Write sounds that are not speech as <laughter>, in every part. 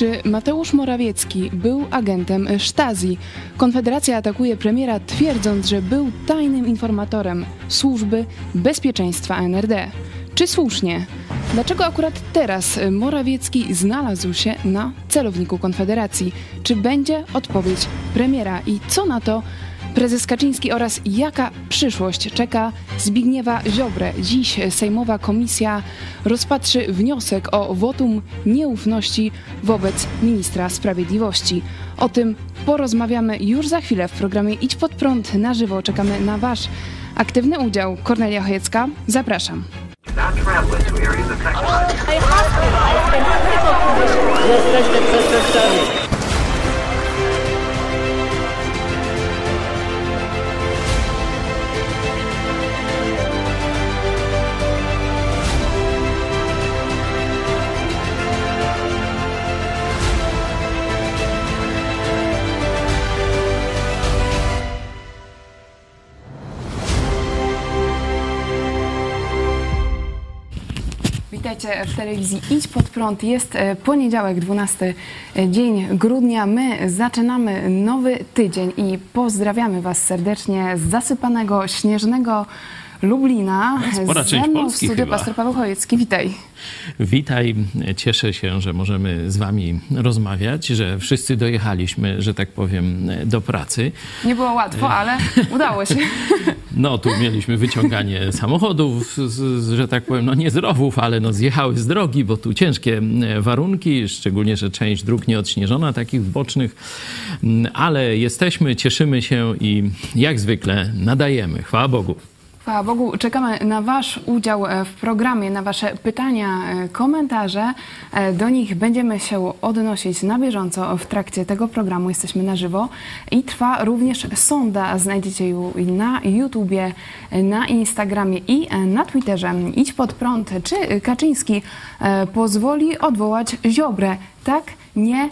Czy Mateusz Morawiecki był agentem Stasi? Konfederacja atakuje premiera twierdząc, że był tajnym informatorem służby bezpieczeństwa NRD. Czy słusznie? Dlaczego akurat teraz Morawiecki znalazł się na celowniku Konfederacji? Czy będzie odpowiedź premiera i co na to prezes Kaczyński oraz jaka przyszłość czeka Zbigniewa Ziobrę? Dziś Sejmowa Komisja rozpatrzy wniosek o wotum nieufności wobec ministra sprawiedliwości. O tym porozmawiamy już za chwilę w programie Idź pod prąd na żywo. Czekamy na Wasz aktywny udział. Kornelia Chojecka, zapraszam. Jesteście przestępcami. W telewizji Idź Pod Prąd. Jest e, poniedziałek, 12 dzień grudnia. My zaczynamy nowy tydzień i pozdrawiamy Was serdecznie z zasypanego, śnieżnego Lublina. Spora część mną w Polski studiu chyba. pastor Paweł Chojecki. Witaj. Witaj, cieszę się, że możemy z Wami rozmawiać, że wszyscy dojechaliśmy, że tak powiem, do pracy. Nie było łatwo, ale <laughs> udało się. No, tu mieliśmy wyciąganie samochodów, z, z, że tak powiem, no nie z rowów, ale no zjechały z drogi, bo tu ciężkie e, warunki, szczególnie, że część dróg nieodśnieżona, takich bocznych, Mm, ale jesteśmy, cieszymy się i jak zwykle nadajemy. Chwała Bogu. Chwała Bogu, czekamy na Wasz udział e, w programie, na Wasze pytania, e, komentarze. E, Do nich będziemy się odnosić na bieżąco w trakcie tego programu. Jesteśmy na żywo i trwa również sonda. Znajdziecie ją na YouTubie, na Instagramie i na Twitterze. Idź pod prąd. Czy Kaczyński pozwoli odwołać Ziobrę? Tak? Nie?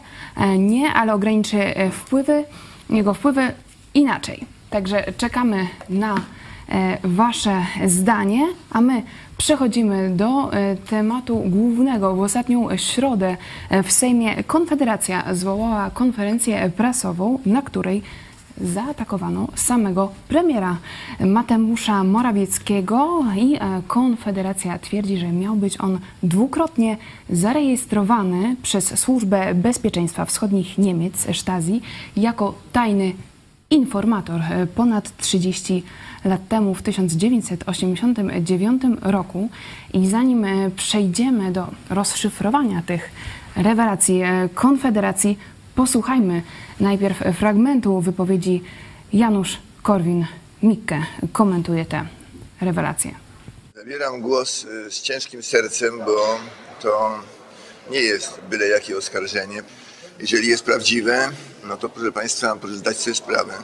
Nie, ale ograniczy wpływy, jego wpływy inaczej. Także czekamy na Wasze zdanie, a my przechodzimy do e, tematu głównego. W ostatnią środę e, w Sejmie Konfederacja zwołała konferencję prasową, na której zaatakowano samego premiera Mateusza Morawieckiego i e, Konfederacja twierdzi, że miał być on dwukrotnie zarejestrowany przez Służbę Bezpieczeństwa Wschodnich Niemiec Stasi jako tajny informator e, ponad 30 lat temu, w 1989 roku. I zanim e, przejdziemy do rozszyfrowania tych rewelacji e, Konfederacji, posłuchajmy najpierw fragmentu wypowiedzi Janusz Korwin-Mikke. Komentuje te rewelacje. Zabieram głos y, z ciężkim sercem, bo to nie jest byle jakie oskarżenie. Jeżeli jest prawdziwe, no to proszę Państwa, proszę zdać sobie sprawę,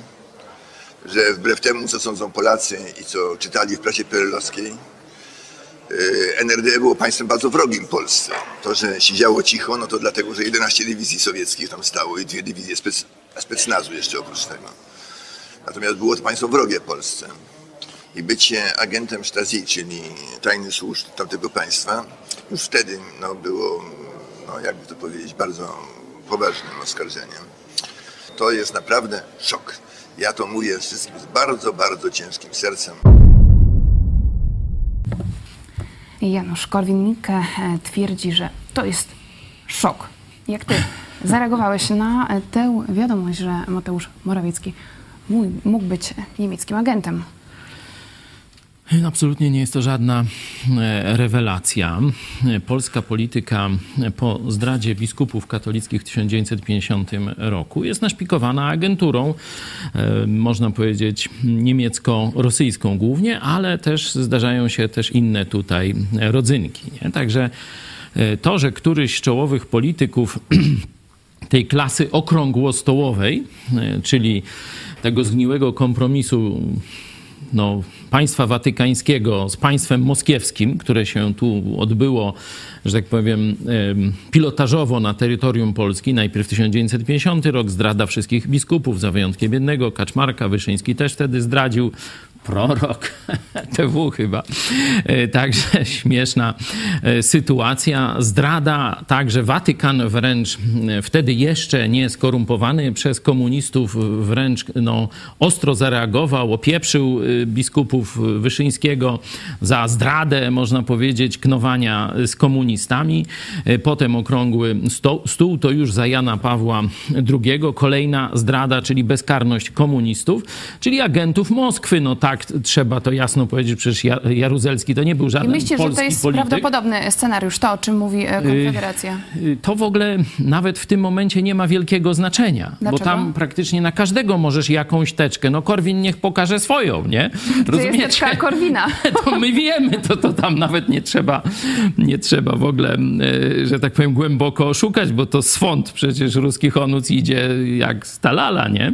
że wbrew temu, co sądzą Polacy i co czytali w prasie perelowskiej, y, NRD było państwem bardzo wrogim Polsce. To, że siedziało cicho, no to dlatego, że 11 dywizji sowieckich tam stało i dwie dywizje spec, specnazu jeszcze oprócz tego. Natomiast było to państwo wrogie Polsce i bycie agentem Stasi, czyli tajnych służb tamtego państwa, już wtedy no, było, no, jakby to powiedzieć, bardzo poważnym oskarżeniem. To jest naprawdę szok. Ja to mówię wszystkim z bardzo, bardzo ciężkim sercem. Janusz Korwin-Mikke e, twierdzi, że to jest szok. Jak ty <laughs> zareagowałeś na e, tę wiadomość, że Mateusz Morawiecki mógł być niemieckim agentem? Absolutnie nie jest to żadna e, rewelacja. Polska polityka po zdradzie biskupów katolickich w 1950 roku jest naszpikowana agenturą, e, można powiedzieć niemiecko-rosyjską głównie, ale też zdarzają się też inne tutaj rodzynki. Nie? Także e, to, że któryś z czołowych polityków <clears throat> tej klasy okrągłostołowej, czyli tego zgniłego kompromisu no, państwa watykańskiego z państwem moskiewskim, które się tu odbyło, że tak powiem, em, pilotażowo na terytorium Polski. Najpierw 1950 rok, zdrada wszystkich biskupów, za wyjątkiem jednego, Kaczmarka, Wyszyński też wtedy zdradził. Prorok, <laughs> TW chyba. E, także <laughs> śmieszna e, sytuacja. Zdrada, także Watykan wręcz e, wtedy jeszcze nie skorumpowany przez komunistów, wręcz no, ostro zareagował, opieprzył biskupów Wyszyńskiego za zdradę, można powiedzieć, knowania z komunistami. Potem okrągły stół, to już za Jana Pawła II. Kolejna zdrada, czyli bezkarność komunistów, czyli agentów Moskwy. No tak tak trzeba to jasno powiedzieć, przecież Jaruzelski to nie był żaden I myślę, polski że to jest polityk. prawdopodobny scenariusz, to o czym mówi e, Konfederacja. Y, y, to w ogóle nawet w tym momencie nie ma wielkiego znaczenia, Dlaczego? bo tam praktycznie na każdego możesz jakąś teczkę. No Korwin niech pokaże swoją, nie? <laughs> To jest teczka Korwina. <laughs> To my wiemy, to, to tam nawet nie trzeba, nie trzeba w ogóle, y, że tak powiem, głęboko szukać, bo to swąd przecież ruski honuc idzie jak stalala, nie?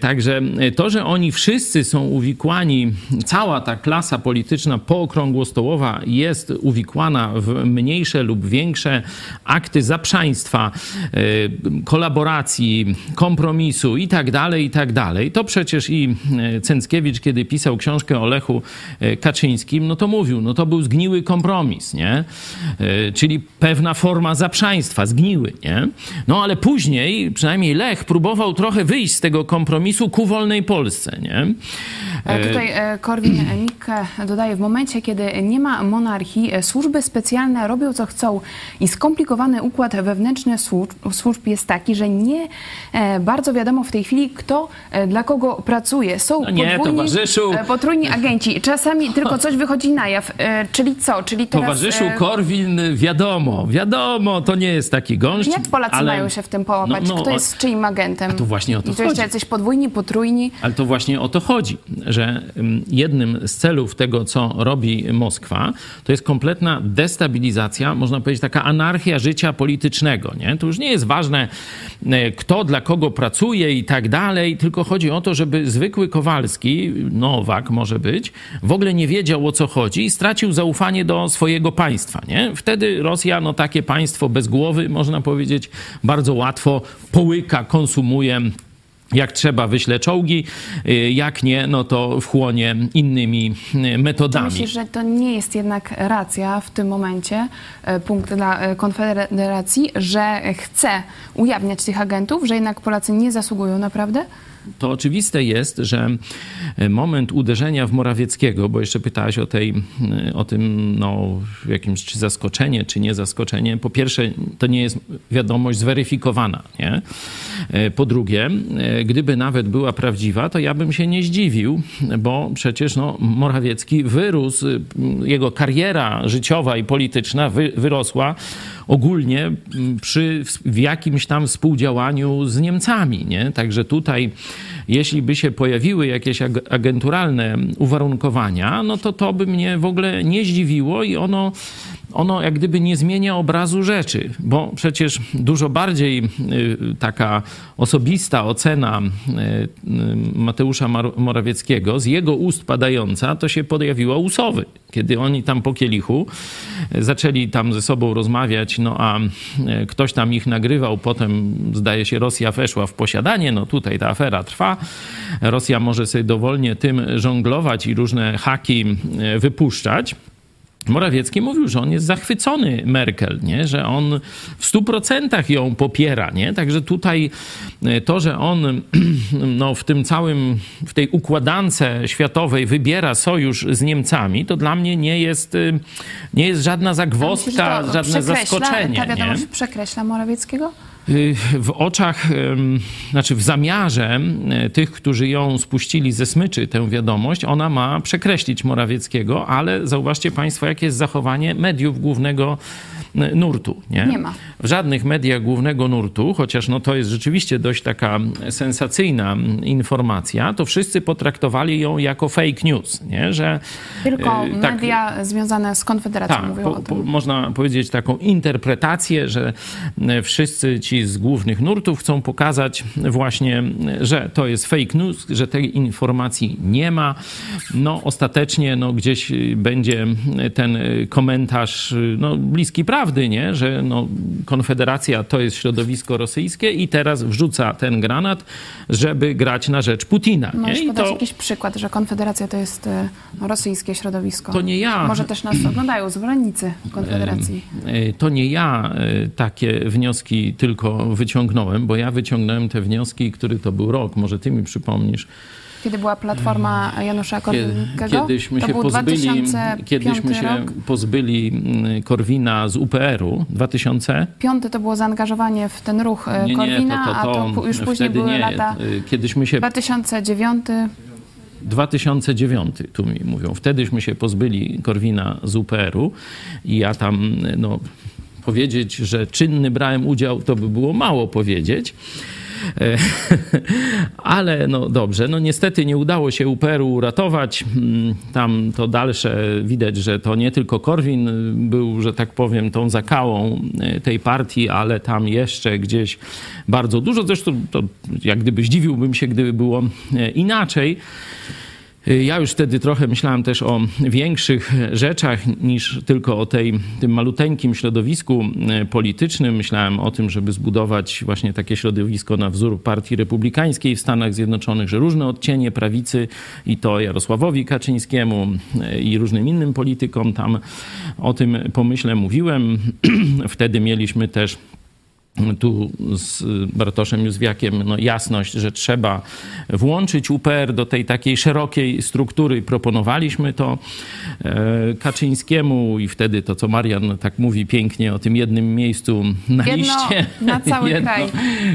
Także to, że oni wszyscy są uwikłani uwikłani, cała ta klasa polityczna pookrągłostołowa jest uwikłana w mniejsze lub większe akty zaprzaństwa, e, kolaboracji, kompromisu i tak dalej, i tak. To przecież i e, Cęckiewicz, kiedy pisał książkę o Lechu e, Kaczyńskim, no to mówił, no to był zgniły kompromis, nie? Czyli pewna forma zaprzaństwa, zgniły, nie? No ale później, przynajmniej Lech próbował trochę wyjść z tego kompromisu ku wolnej Polsce, nie? E, tutaj e, Korwin-Mikke dodaje, w momencie, kiedy nie ma monarchii, e, służby specjalne robią co chcą i skomplikowany układ wewnętrzny służb, służb jest taki, że nie bardzo wiadomo w tej chwili, kto dla kogo pracuje. Są no nie, podwójni, towarzyszu. potrójni agenci. Czasami <laughs> tylko coś wychodzi na jaw. Czyli co? Czyli teraz... Towarzyszu Korwin, wiadomo, wiadomo, to nie jest taki gąszcz. Jak Polacy ale... mają się w tym połapać? No, no, kto jest czyim agentem? A to właśnie o to I to chodzi. jeszcze jacyś podwójni, potrójni? Ale to właśnie o to chodzi, że jednym z celów tego, co robi Moskwa, to jest kompletna destabilizacja, można powiedzieć taka anarchia życia politycznego. Nie? To już nie jest ważne, e, kto dla kogo pracuje i tak dalej, tylko chodzi o to, żeby zwykły Kowalski, Nowak może być, w ogóle nie wiedział o co chodzi i stracił zaufanie do swojego państwa. Nie? Wtedy Rosja, no takie państwo bez głowy, można powiedzieć, bardzo łatwo połyka, konsumuje jak trzeba, wyśle czołgi, y, jak nie, no to wchłonie innymi y, metodami. Myślisz, że to nie jest jednak racja w tym momencie, y, punkt dla Konfederacji, że chce ujawniać tych agentów, że jednak Polacy nie zasługują naprawdę? To oczywiste jest, że e, moment uderzenia w Morawieckiego, bo jeszcze pytałaś o, tej, e, o tym, no, jakimś czy zaskoczenie, czy nie zaskoczenie. Po pierwsze, to nie jest wiadomość zweryfikowana. Nie? E, po drugie, gdyby nawet była prawdziwa, to ja bym się nie zdziwił, bo przecież no, Morawiecki wyrósł, jego kariera życiowa i polityczna wy, wyrosła ogólnie przy, w jakimś tam współdziałaniu z Niemcami. Nie? Także tutaj, jeśli by się pojawiły jakieś agenturalne uwarunkowania, no to to by mnie w ogóle nie zdziwiło i ono ono jak gdyby nie zmienia obrazu rzeczy, bo przecież dużo bardziej y, taka osobista ocena y, y, Mateusza Morawieckiego, z jego ust padająca, to się pojawiła Usowy. Kiedy oni tam po kielichu zaczęli tam ze sobą rozmawiać, no a ktoś tam ich nagrywał, potem zdaje się Rosja weszła w posiadanie, no tutaj ta afera trwa. Rosja może sobie dowolnie tym żonglować i różne haki wypuszczać. Morawiecki mówił, że on jest zachwycony Merkel, nie? że on w stu procentach ją popiera. Nie? Także tutaj e, to, że on <clears throat> no, w tym całym, w tej układance światowej wybiera sojusz z Niemcami, to dla mnie nie jest, e, nie jest żadna zagwozdka, myślisz, żadne zaskoczenie. Ta wiadomość nie? przekreśla Morawieckiego? Y, w oczach, znaczy w zamiarze y, tych, którzy ją spuścili ze smyczy, tę wiadomość, ona ma przekreślić Morawieckiego, ale zauważcie Państwo, jakie jest zachowanie mediów głównego nurtu. Nie? nie ma. W żadnych mediach głównego nurtu, chociaż no to jest rzeczywiście dość taka sensacyjna informacja, to wszyscy potraktowali ją jako fake news. Nie? Że, Tylko e, tak, media związane z Konfederacją tak, mówią po, o tym. Po, można powiedzieć taką interpretację, że wszyscy ci z głównych nurtów chcą pokazać właśnie, że to jest fake news, że tej informacji nie ma. No ostatecznie no, gdzieś będzie ten komentarz no, bliski prawdy prawdy, nie? że no, Konfederacja to jest środowisko rosyjskie i teraz wrzuca ten granat, żeby grać na rzecz Putina. Nie? Możesz I podać to, jakiś przykład, że Konfederacja to jest e, rosyjskie środowisko? To nie ja. Może też nas oglądają zwolennicy Konfederacji. E, To nie ja e, takie wnioski tylko wyciągnąłem, bo ja wyciągnąłem te wnioski, który to był rok, może ty mi przypomnisz. Kiedy była platforma Janusza Kiedy, Korwin-Mikkego? kiedyśmy się pozbyli, 2005 kiedyśmy się rok. pozbyli mm, Korwina z UPR-u 2000. Piąty to było zaangażowanie w ten ruch e, Nie, nie, Korwina, to, to, to a to już później były nie. lata Y, Kiedyśmy się 2009. 2009, tu mi mówią. Wtedyśmy się pozbyli Korwina z UPR-u i ja tam, no, powiedzieć, że czynny brałem udział, to by było mało powiedzieć. E, <laughs> Ale no dobrze, no niestety nie udało się UPR-u uratować. Mm, Tam to dalsze widać, że to nie tylko Korwin był, że tak powiem, tą zakałą e, tej partii, ale tam jeszcze gdzieś bardzo dużo. Zresztą to jak gdyby zdziwiłbym się, gdyby było e, inaczej. Ja już wtedy trochę myślałem też o większych rzeczach niż tylko o tej, tym maluteńkim środowisku e, politycznym. Myślałem o tym, żeby zbudować właśnie takie środowisko na wzór Partii Republikańskiej w Stanach Zjednoczonych, że różne odcienie prawicy i to Jarosławowi Kaczyńskiemu e, i różnym innym politykom tam o tym pomyśle mówiłem. <clears throat> Wtedy mieliśmy też tu z Bartoszem Józwiakiem no, jasność, że trzeba włączyć UPR do tej takiej szerokiej struktury. Proponowaliśmy to e, Kaczyńskiemu i wtedy to, co Marian tak mówi pięknie o tym jednym miejscu na Jedno liście. na cały <laughs> kraj.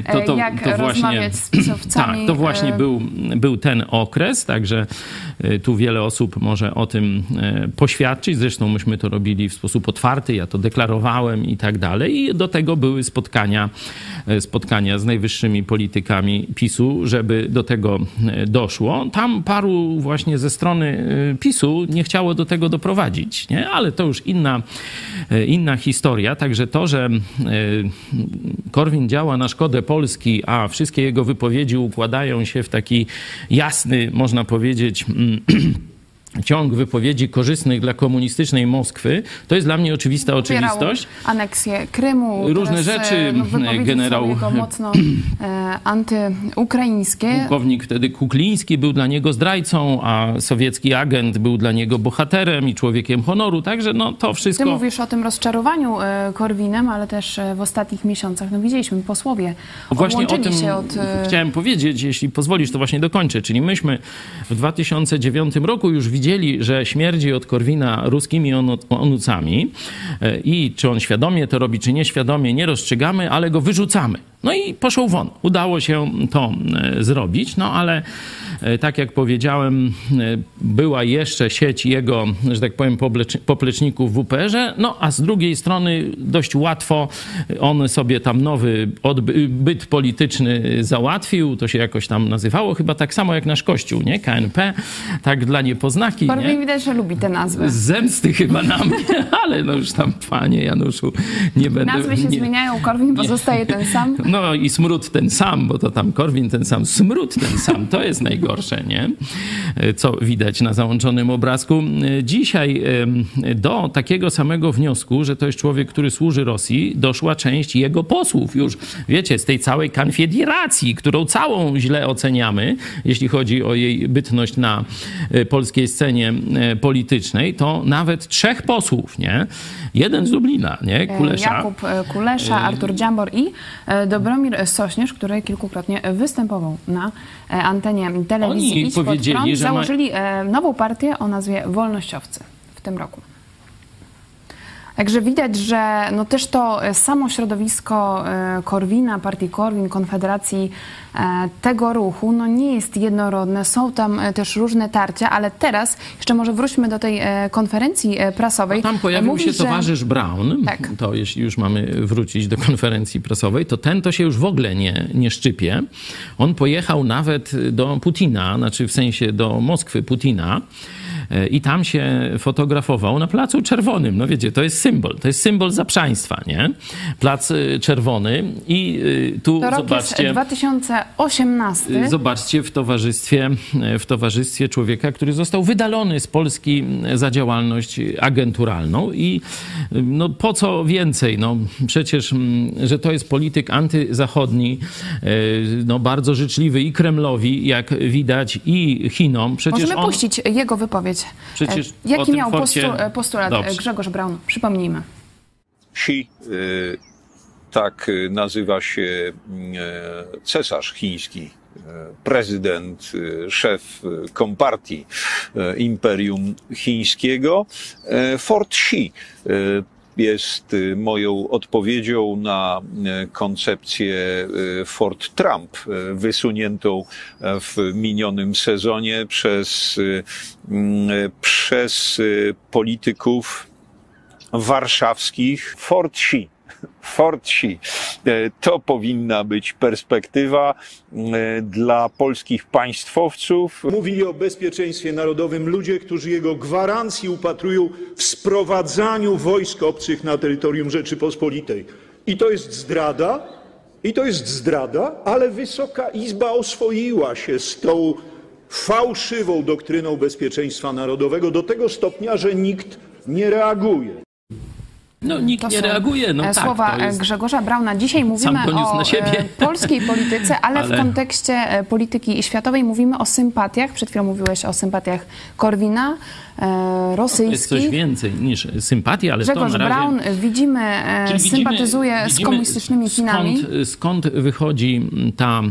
E, jak rozmawiać z pisowcami, Tak, to właśnie e, był, był ten okres, także tu wiele osób może o tym poświadczyć. Zresztą myśmy to robili w sposób otwarty, ja to deklarowałem i tak dalej. I do tego były spotkania, e, spotkania z najwyższymi politykami PiSu, żeby do tego e, doszło. Tam paru właśnie ze strony e, PiSu nie chciało do tego doprowadzić, nie? ale to już inna, inna historia. Także to, że Korwin działa na szkodę Polski, a wszystkie jego wypowiedzi układają się w taki jasny, można powiedzieć, mm, <clears throat> ciąg wypowiedzi korzystnych dla komunistycznej Moskwy, to jest dla mnie oczywista oczywistość. aneksję Krymu. Różne teraz, rzeczy, no, generał- mocno e, antyukraińskie. Pułkownik wtedy Kukliński był dla niego zdrajcą, a sowiecki agent był dla niego bohaterem i człowiekiem honoru, także no to Ty wszystko... mówisz o tym rozczarowaniu e, Korwinem, ale też e, w ostatnich miesiącach, no widzieliśmy, posłowie Właśnie o tym się od... chciałem powiedzieć, jeśli pozwolisz, to właśnie dokończę. Czyli myśmy w 2009 roku już widzieli, że śmierdzi od Korwina ruskimi onu- onucami e, i czy on świadomie to robi, czy nieświadomie, nie rozstrzygamy, ale go wyrzucamy. No i poszł won. Udało się to e, zrobić, no ale e, tak jak powiedziałem, była jeszcze sieć jego, że tak powiem, poplecz- popleczników w UPR-ze, no a z drugiej strony dość łatwo on sobie tam nowy byt polityczny załatwił, to się jakoś tam nazywało, chyba tak samo jak nasz kościół, nie? KNP, tak dla niepoznaki, Korwin nie? widać, że lubi te nazwy. Zemsty chyba na mnie, <laughs> ale no już tam, panie Januszu, nie będę... Nazwy się nie, zmieniają, Korwin pozostaje ten sam. <laughs> no i smród ten sam, bo to tam Korwin ten sam, smród ten sam, to jest najgorsze, nie? Co widać na załączonym obrazku. Dzisiaj do takiego samego wniosku, że to jest człowiek, który służy Rosji, doszła część jego posłów już, wiecie, z tej całej konfederacji, którą całą źle oceniamy, jeśli chodzi o jej bytność na e, polskiej scenie e, politycznej, to nawet trzech posłów, nie? Jeden z Lublina, nie? E, Kulesza. Jakub e, Kulesza, Artur Dziambor i Dobromir Sośnierz, który kilkukrotnie występował na antenie telewizji Oni Idź powiedzieli, Prąd. że ma- Założyli nową partię o nazwie Wolnościowcy w tym roku. Także widać, że no też to e, samo środowisko e, Korwina, partii Korwin, Konfederacji e, tego ruchu, no nie jest jednorodne. Są tam też różne tarcia, ale teraz jeszcze może wróćmy do tej konferencji prasowej. Tam pojawił Mówi, się że- towarzysz Brown. Tak. To jeśli już mamy wrócić do konferencji prasowej, to ten to się już w ogóle nie, nie szczypie. On pojechał nawet do Putina, znaczy w sensie do Moskwy Putina. I tam się fotografował na Placu Czerwonym. No wiecie, to jest symbol, to jest symbol zaprzaństwa, nie? Plac e, Czerwony i e, tu To rok zobaczcie... jest 2018. Zobaczcie w towarzystwie, w towarzystwie człowieka, który został wydalony z Polski za działalność agenturalną i no po co więcej? No przecież, mm, że to jest polityk antyzachodni, no bardzo życzliwy i Kremlowi, jak widać, i Chinom. Przecież Możemy on... puścić jego wypowiedź. Przecież E, Jaki miał forcie- e, postulat e, Dobrze. Grzegorz Braun? Przypomnijmy. Xi, tak nazywa się y, cesarz chiński, prezydent, szef kompartii Imperium Chińskiego. Fort Xi jest y, moją odpowiedzią na y, koncepcję y, Fort Trump, wysuniętą y, w minionym sezonie przez, y, przez polityków warszawskich Fort Xi. Fort Xi. E, To powinna być perspektywa e, dla polskich państwowców. Mówili o bezpieczeństwie narodowym ludzie, którzy jego gwarancji upatrują w sprowadzaniu wojsk obcych na terytorium Rzeczypospolitej. I to jest zdrada, i to jest zdrada, ale Wysoka Izba oswoiła się z tą fałszywą doktryną bezpieczeństwa narodowego do tego stopnia, że nikt nie reaguje. No nikt To nie reaguje. No e, tak, słowa to jest... Grzegorza Brauna. Dzisiaj mówimy o e, <laughs> polskiej polityce, ale, Ale- w kontekście polityki światowej mówimy o sympatiach. Przed chwilą mówiłeś o sympatiach Korwina, e, To jest rosyjskich. coś więcej niż sympatii, ale Grzegorz to na razie... Braun, e, widzimy, e, widzimy- sympatyzuje z widzimy, komunistycznymi Chinami. Skąd, skąd wychodzi ta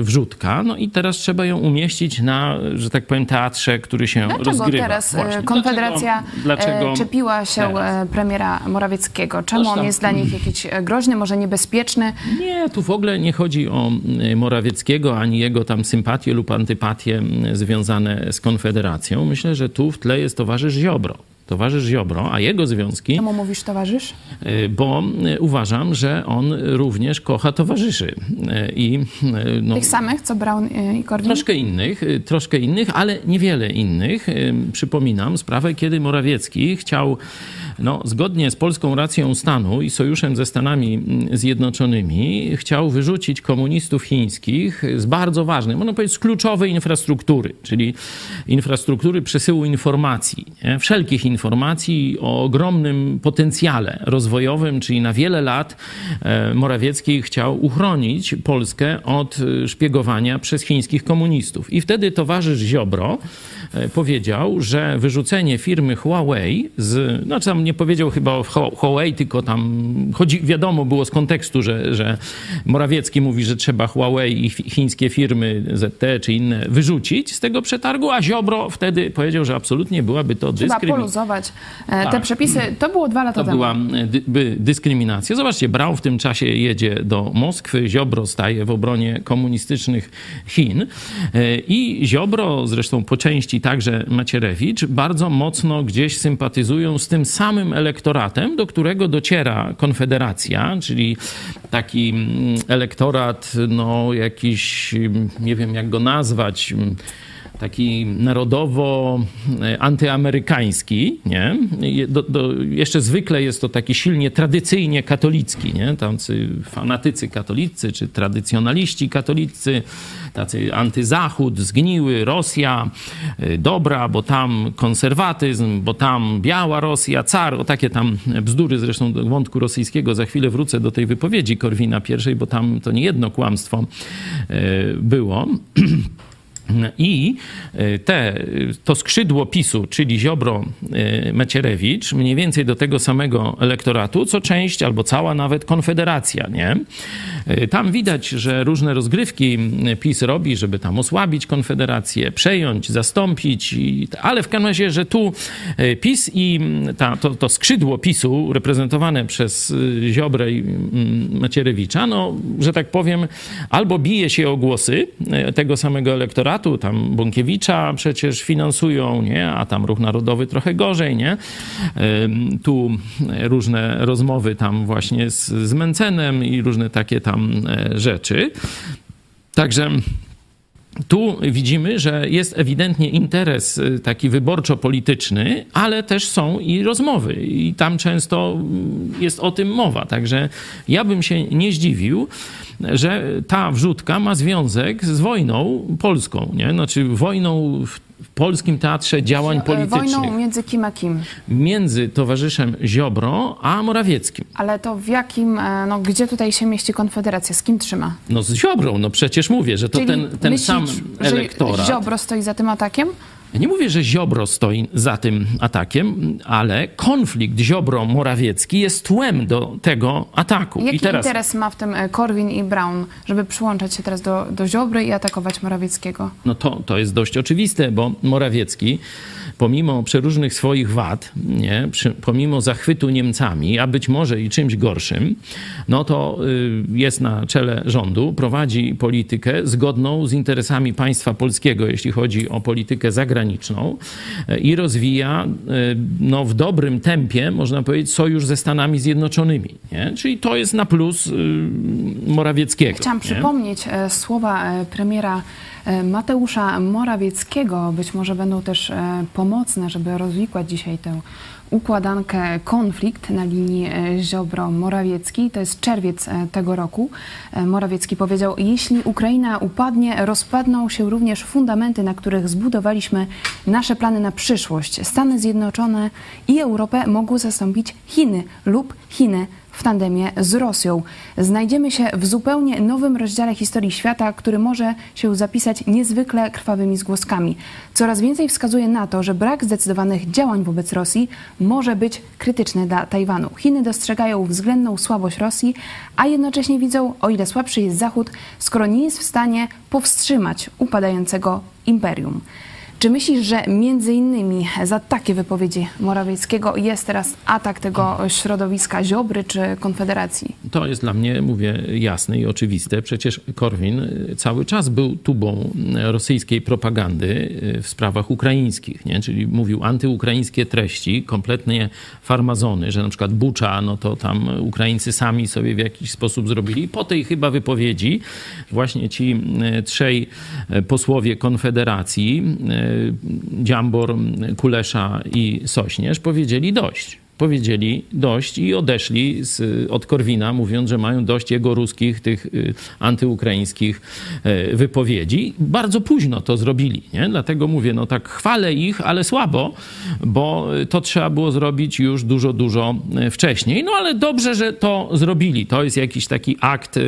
wrzutka? No i teraz trzeba ją umieścić na, że tak powiem, teatrze, który się Dlaczego rozgrywa. teraz Właśnie. Konfederacja Dlaczego, dlaczego czepiła się teraz? premiera Morawieckiego? Czemu Toż on jest dla nich jakiś groźny, może niebezpieczny? Nie, tu w ogóle nie chodzi o Morawieckiego, ani jego tam sympatie lub antypatie związane z Konfederacją. Myślę, że tu w tle jest towarzysz Ziobro. Towarzysz Ziobro, a jego związki, Czemu mówisz towarzysz? y, bo y, uważam, że on również kocha towarzyszy. Y, I no, Tych samych, co Braun e, i Korwin? Troszkę innych, troszkę innych, ale niewiele innych. Przypominam sprawę, kiedy Morawiecki chciał, no, zgodnie z polską racją stanu i sojuszem ze Stanami mm, Zjednoczonymi, chciał wyrzucić komunistów chińskich z bardzo ważnej, można powiedzieć, z kluczowej infrastruktury, czyli infrastruktury przesyłu informacji, nie? wszelkich informacji o ogromnym potencjale rozwojowym, czyli na wiele lat e, Morawiecki chciał uchronić Polskę od e, szpiegowania przez chińskich komunistów. I wtedy towarzysz Ziobro e, powiedział, że wyrzucenie firmy Huawei z, znaczy tam nie powiedział chyba o Hu- Huawei, tylko tam chodzi, wiadomo było z kontekstu, że, że Morawiecki mówi, że trzeba Huawei i chińskie firmy ZT czy inne wyrzucić z tego przetargu, a Ziobro wtedy powiedział, że absolutnie byłaby to Trzeba dyskryminacja. poluzować e, te Tak. przepisy. To było dwa lata To temu. była e, dy, dyskryminacja. Zobaczcie, Braun w tym czasie jedzie do Moskwy, Ziobro staje w obronie komunistycznych Chin E, i Ziobro, zresztą po części także Macierewicz, bardzo mocno gdzieś sympatyzują z tym samym elektoratem, do którego dociera Konfederacja, czyli taki mm, elektorat, no jakiś, mm, nie wiem jak go nazwać, mm, taki narodowo e, antyamerykański, nie? Do, do, jeszcze zwykle jest to taki silnie tradycyjnie katolicki, nie? Tacy fanatycy katolicy, czy tradycjonaliści katolicy, tacy antyzachód, zgniły, Rosja, e, dobra, bo tam konserwatyzm, bo tam biała Rosja, car, o takie tam bzdury, zresztą do wątku rosyjskiego za chwilę wrócę do tej wypowiedzi Korwina pierwszej, bo tam to nie jedno kłamstwo e, było. <clears throat> I e, te, to skrzydło PiSu, czyli Ziobro e, Macierewicz, mniej więcej do tego samego elektoratu, co część albo cała nawet Konfederacja, nie? E, Tam widać, że różne rozgrywki PiS robi, żeby tam osłabić Konfederację, przejąć, zastąpić, ale w każdym razie, że tu PiS i ta, to, to skrzydło PiSu reprezentowane przez Ziobrę i Macierewicza, no, że tak powiem, albo bije się o głosy tego samego elektoratu, tam Bąkiewicza przecież finansują, nie? a tam Ruch Narodowy trochę gorzej, nie? Tu różne rozmowy tam właśnie z, z Mencenem i różne takie tam e, rzeczy. Także tu widzimy, że jest ewidentnie interes y, taki wyborczo-polityczny, ale też są i rozmowy, i tam często mm, jest o tym mowa. Także ja bym się nie zdziwił, że ta wrzutka ma związek z wojną polską, nie? Znaczy wojną w polskim teatrze działań politycznych Wojną między kim a kim? między towarzyszem Ziobro a Morawieckim. Ale to w jakim, e, no gdzie tutaj się mieści Konfederacja? Z kim trzyma? No z Ziobrą, no przecież mówię, że to Czyli ten, ten myślisz, sam że elektorat. Ziobro stoi za tym atakiem? Ja nie mówię, że Ziobro stoi za tym atakiem, ale konflikt Ziobro-Morawiecki jest tłem do tego ataku. Jaki I teraz interes ma w tym e, Korwin i Brown, żeby przyłączać się teraz do, do Ziobry i atakować Morawieckiego? no to, to jest dość oczywiste, bo Morawiecki pomimo przeróżnych swoich wad, nie, przy, pomimo zachwytu Niemcami, a być może i czymś gorszym, no to y, jest na czele rządu, prowadzi politykę zgodną z interesami państwa polskiego, jeśli chodzi o politykę zagraniczną y, i rozwija y, no, w dobrym tempie, można powiedzieć, sojusz ze Stanami Zjednoczonymi. Nie? Czyli to jest na plus Morawieckiego. Chciałam nie? przypomnieć e, słowa e, premiera Mateusza Morawieckiego. Być może będą też e, pomocne, żeby rozwikłać dzisiaj tę układankę, konflikt na linii e, Ziobro-Morawiecki. To jest czerwiec e, tego roku. E, Morawiecki powiedział, jeśli Ukraina upadnie, rozpadną się również fundamenty, na których zbudowaliśmy nasze plany na przyszłość. Stany Zjednoczone i Europę mogą zastąpić Chiny lub Chiny w tandemie z Rosją. Znajdziemy się w zupełnie nowym rozdziale historii świata, który może się zapisać niezwykle krwawymi zgłoskami. Coraz więcej wskazuje na to, że brak zdecydowanych działań wobec Rosji może być krytyczny dla Tajwanu. Chiny dostrzegają względną słabość Rosji, a jednocześnie widzą, o ile słabszy jest Zachód, skoro nie jest w stanie powstrzymać upadającego imperium. Czy myślisz, że między innymi za takie wypowiedzi Morawieckiego jest teraz atak tego środowiska Ziobry czy Konfederacji? To jest dla mnie, mówię, jasne i oczywiste. Przecież Korwin y, cały czas był tubą y, rosyjskiej propagandy y, w sprawach ukraińskich, nie? czyli mówił antyukraińskie treści, kompletnie farmazony, że na przykład Bucza, no to tam Ukraińcy sami sobie w jakiś sposób zrobili. Po tej chyba wypowiedzi właśnie ci trzej posłowie Konfederacji, Dziambor, Kulesza i Sośnierz powiedzieli dość powiedzieli dość i odeszli z, od Korwina, mówiąc, że mają dość jego ruskich, tych y, antyukraińskich y, wypowiedzi. Bardzo późno to zrobili, nie? Dlatego mówię, no tak chwalę ich, ale słabo, bo to trzeba było zrobić już dużo, dużo y, wcześniej. No ale dobrze, że to zrobili. To jest jakiś taki akt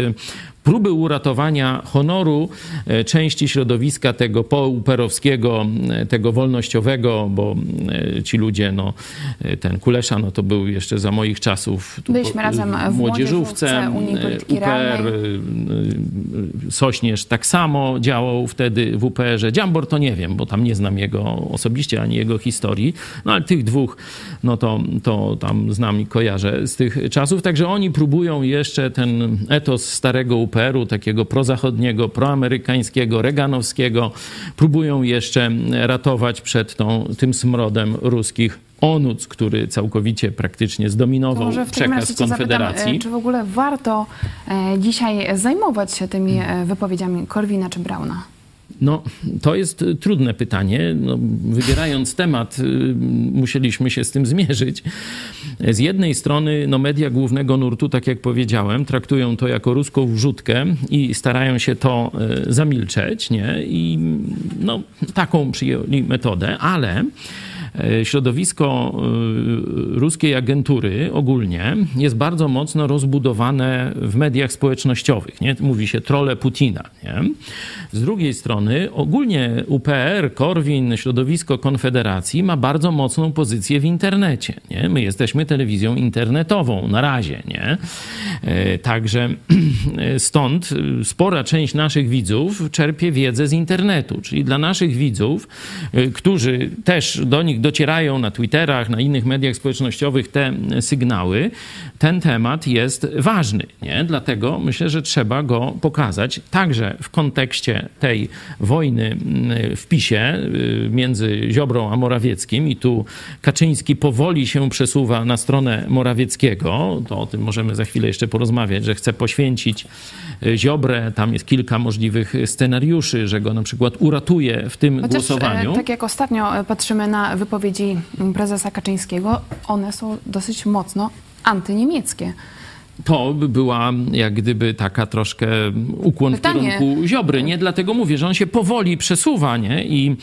próby uratowania honoru e, części środowiska tego pouperowskiego, e, tego wolnościowego, bo e, ci ludzie, no ten Kulesza, no to był jeszcze za moich czasów tu Byliśmy po- razem w młodzieżówce UPR. Sośnierz tak samo działał wtedy w UPR-ze. Dziambor to nie wiem, bo tam nie znam jego osobiście, ani jego historii, no ale tych dwóch, no to, to tam znam i kojarzę z tych czasów, także oni próbują jeszcze ten etos starego UPR-u, takiego prozachodniego, proamerykańskiego, reganowskiego, próbują jeszcze ratować przed tą, tym smrodem ruskich onuc, który całkowicie praktycznie To zdominował może w przekaz cię zapytam, Konfederacji. e, czy w ogóle warto e, dzisiaj zajmować się tymi e, wypowiedziami Korwina czy Brauna? No, to jest y, trudne pytanie. No, wybierając temat, y, musieliśmy się z tym zmierzyć. Z jednej strony, no, media głównego nurtu, tak jak powiedziałem, traktują to jako ruską wrzutkę i starają się to y, zamilczeć, nie? I no, taką przyjęli metodę, ale środowisko y, ruskiej agentury ogólnie jest bardzo mocno rozbudowane w mediach społecznościowych. Nie? Mówi się trole Putina. Nie? Z drugiej strony ogólnie UPR, Korwin, środowisko Konfederacji ma bardzo mocną pozycję w internecie. Nie? My jesteśmy telewizją internetową na razie. Nie? E, Także <clears throat> stąd spora część naszych widzów czerpie wiedzę z internetu. Czyli dla naszych widzów, którzy też do nich docierają na Twitterach, na innych mediach społecznościowych te sygnały, ten temat jest ważny. Nie? Dlatego myślę, że trzeba go pokazać także w kontekście tej wojny mm, w PiSie y, między Ziobrą a Morawieckim i tu Kaczyński powoli się przesuwa na stronę Morawieckiego. To o tym możemy za chwilę jeszcze porozmawiać, że chce poświęcić Ziobrę. Tam jest kilka możliwych scenariuszy, że go na przykład uratuje w tym Chociaż, głosowaniu. e, tak jak ostatnio e, patrzymy na wypowiedzi prezesa Kaczyńskiego, one są dosyć mocno antyniemieckie. To by była jak gdyby taka troszkę ukłon Pytanie. w kierunku Ziobry. Nie dlatego mówię, że on się powoli przesuwa nie? I,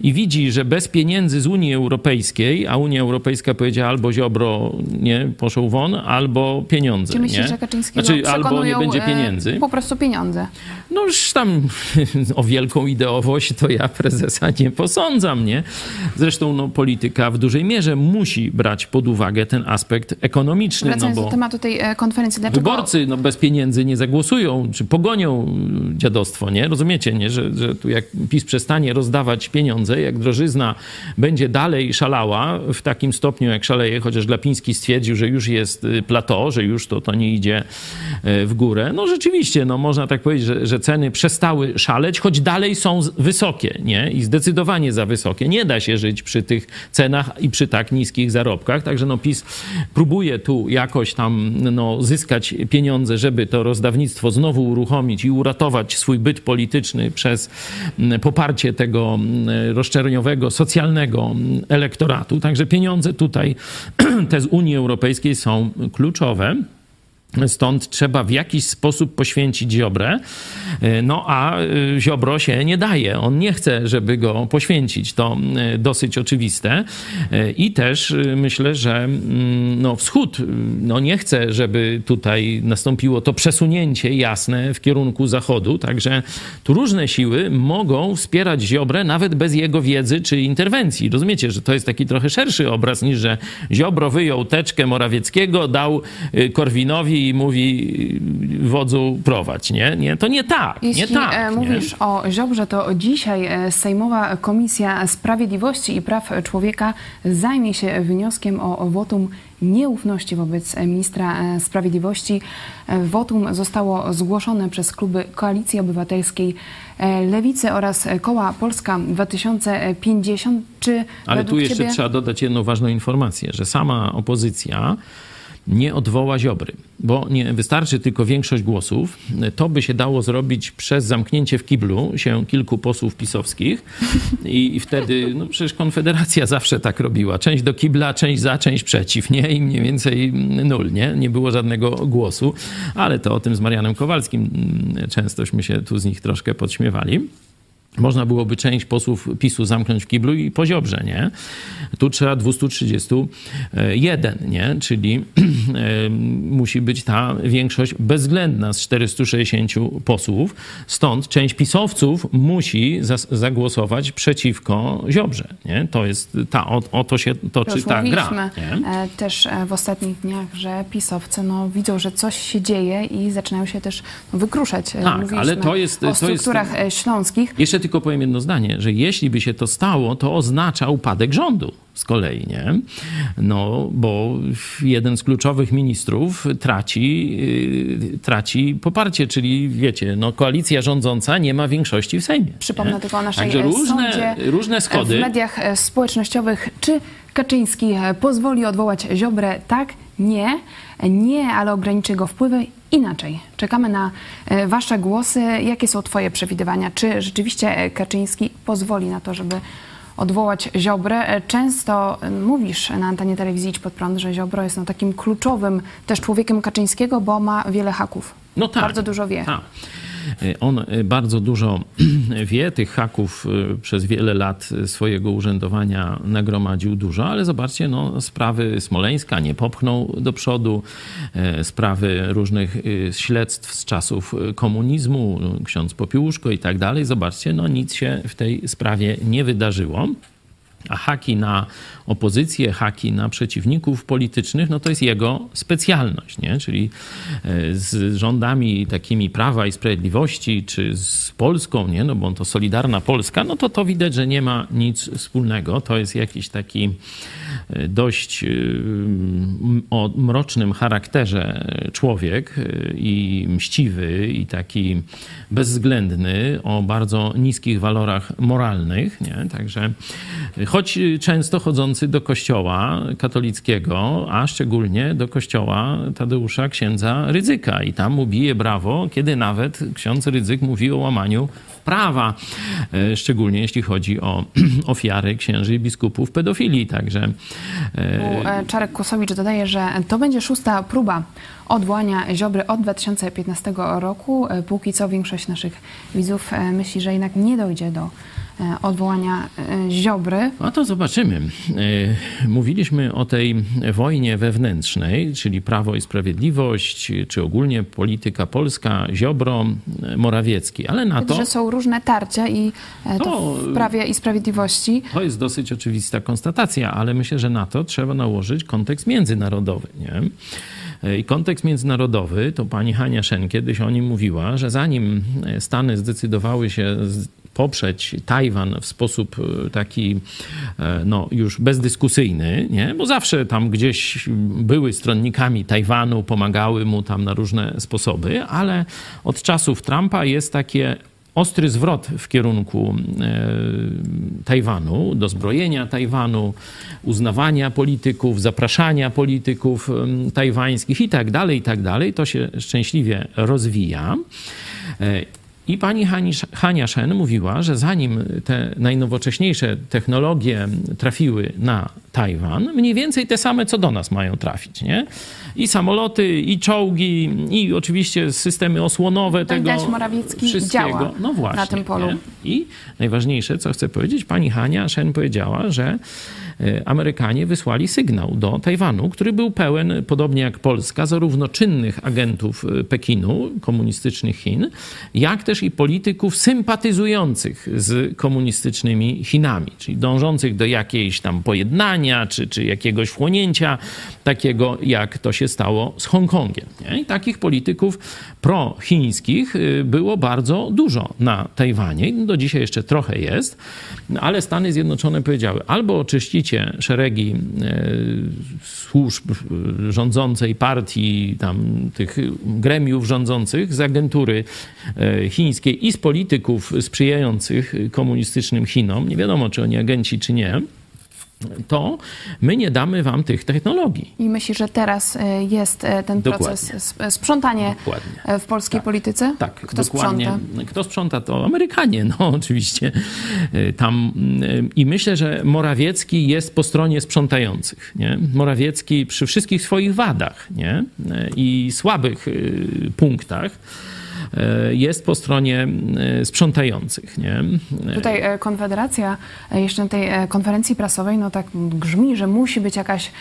i widzi, że bez pieniędzy z Unii Europejskiej, a Unia Europejska powiedziała albo Ziobro nie poszł won, albo pieniądze. Czy myślisz, nie? że Kaczyńskiego znaczy, albo nie będzie e, pieniędzy. Po prostu pieniądze. No już tam <laughs> o wielką ideowość to ja prezesa nie posądzam, nie? Zresztą no, polityka w dużej mierze musi brać pod uwagę ten aspekt ekonomiczny, no Wracając bo... do tematu tej e, konferencji, dlaczego... Wyborcy no, bez pieniędzy nie zagłosują, czy pogonią y, dziadostwo, nie? Rozumiecie, nie? Że, że tu jak PiS przestanie rozdawać pieniądze, jak drożyzna będzie dalej szalała w takim stopniu, jak szaleje, chociaż Glapiński stwierdził, że już jest y, plateau, że już to, to nie idzie y, w górę. No rzeczywiście, no można tak powiedzieć, że, że ceny przestały szaleć, choć dalej są wysokie, nie? I zdecydowanie za wysokie. Nie da się żyć przy tych cenach i przy tak niskich zarobkach, także no PiS próbuje tu jakoś tam no, zyskać pieniądze, żeby to rozdawnictwo znowu uruchomić i uratować swój byt polityczny przez mm, poparcie tego mm, roszczeniowego, socjalnego mm, elektoratu. Także pieniądze tutaj, <clears throat> te z Unii Europejskiej są kluczowe. Stąd trzeba w jakiś sposób poświęcić Ziobrę. No a y, Ziobro się nie daje. On nie chce, żeby go poświęcić. To y, dosyć oczywiste. I też myślę, że mm, no, Wschód no, nie chce, żeby tutaj nastąpiło to przesunięcie jasne w kierunku Zachodu. Także tu różne siły mogą wspierać Ziobrę nawet bez jego wiedzy czy interwencji. Rozumiecie, że to jest taki trochę szerszy obraz niż, że Ziobro wyjął teczkę Morawieckiego, dał y, I mówi wodzu prowadź, nie? nie? To nie tak, Jeśli nie tak. e, nie? mówisz o Ziobrze, to dzisiaj e, Sejmowa Komisja Sprawiedliwości i Praw Człowieka zajmie się wnioskiem o wotum nieufności wobec ministra e, sprawiedliwości. Wotum zostało zgłoszone przez kluby Koalicji Obywatelskiej, Lewicy oraz Koła Polska 2050. Czy Ale tu jeszcze ciebie... trzeba dodać jedną ważną informację, że sama opozycja nie odwoła Ziobry, bo nie wystarczy tylko większość głosów. To by się dało zrobić przez zamknięcie w kiblu się kilku posłów pisowskich i, wtedy, no przecież Konfederacja zawsze tak robiła. Część do kibla, część za, część przeciw, nie? I mniej więcej nul, nie? Nie było żadnego głosu, ale to o tym z Marianem Kowalskim mm, częstośmy się tu z nich troszkę podśmiewali. Można byłoby część posłów PiSu zamknąć w kiblu i po Ziobrze, nie? Tu trzeba 231, nie? Czyli <clears throat> musi być ta większość bezwzględna z 460 posłów. Stąd część pisowców musi zagłosować przeciwko Ziobrze, nie? To jest ta, o, o to się toczy Już ta gra, nie? e, też e, w ostatnich dniach, że pisowcy no, widzą, że coś się dzieje i zaczynają się też no, wykruszać. E, Tak, Mówiliśmy ale to jest- o to jest- strukturach śląskich. Jeszcze tylko powiem jedno zdanie, że jeśli by się to stało, to oznacza upadek rządu z kolei, nie? No, bo jeden z kluczowych ministrów traci, yy, traci poparcie, czyli wiecie, no koalicja rządząca nie ma większości w Sejmie. Przypomnę nie? tylko o naszej Także e, różne, sądzie różne e, schody. w mediach e, społecznościowych. Czy Kaczyński pozwoli odwołać Ziobrę? Tak, nie. Nie, ale ograniczy go wpływy. Inaczej. Czekamy na e, wasze głosy. Jakie są twoje przewidywania? Czy rzeczywiście e, Kaczyński pozwoli na to, żeby odwołać Ziobrę? E, Często mówisz na antenie telewizji Idź Pod Prąd, że Ziobro jest no, takim kluczowym też człowiekiem Kaczyńskiego, bo ma wiele haków. No tak. Bardzo dużo wie. Tak. On y, bardzo dużo <clears throat> wie, tych haków y, przez wiele lat swojego urzędowania nagromadził dużo, ale zobaczcie, no, sprawy Smoleńska nie popchnął do przodu, e, sprawy różnych śledztw z czasów komunizmu, ksiądz Popiełuszko i tak dalej. Zobaczcie, no nic się w tej sprawie nie wydarzyło. A haki na opozycję, haki na przeciwników politycznych, no to jest jego specjalność, nie? Czyli e, z rządami takimi Prawa i Sprawiedliwości, czy z Polską, nie? No bo to Solidarna Polska, no to to widać, że nie ma nic wspólnego. To jest jakiś taki e, dość e, o mrocznym charakterze człowiek i mściwy i taki bezwzględny, o bardzo niskich walorach moralnych, nie? Także choć często chodzący do kościoła katolickiego, a szczególnie do kościoła Tadeusza księdza Rydzyka. I tam mu bije brawo, kiedy nawet ksiądz Rydzyk mówi o łamaniu prawa, e, szczególnie jeśli chodzi o <clears throat> ofiary księży i biskupów pedofilii. Także. E, Czarek Kosowicz dodaje, że to będzie szósta próba odwołania Ziobry od 2015 roku. E, póki co większość naszych widzów myśli, że jednak nie dojdzie do odwołania Ziobry. A to zobaczymy. Mówiliśmy o tej wojnie wewnętrznej, czyli Prawo i Sprawiedliwość, czy ogólnie polityka polska, Ziobro, Morawiecki, ale na to... Że są różne tarcia i to, to w Prawie i Sprawiedliwości. To jest dosyć oczywista konstatacja, ale myślę, że na to trzeba nałożyć kontekst międzynarodowy. Nie? I kontekst międzynarodowy, to pani Hania Szen kiedyś o nim mówiła, że zanim Stany zdecydowały się poprzeć Tajwan w sposób e, taki e, no, już bezdyskusyjny, nie? bo zawsze tam gdzieś były stronnikami Tajwanu, pomagały mu tam na różne sposoby, ale od czasów Trumpa jest takie ostry zwrot w kierunku e, Tajwanu, dozbrojenia Tajwanu, uznawania polityków, zapraszania polityków tajwańskich i tak dalej, i tak dalej. To się szczęśliwie rozwija. I pani Hania Shen mówiła, że zanim te najnowocześniejsze technologie trafiły na Tajwan, mniej więcej te same, co do nas mają trafić, nie? I samoloty, i czołgi, i oczywiście systemy osłonowe tego Morawiecki wszystkiego. działa no właśnie, na tym polu. Nie? I najważniejsze, co chcę powiedzieć, pani Hania Shen powiedziała, że Amerykanie wysłali sygnał do Tajwanu, który był pełen, podobnie jak Polska, zarówno czynnych agentów e, Pekinu, komunistycznych Chin, jak też i polityków sympatyzujących z komunistycznymi Chinami, czyli dążących do jakiejś tam pojednania, czy, czy jakiegoś wchłonięcia, takiego jak to się stało z Hongkongiem. Nie? I takich polityków prochińskich e, było bardzo dużo na Tajwanie. Do dzisiaj jeszcze trochę jest, ale Stany Zjednoczone powiedziały albo oczyścić szeregi e, służb rządzącej partii, tam tych gremiów rządzących z agentury chińskiej i z polityków sprzyjających komunistycznym Chinom. Nie wiadomo, czy oni agenci, czy nie to my nie damy wam tych technologii. I myślisz, że teraz e, jest e, ten dokładnie. proces sprzątania dokładnie. w polskiej tak. polityce? Tak, Kto dokładnie. sprząta? Kto sprząta? To Amerykanie, <laughs> no oczywiście. E, tam i myślę, że Morawiecki jest po stronie sprzątających. Nie? Morawiecki przy wszystkich swoich wadach nie? i słabych punktach E, jest po stronie e, sprzątających. Nie? Tutaj e, Konfederacja jeszcze na tej konferencji prasowej no tak grzmi, że musi być jakaś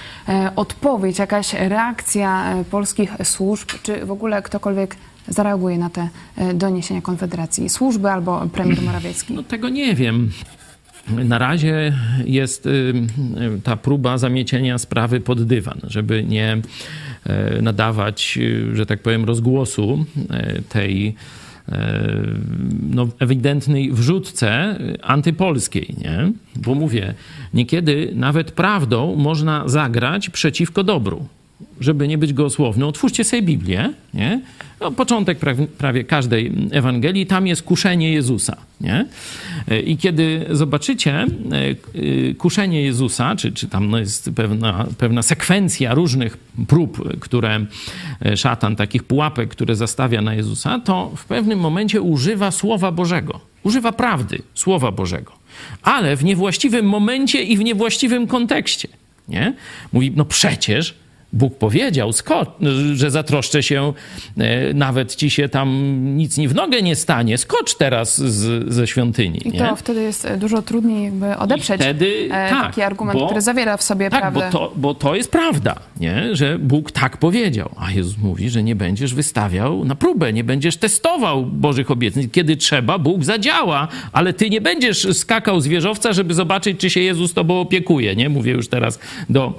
odpowiedź, jakaś reakcja polskich służb, czy w ogóle ktokolwiek zareaguje na te doniesienia Konfederacji? Służby albo premier Morawiecki? No tego nie wiem. Na razie jest ta próba zamiecienia sprawy pod dywan, żeby nie E, nadawać, e, że tak powiem, rozgłosu e, tej no, ewidentnej wrzutce antypolskiej, nie? Bo mówię, niekiedy nawet prawdą można zagrać przeciwko dobru żeby nie być gołosłowny, otwórzcie sobie Biblię, nie? No, początek prawie, prawie każdej Ewangelii, tam jest kuszenie Jezusa, nie? I kiedy zobaczycie e, e, kuszenie Jezusa, czy, czy tam no jest pewna, pewna sekwencja różnych prób, które e, szatan, takich pułapek, które zastawia na Jezusa, to w pewnym momencie używa Słowa Bożego, używa prawdy Słowa Bożego, ale w niewłaściwym momencie i w niewłaściwym kontekście, nie? Mówi, no przecież Bóg powiedział, że zatroszczę się, e, nawet ci się tam nic ni w nogę nie stanie, skocz teraz z, ze świątyni. I to wtedy jest e, dużo trudniej jakby odeprzeć wtedy, e, tak, taki argument, bo, który zawiera w sobie tak, prawdę. Bo to, bo to jest prawda, nie? że Bóg tak powiedział. A Jezus mówi, że nie będziesz wystawiał na próbę, nie będziesz testował Bożych obietnic. Kiedy trzeba, Bóg zadziała, ale ty nie będziesz skakał z wieżowca, żeby zobaczyć, czy się Jezus tobą opiekuje. Nie? Mówię już teraz do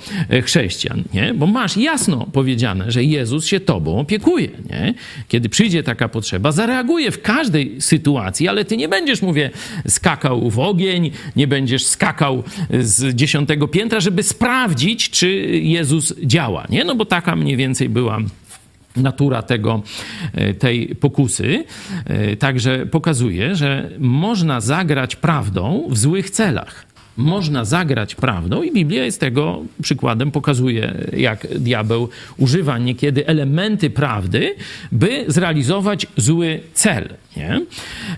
chrześcijan, nie? bo masz jasno powiedziane, że Jezus się tobą opiekuje. Nie? Kiedy przyjdzie taka potrzeba, zareaguje w każdej sytuacji, ale ty nie będziesz, mówię, skakał w ogień, nie będziesz skakał z dziesiątego piętra, żeby sprawdzić, czy Jezus działa. Nie? No bo taka mniej więcej była natura tego, e, tej pokusy. E, także pokazuje, że można zagrać prawdą w złych celach można zagrać prawdą i Biblia jest tego przykładem, pokazuje, jak diabeł używa niekiedy elementy prawdy, by zrealizować zły cel. Nie?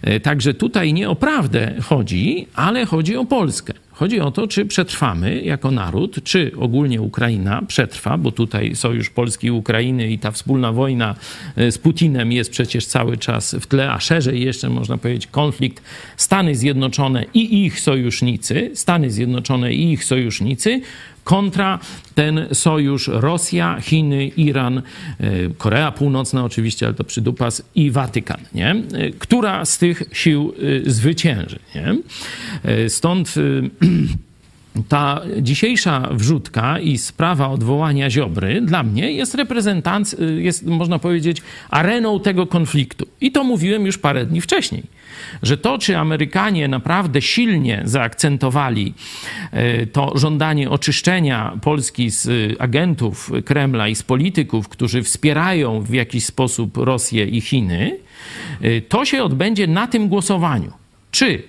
E, także tutaj nie o prawdę chodzi, ale chodzi o Polskę. Chodzi o to, czy przetrwamy jako naród, czy ogólnie Ukraina przetrwa, bo tutaj sojusz Polski i Ukrainy i ta wspólna wojna e, z Putinem jest przecież cały czas w tle, a szerzej jeszcze można powiedzieć konflikt. Stany Zjednoczone i ich sojusznicy, Stany Zjednoczone i ich sojusznicy kontra ten sojusz Rosja, Chiny, Iran, e, Korea Północna oczywiście, ale to przydupas i Watykan, nie? E, która z tych sił e, zwycięży, nie? Stąd <clears throat> ta dzisiejsza wrzutka i sprawa odwołania Ziobry dla mnie jest reprezentant, jest można powiedzieć areną tego konfliktu. I to mówiłem już parę dni wcześniej że to, czy Amerykanie naprawdę silnie zaakcentowali e, to żądanie oczyszczenia Polski z agentów Kremla i z polityków, którzy wspierają w jakiś sposób Rosję i Chiny, e, to się odbędzie na tym głosowaniu. Czy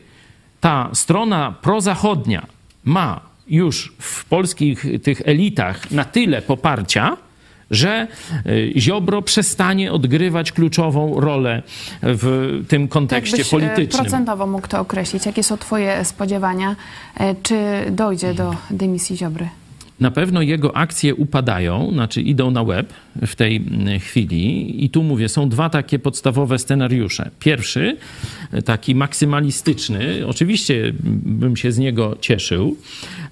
ta strona prozachodnia ma już w polskich tych elitach na tyle poparcia, że y, Ziobro przestanie odgrywać kluczową rolę w tym kontekście Jakbyś politycznym. procentowo mógł to określić? Jakie są twoje spodziewania? E, czy dojdzie do dymisji Ziobry? Na pewno jego akcje upadają, znaczy idą na web w tej mm, chwili. I tu mówię, są dwa takie podstawowe scenariusze. Pierwszy, taki maksymalistyczny, oczywiście bym się z niego cieszył,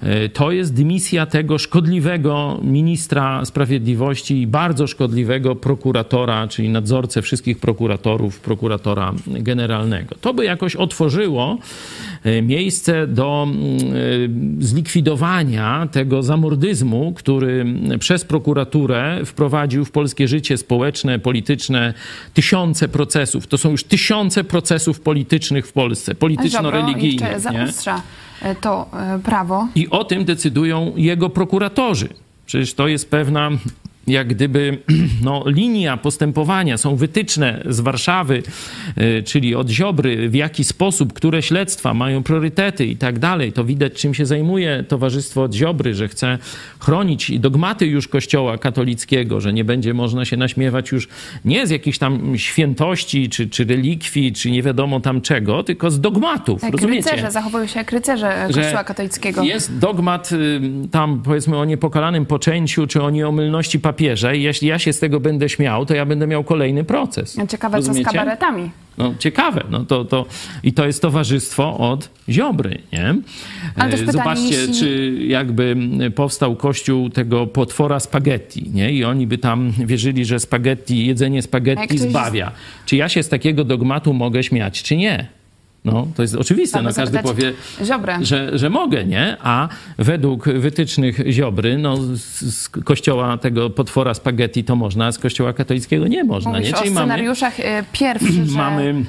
e, to jest dymisja tego szkodliwego ministra sprawiedliwości i bardzo szkodliwego prokuratora, czyli nadzorcę wszystkich prokuratorów, prokuratora generalnego. To by jakoś otworzyło miejsce do mm, e, zlikwidowania tego zamordyzmu, który przez prokuraturę wprowadził w polskie życie społeczne, polityczne tysiące procesów. To są już tysiące procesów politycznych w Polsce, polityczno-religijnych. zaostrza e, to e, prawo. I o tym decydują jego prokuratorzy. Przecież to jest pewna jak gdyby <clears throat> no, linia postępowania, są wytyczne z Warszawy, y, czyli od Ziobry, w jaki sposób, które śledztwa mają priorytety i tak dalej. To widać, czym się zajmuje Towarzystwo od Ziobry, że chce chronić dogmaty już Kościoła katolickiego, że nie będzie można się naśmiewać już nie z jakichś tam świętości, czy, czy relikwii, czy nie wiadomo tam czego, tylko z dogmatów. Jak rozumiecie? rycerze, zachowują się jak rycerze Kościoła katolickiego. Jest dogmat tam, powiedzmy, o niepokalanym poczęciu, czy o nieomylności papieru, papierze i jeśli ja się z tego będę śmiał, to ja będę miał kolejny proces. Ciekawe, Rozumiecie? co z kabaretami. No, ciekawe. No, to, to, I to jest towarzystwo od Ziobry, nie? Ale też Zobaczcie, jeśli... czy jakby powstał kościół tego potwora spaghetti, nie? I oni by tam wierzyli, że spaghetti, jedzenie spaghetti zbawia. Czy ja się z takiego dogmatu mogę śmiać, czy nie? No, to jest oczywiste. No, każdy powie, że, że mogę, nie? A według wytycznych Ziobry, no, z, kościoła tego potwora spaghetti to można, a z kościoła katolickiego nie można. Mówisz nie? Czyli o scenariuszach mamy, pierwszy, że... <clears throat> mamy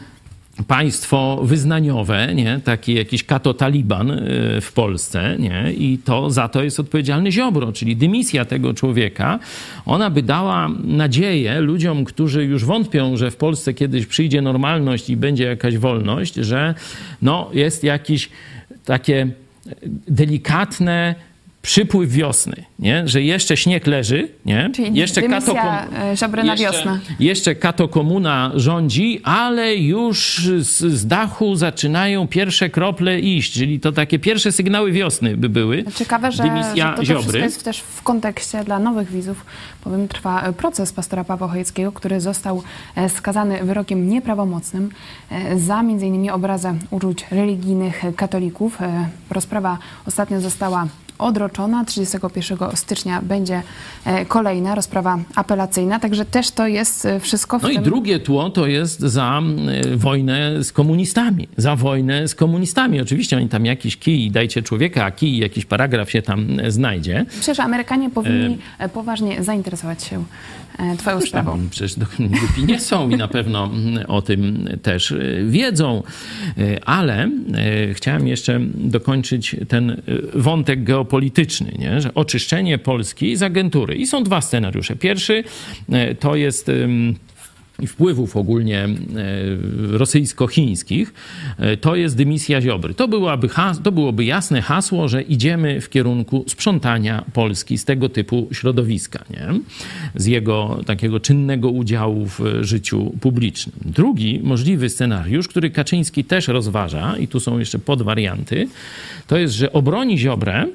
państwo wyznaniowe, nie? taki jakiś kato-taliban y, w Polsce nie? i to za to jest odpowiedzialny Ziobro, czyli dymisja tego człowieka, ona by dała nadzieję ludziom, którzy już wątpią, że w Polsce kiedyś przyjdzie normalność i będzie jakaś wolność, że no, jest jakieś takie delikatne przypływ wiosny, nie? że jeszcze śnieg leży, nie? Czyli jeszcze dymisja e, Ziobry na wiosnę. Jeszcze kato komuna rządzi, ale już z, z dachu zaczynają pierwsze krople iść, czyli to takie pierwsze sygnały wiosny by były. Ciekawe, że, Dymisja że to, to wszystko Ziobry. jest też w kontekście dla nowych widzów, bowiem trwa e, proces pastora Pawła Chojeckiego, który został e, skazany wyrokiem nieprawomocnym za m.in. obrazę uczuć religijnych katolików. Rozprawa ostatnio została odroczona. 31 stycznia będzie e, kolejna rozprawa apelacyjna, także też to jest e, wszystko w No i tym... drugie tło to jest za y, wojnę z komunistami. Za wojnę z komunistami. Oczywiście oni tam jakiś kij, dajcie człowieka, a kij, jakiś paragraf się tam e, znajdzie. Myślę, że Amerykanie powinni e, poważnie zainteresować się e, twoją sprawą. Przecież głupi nie są i na pewno o tym też wiedzą. Ale chciałem jeszcze dokończyć ten wątek geopolityczny, nie? że oczyszczenie Polski z agentury. I są dwa scenariusze. Pierwszy y, to jest... wpływów ogólnie e, rosyjsko-chińskich, e, to jest dymisja Ziobry. To byłoby, has, to byłoby jasne hasło, że idziemy w kierunku sprzątania Polski z tego typu środowiska, nie? z jego takiego czynnego udziału w e, życiu publicznym. Drugi możliwy scenariusz, który Kaczyński też rozważa, i tu są jeszcze podwarianty, to jest, że obroni Ziobrę,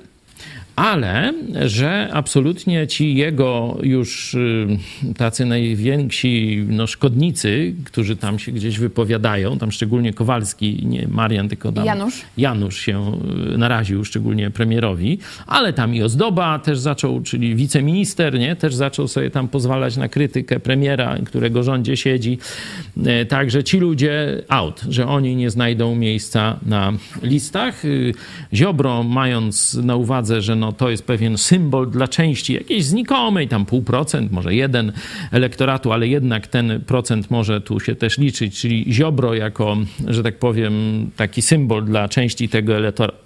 ale że absolutnie ci jego już y, tacy najwięksi no, szkodnicy, którzy tam się gdzieś wypowiadają, tam szczególnie Kowalski, nie Marian, tylko tam Janusz. Janusz się y, naraził, szczególnie premierowi, ale tam i Ozdoba też zaczął, czyli wiceminister, nie, też zaczął sobie tam pozwalać na krytykę premiera, którego rządzie siedzi. E, Także ci ludzie out, że oni nie znajdą miejsca na listach. Y, Ziobro, mając na uwadze, że no to jest pewien symbol dla części jakiejś znikomej, tam pół procent, może jeden elektoratu, ale jednak ten procent może tu się też liczyć, czyli Ziobro jako, że tak powiem, taki symbol dla części tego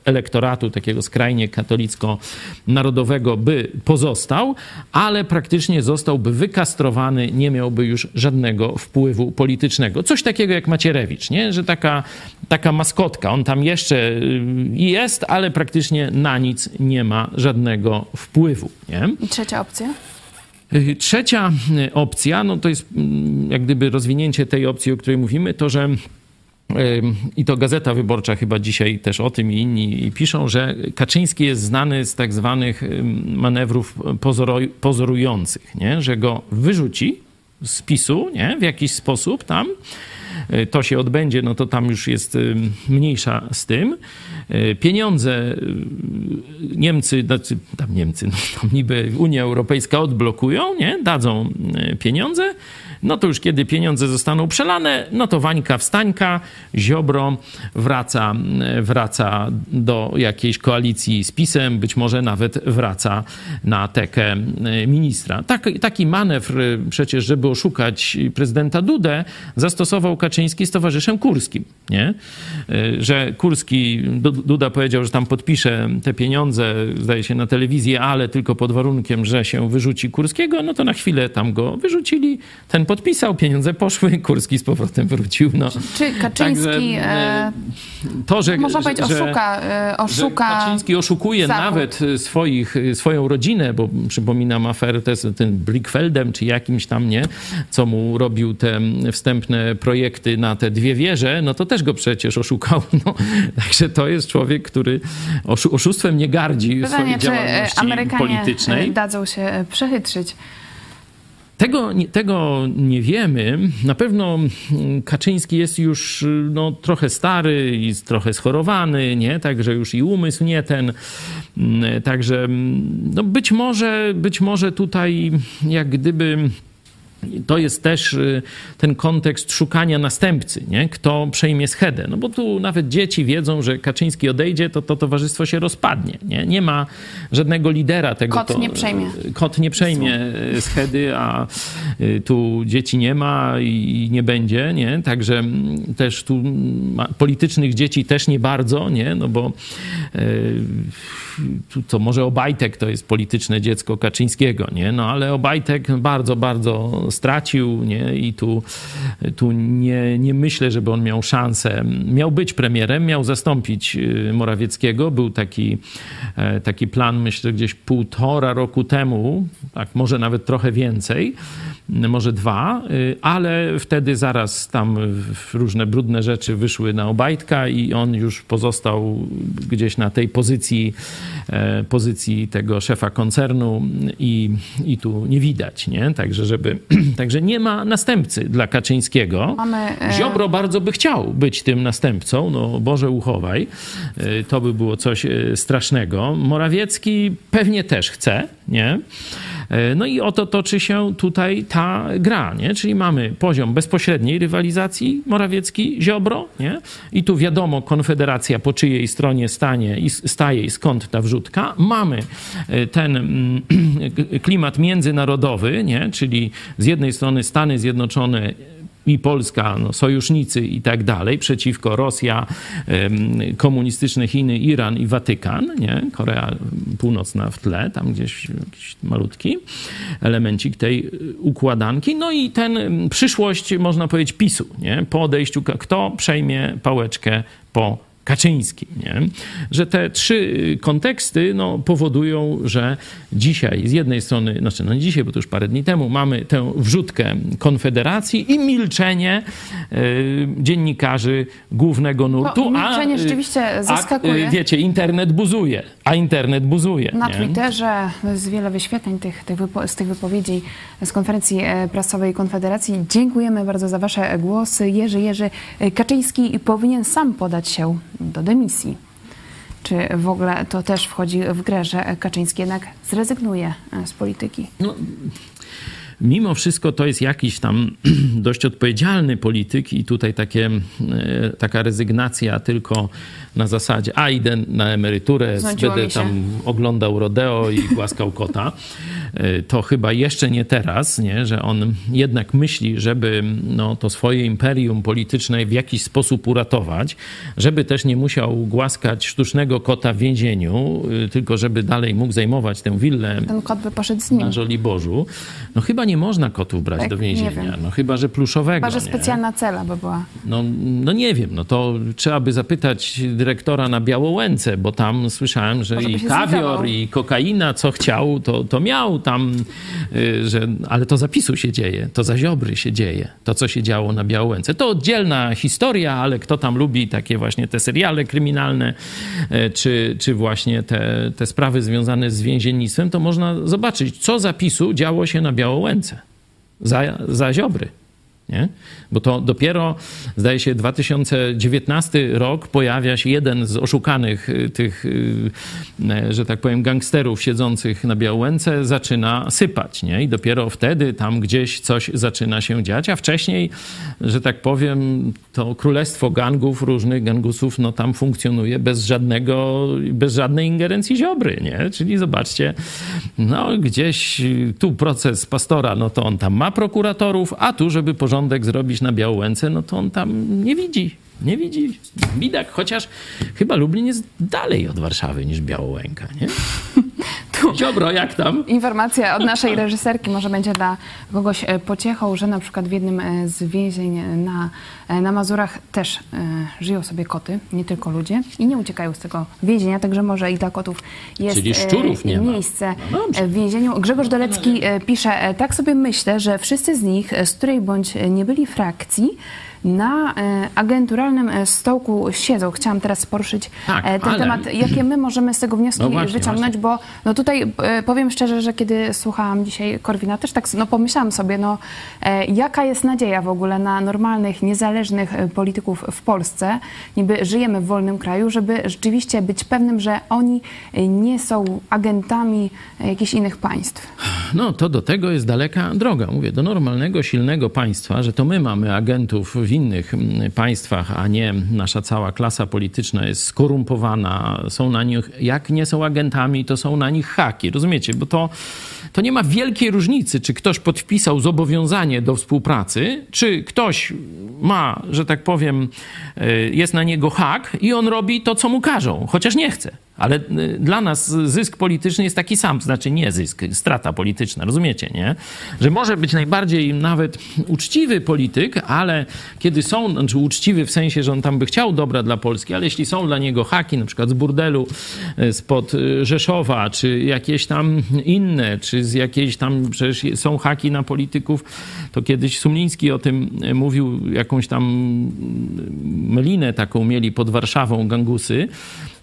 elektoratu, takiego skrajnie katolicko-narodowego by pozostał, ale praktycznie zostałby wykastrowany, nie miałby już żadnego wpływu politycznego. Coś takiego jak Macierewicz, nie? że taka, taka maskotka, on tam jeszcze y, jest, ale praktycznie na nic nie ma żadnego wpływu. Nie? I trzecia opcja? Y, Trzecia y, opcja, no to jest mm, jak gdyby rozwinięcie tej opcji, o której mówimy, to że i to Gazeta Wyborcza chyba dzisiaj też o tym i inni piszą, że Kaczyński jest znany z tak zwanych manewrów pozorujących, nie? że go wyrzuci z PiSu nie? w jakiś sposób tam. Y, To się odbędzie, no to tam już jest mniejsza z tym. Y, Pieniądze y, Niemcy, znaczy tam Niemcy, no tam niby Unia Europejska odblokują, nie? dadzą y, pieniądze, no to już kiedy pieniądze zostaną przelane, no to Wańka wstańka, Ziobro wraca, wraca do jakiejś koalicji z PiSem, być może nawet wraca na tekę ministra. Tak, taki manewr przecież, żeby oszukać prezydenta Dudę, zastosował Kaczyński z towarzyszem Kurskim, nie? Że Kurski, Du- Duda powiedział, że tam podpisze te pieniądze, zdaje się, na telewizję, ale tylko pod warunkiem, że się wyrzuci Kurskiego, no to na chwilę tam go wyrzucili, ten podpisał, pieniądze poszły, <laughs> Kurski z powrotem wrócił. No. Czy Kaczyński, Także, e, To, że, można że, powiedzieć, że, oszuka, e, oszuka Kaczyński oszukuje Zachód. nawet swoich, swoją rodzinę, bo przypominam aferę z tym Blickfeldem, czy jakimś tam, nie, co mu robił te wstępne projekty na te dwie wieże, no to też go przecież oszukał. <laughs> No, także to jest człowiek, który oszu- oszustwem nie gardzi swojej Pytanie, e, działalności Amerykanie politycznej. e, dadzą się e, przechytrzyć? Tego, tego nie wiemy. Na pewno mm, Kaczyński jest już y, no, trochę stary i trochę schorowany, nie? Także już i umysł nie ten. Mm, Także mm, no, być może, być może tutaj jak gdyby to jest też y, ten kontekst szukania następcy, nie? kto przejmie schedę. No bo tu nawet dzieci wiedzą, że Kaczyński odejdzie, to to towarzystwo się rozpadnie. Nie, nie ma żadnego lidera tego. Kot to, nie przejmie. Kot nie przejmie y, schedy, a y, tu dzieci nie ma i nie będzie, nie? Także mm, też tu politycznych dzieci też nie bardzo, nie? No bo y, to może Obajtek to jest polityczne dziecko Kaczyńskiego, nie? No ale Obajtek bardzo, bardzo stracił, nie? I tu, tu nie, nie myślę, żeby on miał szansę. Miał być premierem, miał zastąpić y, Morawieckiego. Był taki, e, taki plan, myślę, gdzieś półtora roku temu, tak, może nawet trochę więcej może dwa, y, ale wtedy zaraz tam różne brudne rzeczy wyszły na Obajtka i on już pozostał gdzieś na tej pozycji, e, pozycji tego szefa koncernu i, i tu nie widać, nie? Także, żeby, <clears throat> także nie ma następcy dla Kaczyńskiego. Mamy, e, Ziobro bardzo by chciał być tym następcą, no Boże uchowaj, E, to by było coś strasznego. Morawiecki pewnie też chce, nie? No i oto toczy się tutaj ta gra, nie? Czyli mamy poziom bezpośredniej rywalizacji Morawiecki-Ziobro, nie? I tu wiadomo, Konfederacja po czyjej stronie stanie i staje i skąd ta wrzutka. Mamy e, ten mm, <clears throat> klimat międzynarodowy, nie? Czyli z jednej strony Stany Zjednoczone i Polska, no, sojusznicy i tak dalej, przeciwko Rosja, komunistyczne Chiny, Iran i Watykan, nie? Korea Północna w tle, tam gdzieś jakiś malutki elemencik tej układanki. No i ten przyszłość, można powiedzieć, PiSu, nie? Po odejściu, kto przejmie pałeczkę po Kaczyńskim, nie? że te trzy konteksty no, powodują, że dzisiaj z jednej strony, znaczy no nie dzisiaj, bo to już parę dni temu, mamy tę wrzutkę Konfederacji i milczenie y, dziennikarzy głównego nurtu. No, milczenie rzeczywiście A, zaskakuje. y, wiecie, internet buzuje, a internet buzuje. Na nie? Twitterze jest wiele wyświetleń tych, tych z tych wypowiedzi z konferencji e, prasowej Konfederacji. Dziękujemy bardzo za Wasze głosy. Jerzy Jerzy Kaczyński powinien sam podać się do dymisji. Czy w ogóle to też wchodzi w grę, że Kaczyński jednak zrezygnuje e, z polityki? Mimo wszystko to jest jakiś tam <clears throat> dość odpowiedzialny polityk i tutaj takie, e, taka rezygnacja tylko na zasadzie, a idę na emeryturę, będę tam oglądał rodeo i <laughs> głaskał kota. E, To chyba jeszcze nie teraz, nie? że on jednak myśli, żeby no, to swoje imperium polityczne w jakiś sposób uratować, żeby też nie musiał głaskać sztucznego kota w więzieniu, y, tylko żeby dalej mógł zajmować tę willę Ten kot by poszedł z nim. na Żoliborzu. No chyba nie można kotów brać Tak, do nie więzienia. No chyba, że pluszowego. Chyba, że nie? specjalna cela by była. No, no nie wiem, no to trzeba by zapytać dyrektora na Białołęce, bo tam słyszałem, że Może i kawior, i kokaina, co chciał, to, to miał tam, y, że, ale to za PiSu się dzieje, to za Ziobry się dzieje, to co się działo na Białołęce. To oddzielna historia, ale kto tam lubi takie właśnie te seriale kryminalne, y, czy, czy właśnie te, te sprawy związane z więziennictwem, to można zobaczyć, co za PiSu działo się na Białołęce za, za Ziobry. Nie? Bo to dopiero, zdaje się, 2019 rok pojawia się jeden z oszukanych y, tych, y, e, że tak powiem, gangsterów siedzących na Białęce zaczyna sypać. Nie? I dopiero wtedy tam gdzieś coś zaczyna się dziać, a wcześniej, że tak powiem, to królestwo gangów, różnych gangusów, no tam funkcjonuje bez żadnego, bez żadnej ingerencji Ziobry, nie? Czyli zobaczcie, no gdzieś tu proces pastora, no to on tam ma prokuratorów, a tu, żeby porządek zrobić na Białęce, no to on tam nie widzi. Nie widzi bidak, chociaż chyba Lublin jest dalej od Warszawy niż Białołęka, nie? <laughs> Ziobro, <laughs> jak tam? Informacja od naszej reżyserki może będzie dla kogoś e, pociechą, że na przykład w jednym e, z więzień na, e, na Mazurach też żyją sobie koty, nie tylko ludzie i nie uciekają z tego więzienia, także może i dla kotów jest Czyli szczurów nie miejsce No w więzieniu. Grzegorz Dolecki pisze, tak sobie myślę, że wszyscy z nich, z której bądź nie byli frakcji, na e, agenturalnym e, stołku siedzą. Chciałam teraz poruszyć Tak, e, ten ale- temat. Jakie my możemy z tego wnioski No właśnie, wyciągnąć? bo no tutaj powiem szczerze, że kiedy słuchałam dzisiaj Korwina, też tak no pomyślałam sobie, no jaka jest nadzieja w ogóle na normalnych, niezależnych polityków w Polsce, niby żyjemy w wolnym kraju, żeby rzeczywiście być pewnym, że oni nie są agentami jakichś innych państw. No to do tego jest daleka droga. Mówię, do normalnego, silnego państwa, że to my mamy agentów w innych mm, państwach, a nie nasza cała klasa polityczna jest skorumpowana, są na nich, jak nie są agentami, to są na nich haki, rozumiecie? Bo to, to nie ma wielkiej różnicy, czy ktoś podpisał zobowiązanie do współpracy, czy ktoś ma, że tak powiem, y, jest na niego hak i on robi to, co mu każą, chociaż nie chce. Ale y, dla nas zysk polityczny jest taki sam, to znaczy nie zysk, strata polityczna, rozumiecie, nie? Że może być najbardziej nawet uczciwy polityk, ale kiedy są, znaczy uczciwy w sensie, że on tam by chciał dobra dla Polski, ale jeśli są dla niego haki, na przykład z burdelu y, spod y, Rzeszowa, czy jakieś tam inne, czy z jakiejś tam, przecież są haki na polityków, to kiedyś Sumliński o tym mówił, jakąś tam melinę taką mieli pod Warszawą gangusy,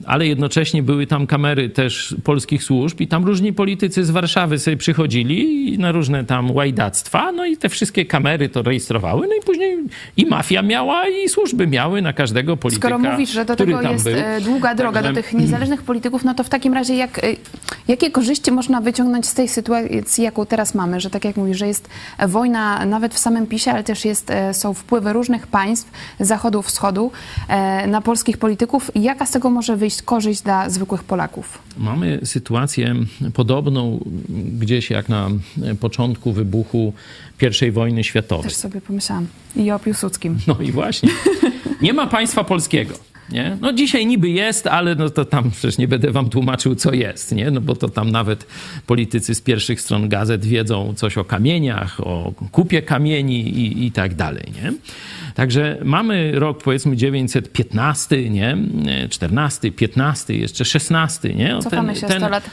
ale jednocześnie były tam kamery też polskich służb i tam różni politycy z Warszawy sobie przychodzili na różne tam łajdactwa, no i te wszystkie kamery to rejestrowały, no i później i mafia miała i służby miały na każdego polityka, Skoro mówisz, że do tego jest był. e, długa droga Także- do tych niezależnych polityków, no to w takim razie jak, e, jakie korzyści można wyciągnąć z tej sytuacji, jaką teraz mamy, że tak jak mówisz, że jest wojna nawet w samym PiSie, ale też jest, e, są wpływy różnych państw, zachodu, wschodu na polskich polityków. Jaka z tego może wyjść korzyść dla zwykłych Polaków? Mamy sytuację podobną gdzieś jak na początku wybuchu I wojny światowej. Też sobie pomyślałam. I o Piłsudskim. No i właśnie. Nie ma państwa polskiego. Nie? No dzisiaj niby jest, ale no to tam przecież nie będę wam tłumaczył, co jest, nie? No bo to tam nawet politycy z pierwszych stron gazet wiedzą coś o kamieniach, o kupie kamieni i, i tak dalej, nie? Także mamy rok powiedzmy 915, nie? 14, 15, jeszcze 16, nie? O, Cofamy się 100 lat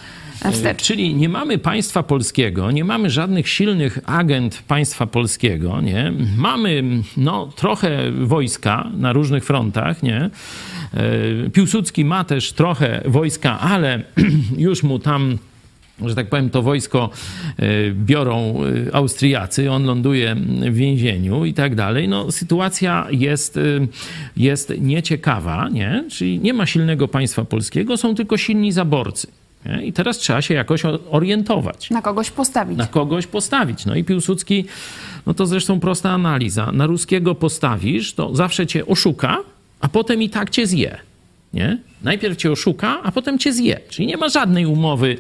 wstecz. Czyli nie mamy państwa polskiego, nie mamy żadnych silnych agent państwa polskiego, nie? Mamy no, trochę wojska na różnych frontach, nie? E, Piłsudski ma też trochę wojska, ale <clears throat> już mu tam że tak powiem, to wojsko e, biorą e, Austriacy, on ląduje w więzieniu i tak dalej. No, sytuacja jest, e, jest nieciekawa, nie? czyli nie ma silnego państwa polskiego, są tylko silni zaborcy. I teraz trzeba się jakoś orientować Na kogoś postawić. na kogoś postawić. No i Piłsudski, no to zresztą prosta analiza. Na ruskiego postawisz, to zawsze cię oszuka, a potem i tak cię zje. Nie? Najpierw cię oszuka, a potem cię zje. Czyli nie ma żadnej umowy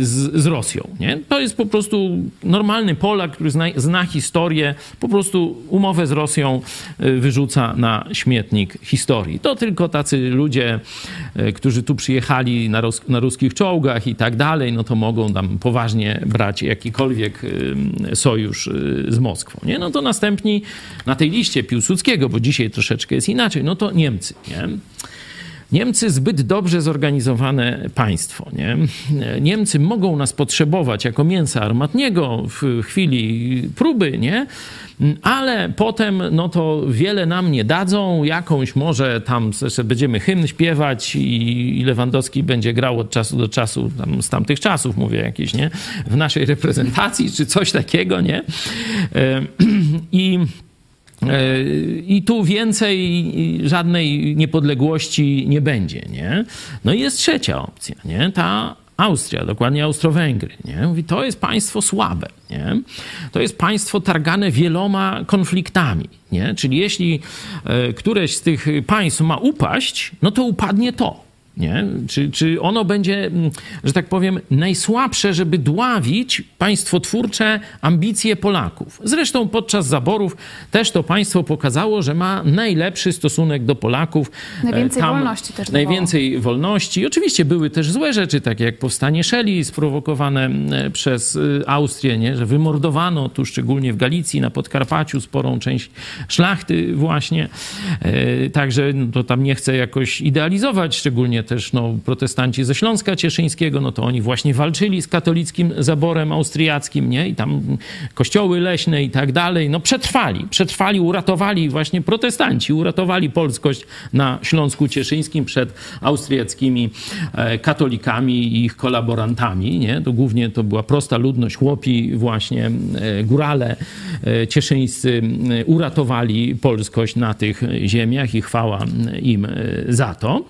z, z Rosją. Nie? To jest po prostu normalny Polak, który zna, zna historię, po prostu umowę z Rosją y, wyrzuca na śmietnik historii. To tylko tacy ludzie, y, którzy tu przyjechali na, na ruskich czołgach i tak dalej, no to mogą tam poważnie brać jakikolwiek y, sojusz y, z Moskwą. Nie? No to następni na tej liście Piłsudskiego, bo dzisiaj troszeczkę jest inaczej, no to Niemcy. Nie? Niemcy zbyt dobrze zorganizowane państwo. Nie? Niemcy mogą nas potrzebować jako mięsa armatniego w chwili próby, nie? ale potem no to wiele nam nie dadzą. Jakąś może tam jeszcze będziemy hymn śpiewać i Lewandowski będzie grał od czasu do czasu, tam z tamtych czasów mówię jakieś, nie? W naszej reprezentacji czy coś takiego, nie? E, <clears throat> I I tu więcej żadnej niepodległości nie będzie, nie? No i jest trzecia opcja, nie? Ta Austria, dokładnie Austro-Węgry, nie? Mówi, to jest państwo słabe, nie? To jest państwo targane wieloma konfliktami, nie? Czyli jeśli e, któreś z tych państw ma upaść, no to upadnie to. Nie? Czy, czy ono będzie, mm, że tak powiem, najsłabsze, żeby dławić państwotwórcze ambicje Polaków? Zresztą podczas zaborów też to państwo pokazało, że ma najlepszy stosunek do Polaków. Najwięcej E, wolności też dawało. Najwięcej wolności. Oczywiście były też złe rzeczy, takie jak powstanie Szeli sprowokowane e, przez e, Austrię, nie? że wymordowano tu szczególnie w Galicji, na Podkarpaciu sporą część szlachty właśnie. E, Także no, to tam nie chcę jakoś idealizować, szczególnie też no, protestanci ze Śląska Cieszyńskiego, no to oni właśnie walczyli z katolickim zaborem austriackim, nie? I tam kościoły leśne i tak dalej, no przetrwali, przetrwali, uratowali właśnie protestanci, uratowali polskość na Śląsku Cieszyńskim przed austriackimi e, katolikami i ich kolaborantami, nie? To głównie to była prosta ludność, chłopi właśnie, e, górale e, cieszyńscy uratowali polskość na tych ziemiach i chwała im za to.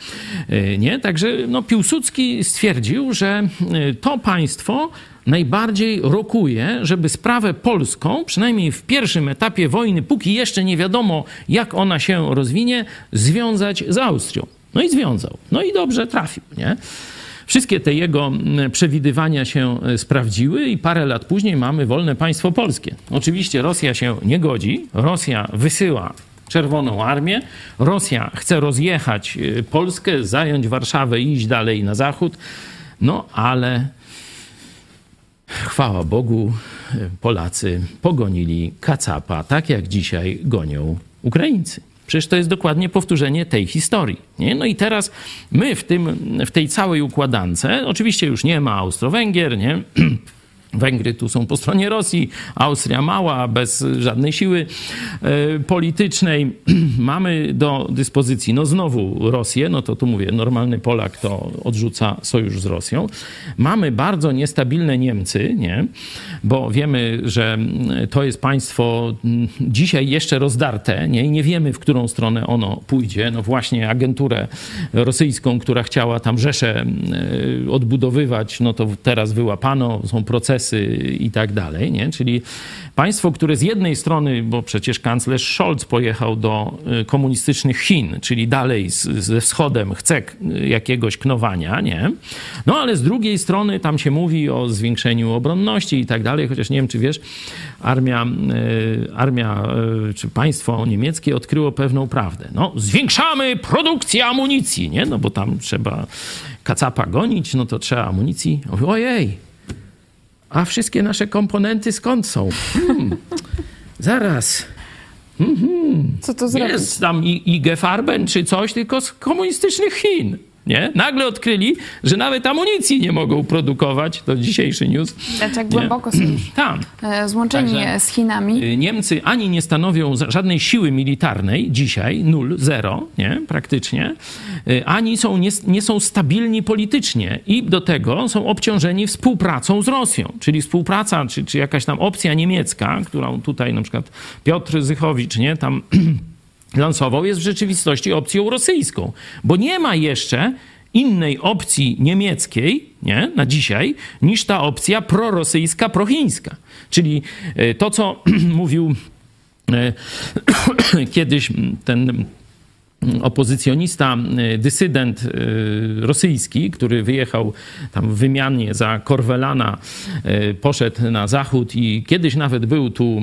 Także no, Piłsudski stwierdził, że e, to państwo najbardziej rokuje, żeby sprawę polską, przynajmniej w pierwszym etapie wojny, póki jeszcze nie wiadomo, jak ona się rozwinie, związać z Austrią. No i związał. No i dobrze trafił, nie? Wszystkie te jego mm, przewidywania się e, sprawdziły i parę lat później mamy wolne państwo polskie. Oczywiście Rosja się nie godzi. Rosja wysyła Czerwoną Armię. Rosja chce rozjechać y, Polskę, zająć Warszawę i iść dalej na zachód. No ale chwała Bogu, y, Polacy pogonili Kacapa, tak jak dzisiaj gonią Ukraińcy. Przecież to jest dokładnie powtórzenie tej historii. Nie? No i teraz my w, tym, w tej całej układance, oczywiście już nie ma Austro-Węgier, nie? <clears throat> Węgry tu są po stronie Rosji, Austria mała, bez żadnej siły e, politycznej. <clears throat> Mamy do dyspozycji, no znowu Rosję, no to tu mówię, normalny Polak to odrzuca sojusz z Rosją. Mamy bardzo niestabilne Niemcy, nie? bo wiemy, że to jest państwo mm, dzisiaj jeszcze rozdarte nie? i nie wiemy, w którą stronę ono pójdzie. No właśnie agenturę rosyjską, która chciała tam Rzeszę e, odbudowywać, no to teraz wyłapano, są procesy i tak dalej, nie? Czyli państwo, które z jednej strony, bo przecież kanclerz Scholz pojechał do y, komunistycznych Chin, czyli dalej z, ze wschodem chce jakiegoś knowania, nie? No ale z drugiej strony tam się mówi o zwiększeniu obronności i tak dalej, chociaż nie wiem, czy wiesz, armia, y, armia y, czy państwo niemieckie odkryło pewną prawdę. No, zwiększamy produkcję amunicji, nie? No bo tam trzeba kacapa gonić, no to trzeba amunicji. Ojej, a wszystkie nasze komponenty skąd są? Hmm. Zaraz. Co to zrobić? Jest tam IG Farben czy coś, tylko z komunistycznych Chin. Nie? Nagle odkryli, że nawet amunicji nie mogą produkować. To dzisiejszy news. Znaczy, jak głęboko są już <clears throat> Tam. e, złączeni Także- z Chinami. Y, Niemcy ani nie stanowią żadnej siły militarnej dzisiaj, nul, zero, nie, praktycznie, y, ani są, nie, nie są stabilni politycznie i do tego są obciążeni współpracą z Rosją, czyli współpraca, czy, czy jakaś tam opcja niemiecka, którą tutaj na przykład Piotr Zychowicz, nie, tam <clears throat> lansował, jest w rzeczywistości opcją rosyjską, bo nie ma jeszcze innej opcji niemieckiej nie, na dzisiaj niż ta opcja prorosyjska, prochińska. Czyli e, to, co <clears throat> mówił e, <clears throat> kiedyś ten opozycjonista, y, dysydent y, rosyjski, który wyjechał tam w wymianie za Korwelana, y, poszedł na zachód i kiedyś nawet był tu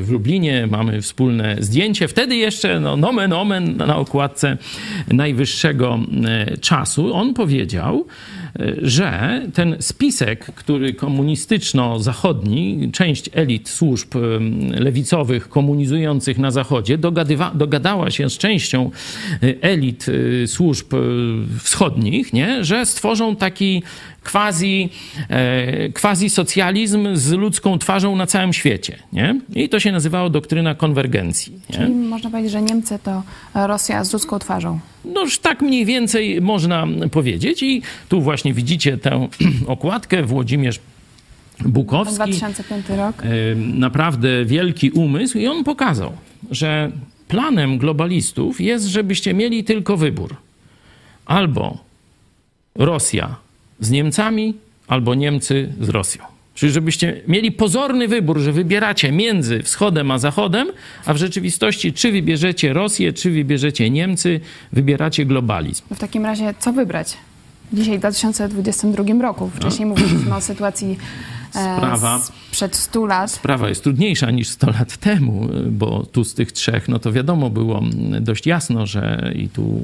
w Lublinie, mamy wspólne zdjęcie. Wtedy jeszcze, no, nomen omen, na okładce najwyższego czasu, on powiedział, że ten spisek, który komunistyczno-zachodni, część elit służb lewicowych komunizujących na Zachodzie dogadywa, dogadała się z częścią y, elit y, służb y, wschodnich, nie? że stworzą taki quasi, e, quasi socjalizm z ludzką twarzą na całym świecie. Nie? I to się nazywało doktryna konwergencji. Nie? Czyli można powiedzieć, że Niemcy to Rosja z ludzką twarzą. Noż tak mniej więcej można powiedzieć. I tu właśnie widzicie tę <clears throat> okładkę. Włodzimierz Bukowski. 2005 rok. E, naprawdę wielki umysł i on pokazał, że planem globalistów jest, żebyście mieli tylko wybór. Albo Rosja z Niemcami, albo Niemcy z Rosją. Czyli żebyście mieli pozorny wybór, że wybieracie między wschodem a zachodem, a w rzeczywistości czy wybierzecie Rosję, czy wybierzecie Niemcy, wybieracie globalizm. W takim razie co wybrać? Dzisiaj w 2022 roku. Wcześniej mówiliśmy o sytuacji Sprawa. sprzed 100 lat. Sprawa jest trudniejsza niż 100 lat temu, bo tu z tych trzech, no to wiadomo było dość jasno, że i tu,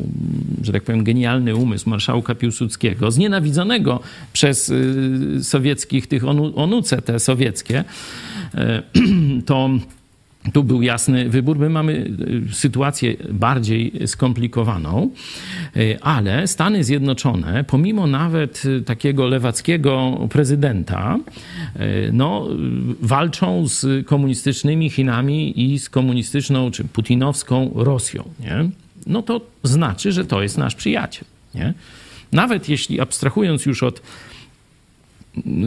że tak powiem, genialny umysł marszałka Piłsudskiego, znienawidzonego przez y, sowieckich, tych onu, onuce te sowieckie, y, <clears throat> to tu był jasny wybór. My mamy y, sytuację bardziej skomplikowaną, y, ale Stany Zjednoczone, pomimo nawet y, takiego lewackiego prezydenta, no, walczą z komunistycznymi Chinami i z komunistyczną czy putinowską Rosją. Nie? No to znaczy, że to jest nasz przyjaciel. Nie? Nawet jeśli abstrahując już od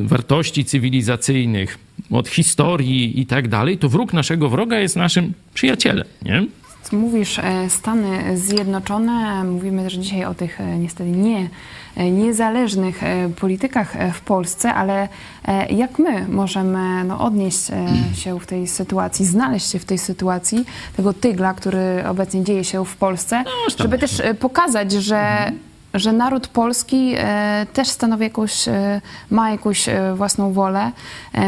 wartości cywilizacyjnych, od historii i tak dalej, to wróg naszego wroga jest naszym przyjacielem, nie? Mówisz e, Stany Zjednoczone, mówimy też dzisiaj o tych e, niestety nie, e, niezależnych politykach w Polsce, ale jak my możemy no, odnieść się w tej sytuacji, znaleźć się w tej sytuacji tego tygla, który obecnie dzieje się w Polsce, No, żeby też pokazać, że że naród polski e, też stanowi jakąś, e, ma jakąś e, własną wolę,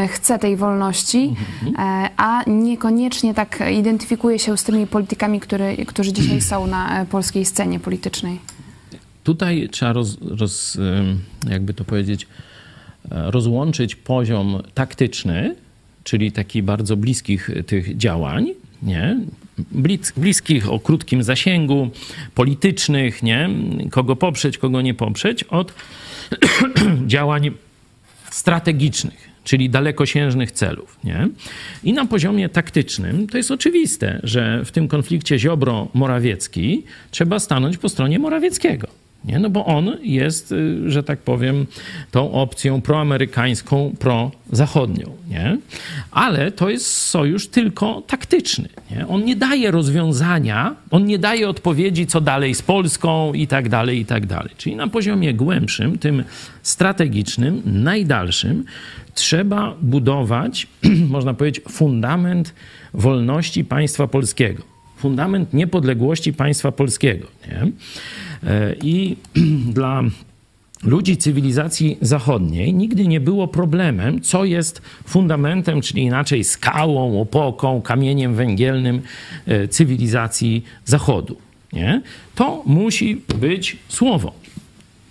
chce tej wolności, e, a niekoniecznie tak identyfikuje się z tymi politykami, które, którzy dzisiaj są na polskiej scenie politycznej. Tutaj trzeba roz, roz, jakby to powiedzieć, rozłączyć poziom taktyczny, czyli taki bardzo bliskich tych działań, nie? Bliskich o krótkim zasięgu, politycznych, nie? kogo poprzeć, kogo nie poprzeć, od <clears throat> działań strategicznych, czyli dalekosiężnych celów. Nie? I na poziomie taktycznym to jest oczywiste, że w tym konflikcie Ziobro-Morawiecki trzeba stanąć po stronie Morawieckiego. Nie? No bo on jest, y, że tak powiem, tą opcją proamerykańską, prozachodnią. Nie? Ale to jest sojusz tylko taktyczny. Nie? On nie daje rozwiązania, on nie daje odpowiedzi, co dalej z Polską i tak dalej, i tak dalej. Czyli na poziomie głębszym, tym strategicznym, najdalszym, trzeba budować, <clears throat> można powiedzieć, fundament wolności państwa polskiego. Fundament niepodległości państwa polskiego. Nie? E, I <clears throat> dla ludzi cywilizacji zachodniej nigdy nie było problemem, co jest fundamentem, czyli inaczej skałą, opoką, kamieniem węgielnym e, cywilizacji Zachodu. Nie? To musi być słowo.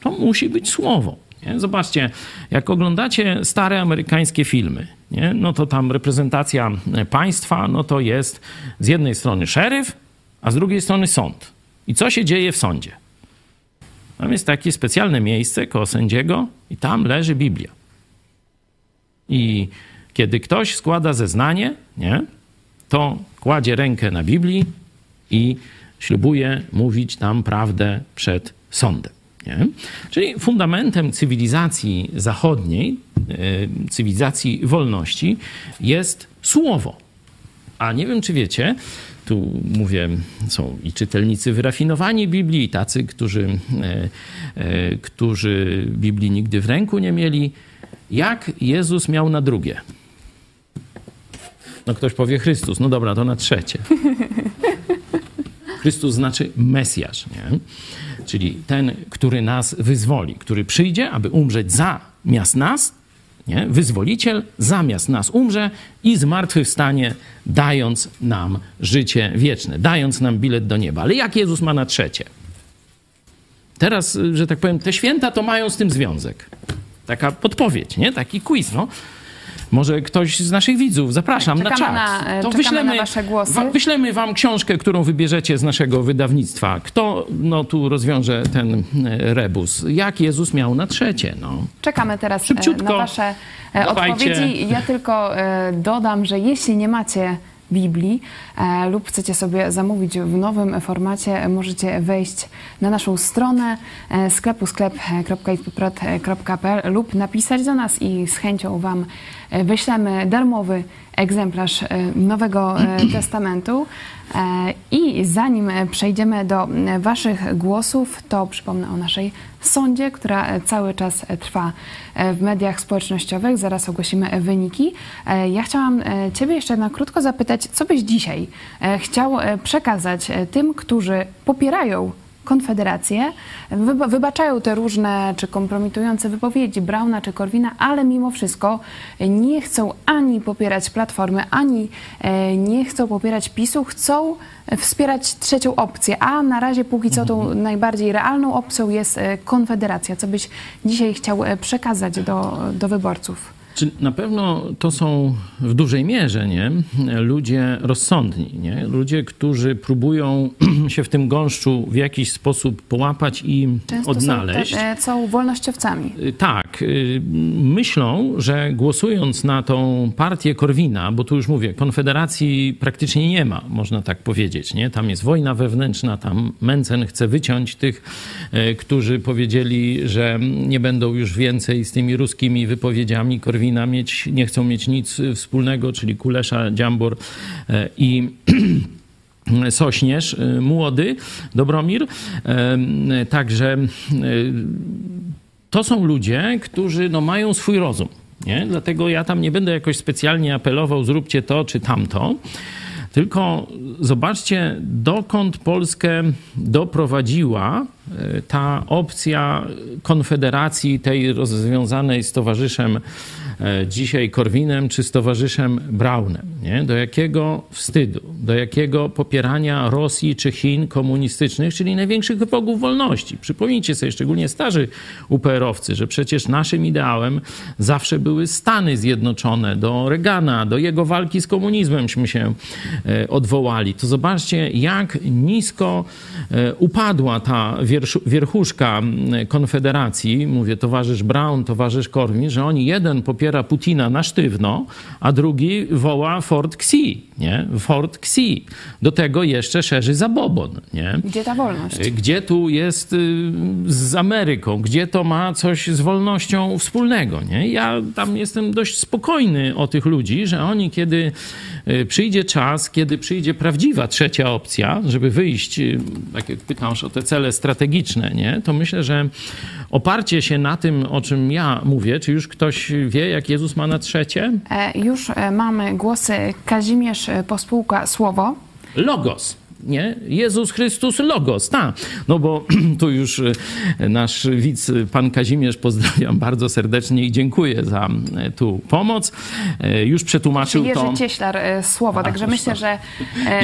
To musi być słowo. Nie? Zobaczcie, jak oglądacie stare amerykańskie filmy, nie? no to tam reprezentacja państwa, no to jest z jednej strony szeryf, a z drugiej strony sąd. I co się dzieje w sądzie? Tam jest takie specjalne miejsce koło sędziego i tam leży Biblia. I kiedy ktoś składa zeznanie, nie, to kładzie rękę na Biblii i ślubuje mówić tam prawdę przed sądem. Nie? Czyli fundamentem cywilizacji zachodniej, e, cywilizacji wolności jest słowo. A nie wiem, czy wiecie, tu mówię, są i czytelnicy wyrafinowani Biblii, i tacy, którzy, e, e, którzy Biblii nigdy w ręku nie mieli. Jak Jezus miał na drugie? No ktoś powie Chrystus, no dobra, to na trzecie. Chrystus znaczy Mesjasz, nie? Czyli ten, który nas wyzwoli, który przyjdzie, aby umrzeć zamiast nas, nie? wyzwoliciel zamiast nas umrze i zmartwychwstanie, dając nam życie wieczne, dając nam bilet do nieba. Ale jak Jezus ma na trzecie? Teraz, że tak powiem, te święta to mają z tym związek. Taka podpowiedź, nie? Taki quiz, no. Może ktoś z naszych widzów, zapraszam Czekamy na czat. na- e, czekamy na wasze głosy. wa- wyślemy wam książkę, którą wybierzecie z naszego wydawnictwa. Kto no, tu rozwiąże ten e, rebus? Jak Jezus miał na trzecie? No. Czekamy teraz e, Szybciutko. na Wasze Dawajcie. odpowiedzi. Ja tylko dodam, że jeśli nie macie Biblii e, lub chcecie sobie zamówić w nowym formacie, możecie wejść na naszą stronę e, sklepu sklep.izpoprot.pl lub napisać do nas i z chęcią Wam wyślemy darmowy egzemplarz e, Nowego e, <clears throat> Testamentu. E, I zanim e, przejdziemy do e, Waszych głosów, to przypomnę o naszej sądzie, która e, cały czas e, trwa e, w mediach społecznościowych. Zaraz ogłosimy e, wyniki. E, Ja chciałam e, Ciebie jeszcze na krótko zapytać, co byś dzisiaj e, chciał e, przekazać e, tym, którzy popierają Konfederację, wyba- wybaczają te różne czy kompromitujące wypowiedzi Brauna czy Korwina, ale mimo wszystko nie chcą ani popierać Platformy, ani e, nie chcą popierać PiSu, chcą wspierać trzecią opcję, a na razie póki co tą najbardziej realną opcją jest e, Konfederacja. Co byś dzisiaj chciał e, przekazać do, do wyborców? Czy na pewno to są w dużej mierze nie? ludzie rozsądni, nie? ludzie, którzy próbują <clears throat> się w tym gąszczu w jakiś sposób połapać i Często odnaleźć. Są, te, e, są wolnościowcami. Y, Tak, y, myślą, że głosując na tą partię Korwina, bo tu już mówię, konfederacji praktycznie nie ma, można tak powiedzieć, nie? Tam jest wojna wewnętrzna, tam Mencen chce wyciąć tych, y, którzy powiedzieli, że nie będą już więcej z tymi ruskimi wypowiedziami Korwina mieć, nie chcą mieć nic wspólnego, czyli Kulesza, Dziambor y, i <clears throat> Sośnierz, y, młody, Dobromir. Y, Także to są ludzie, którzy no, mają swój rozum. Nie? Dlatego ja tam nie będę jakoś specjalnie apelował, zróbcie to czy tamto. Tylko zobaczcie, dokąd Polskę doprowadziła e, ta opcja konfederacji tej rozwiązanej z towarzyszem e, dzisiaj Korwinem czy z towarzyszem Braunem. Nie? Do jakiego wstydu, do jakiego popierania Rosji czy Chin komunistycznych, czyli największych wypogów wolności. Przypomnijcie sobie, szczególnie starzy UPR-owcy, że przecież naszym ideałem zawsze były Stany Zjednoczone. Do Reagana, do jego walki z komunizmemśmy się e, odwołali. To zobaczcie, jak nisko e, upadła ta wierchuszka Konfederacji, mówię towarzysz Brown, towarzysz Korwin, że oni jeden popiera Putina na sztywno, a drugi woła Fort Xi, nie? Fort Xi. Do tego jeszcze szerzy zabobon, nie? Gdzie ta wolność? Gdzie tu jest y, z Ameryką? Gdzie to ma coś z wolnością wspólnego? Nie? Ja tam jestem dość spokojny o tych ludzi, że oni, kiedy y, przyjdzie czas, kiedy przyjdzie prawdziwa trzecia opcja, żeby wyjść, y, tak jak pytasz o te cele strategiczne, nie? to myślę, że oparcie się na tym, o czym ja mówię, czy już ktoś wie, jak Jezus ma na trzecie? E, Już e, mamy głosy Kazimierz e, Pospółka Słowo. Logos. Nie? Jezus Chrystus Logos, tak. No bo <clears throat> tu już y, nasz widz, y, pan Kazimierz, pozdrawiam bardzo serdecznie i dziękuję za y, tu pomoc. Już przetłumaczył Jerzy to. Cieślar e, Słowo, także toż myślę, to. że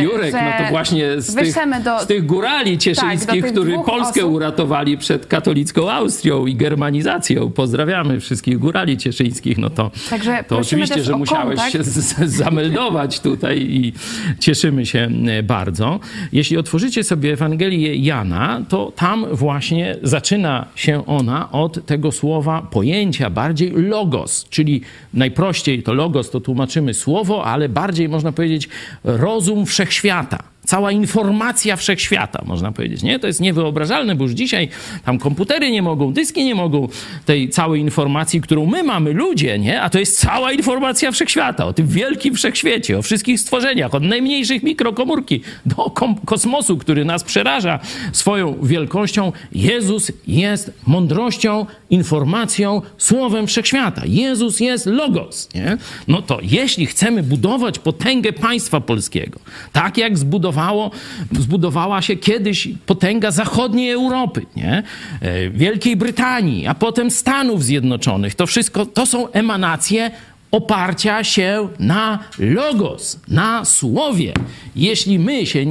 Jurek, że no to właśnie z tych, do, z tych górali cieszyńskich, tak, którzy Polskę osób. uratowali przed katolicką Austrią i germanizacją. Pozdrawiamy wszystkich górali cieszyńskich. No to, Także to oczywiście, że musiałeś kontakt. się z, z, zameldować tutaj i cieszymy się bardzo. Jeśli otworzycie sobie Ewangelię Jana, to tam właśnie zaczyna się ona od tego słowa, pojęcia bardziej logos, czyli najprościej to logos to tłumaczymy słowo, ale bardziej można powiedzieć rozum wszechświata. Cała informacja wszechświata, można powiedzieć. Nie? To jest niewyobrażalne, bo już dzisiaj tam komputery nie mogą, dyski nie mogą tej całej informacji, którą my mamy, ludzie, nie? a to jest cała informacja wszechświata, o tym wielkim wszechświecie, o wszystkich stworzeniach, od najmniejszych mikrokomórki do kosmosu, który nas przeraża swoją wielkością. Jezus jest mądrością, informacją, słowem wszechświata. Jezus jest logos. Nie? No to jeśli chcemy budować potęgę państwa polskiego, tak jak zbudowało, zbudowała się kiedyś potęga zachodniej Europy, nie? E, Wielkiej Brytanii, a potem Stanów Zjednoczonych, to wszystko to są emanacje oparcia się na logos, na słowie. Jeśli my się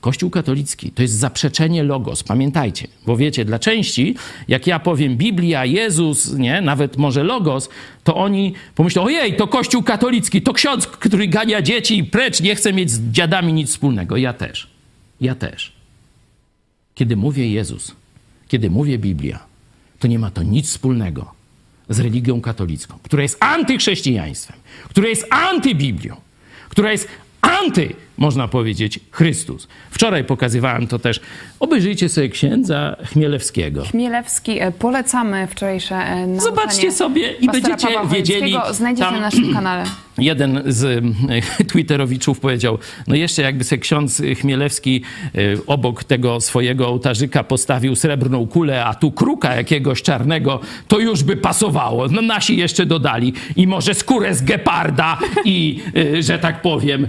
Kościół katolicki to jest zaprzeczenie logos, pamiętajcie, bo wiecie, dla części, jak ja powiem Biblia, Jezus, nie, nawet może logos, to oni pomyślą, ojej, to Kościół katolicki, to ksiądz, który gania dzieci i precz, nie chce mieć z dziadami nic wspólnego. Ja też, ja też. Kiedy mówię Jezus, kiedy mówię Biblia, to nie ma to nic wspólnego z religią katolicką, która jest antychrześcijaństwem, która jest antybiblią, która jest anty, można powiedzieć, Chrystus. Wczoraj pokazywałem to też. Obejrzyjcie sobie księdza Chmielewskiego. Chmielewski, e, polecamy wczorajsze e, nauczanie Zobaczcie sobie i będziecie wiedzieli. Znajdziecie tam- na naszym kanale. Jeden z e, <laughs> twitterowiczów powiedział, no jeszcze jakby se ksiądz Chmielewski e, obok tego swojego ołtarzyka postawił srebrną kulę, a tu kruka jakiegoś czarnego, to już by pasowało. No nasi jeszcze dodali i może skórę z geparda i, e, że tak powiem,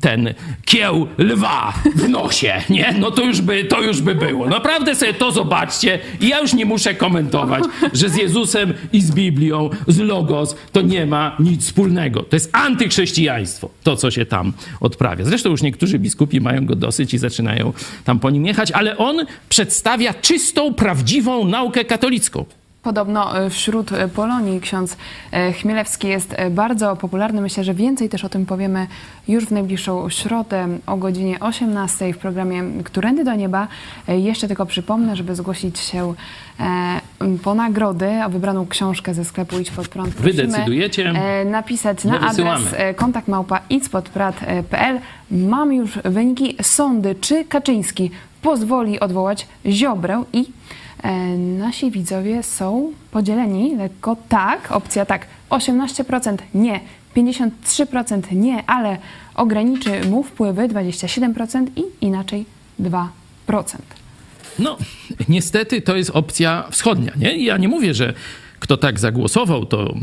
ten kieł lwa w nosie, nie? No to już by, to już by było. Naprawdę sobie to zobaczcie i ja już nie muszę komentować, że z Jezusem i z Biblią, z Logos to nie ma nic wspólnego. To jest antychrześcijaństwo, to co się tam odprawia. Zresztą już niektórzy biskupi mają go dosyć i zaczynają tam po nim jechać, ale on przedstawia czystą, prawdziwą naukę katolicką. Podobno e, wśród e, Polonii ksiądz e, Chmielewski jest bardzo popularny. Myślę, że więcej też o tym powiemy już w najbliższą środę o godzinie 18 w programie Którędy do Nieba. Jeszcze tylko przypomnę, żeby zgłosić się po nagrody o wybraną książkę ze sklepu Idź Pod Prąd. Wy decydujecie. Napisać na adres kontakt małpa. Mam już wyniki sądy, czy Kaczyński pozwoli odwołać Ziobrę i nasi widzowie są podzieleni lekko tak, opcja tak, 18% nie, 53% nie, ale ograniczy mu wpływy 27% i inaczej 2%. No, niestety to jest opcja wschodnia. Nie? Ja nie mówię, że kto tak zagłosował, to,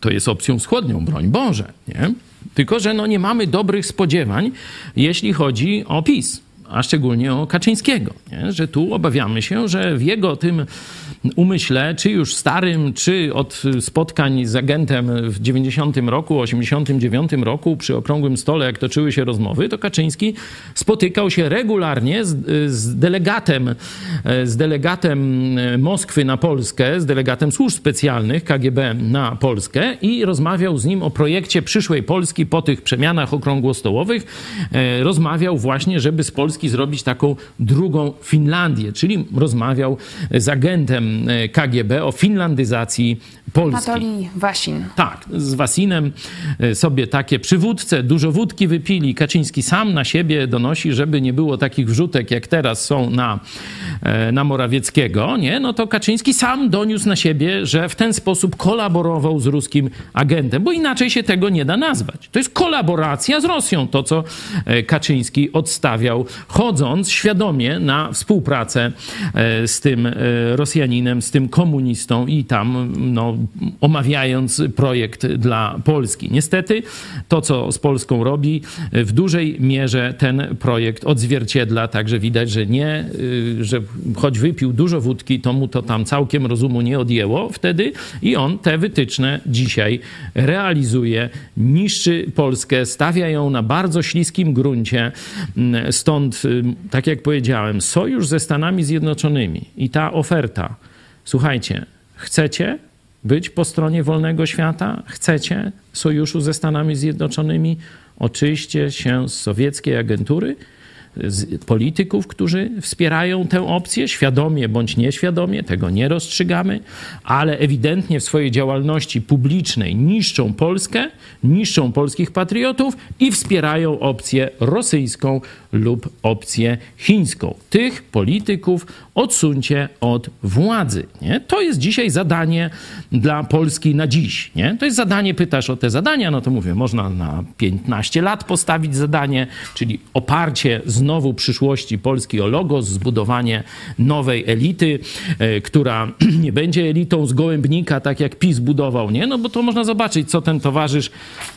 to jest opcją wschodnią, broń Boże. Nie? Tylko, że no nie mamy dobrych spodziewań, jeśli chodzi o PiS. A szczególnie o Kaczyńskiego, nie? że tu obawiamy się, że w jego tym umyśle, czy już starym, czy od spotkań z agentem w 90 roku, 89 roku przy okrągłym stole, jak toczyły się rozmowy, to Kaczyński spotykał się regularnie z, z delegatem, z delegatem Moskwy na Polskę, z delegatem służb specjalnych KGB na Polskę i rozmawiał z nim o projekcie przyszłej Polski po tych przemianach okrągłostołowych. E, rozmawiał właśnie, żeby z Polski zrobić taką drugą Finlandię, czyli rozmawiał z agentem E, KGB o finlandyzacji Polski. Anatolii Wasin. Tak, z Wasinem e, sobie takie przywódce, dużo wódki wypili. Kaczyński sam na siebie donosi, żeby nie było takich wrzutek, jak teraz są na, e, na Morawieckiego, nie? no to Kaczyński sam doniósł na siebie, że w ten sposób kolaborował z ruskim agentem, bo inaczej się tego nie da nazwać. To jest kolaboracja z Rosją, to co Kaczyński odstawiał, chodząc świadomie na współpracę z tym Rosjaninem z tym komunistą i tam no, omawiając projekt dla Polski. Niestety to, co z Polską robi, w dużej mierze ten projekt odzwierciedla, także widać, że nie, y, że choć wypił dużo wódki, to mu to tam całkiem rozumu nie odjęło wtedy i on te wytyczne dzisiaj realizuje, niszczy Polskę, stawia ją na bardzo śliskim gruncie. Stąd, y, tak jak powiedziałem, sojusz ze Stanami Zjednoczonymi i ta oferta Słuchajcie, chcecie być po stronie wolnego świata? Chcecie sojuszu ze Stanami Zjednoczonymi? Oczyście się z sowieckiej agentury polityków, którzy wspierają tę opcję, świadomie bądź nieświadomie, tego nie rozstrzygamy, ale ewidentnie w swojej działalności publicznej niszczą Polskę, niszczą polskich patriotów i wspierają opcję rosyjską lub opcję chińską. Tych polityków odsuńcie od władzy. Nie? To jest dzisiaj zadanie dla Polski na dziś. Nie? To jest zadanie, pytasz o te zadania, no to mówię, można na 15 lat postawić zadanie, czyli oparcie znowu przyszłości Polski o logos, zbudowanie nowej elity, e, która <clears throat> nie będzie elitą z gołębnika, tak jak PiS budował, nie? No bo to można zobaczyć, co ten towarzysz,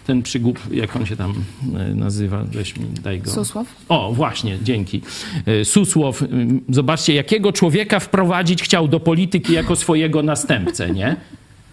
ten przygłup, jak on się tam e, nazywa, weź mi, daj go. Susław? O, właśnie, dzięki. E, Susłow, zobaczcie, jakiego człowieka wprowadzić chciał do polityki jako swojego następcę, nie?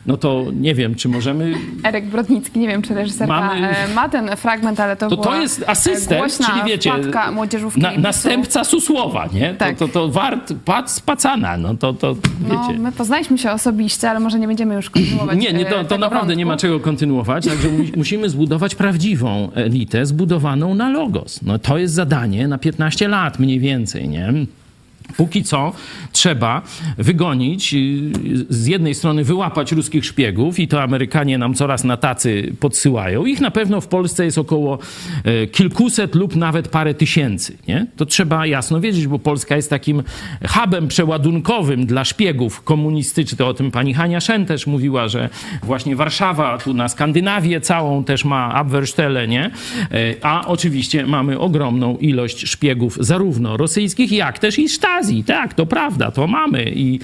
No to nie wiem, czy możemy... Erek Brodnicki, nie wiem, czy reżyserka Mamy... E, ma ten fragment, ale to, to To jest asystent, czyli wiecie, młodzieżówki na, następca Susłowa, nie? Tak. To, to, to wart pac pacana, no to, to wiecie. No, my poznaliśmy się osobiście, ale może nie będziemy już kontynuować Nie, nie, to, to naprawdę wątku. nie ma czego kontynuować, także <laughs> musimy zbudować prawdziwą elitę zbudowaną na logos. No to jest zadanie na 15 lat mniej więcej, nie? Póki co trzeba wygonić, y, z jednej strony wyłapać ruskich szpiegów i to Amerykanie nam coraz na tacy podsyłają. Ich na pewno w Polsce jest około e, kilkuset lub nawet parę tysięcy. Nie? To trzeba jasno wiedzieć, bo Polska jest takim hubem przeładunkowym dla szpiegów komunistycznych. To o tym pani Hania Szen też mówiła, że właśnie Warszawa tu na Skandynawię całą też ma Abwehrstelle, nie? E, a oczywiście mamy ogromną ilość szpiegów zarówno rosyjskich, jak też i Stanów Tak, to prawda, to mamy i,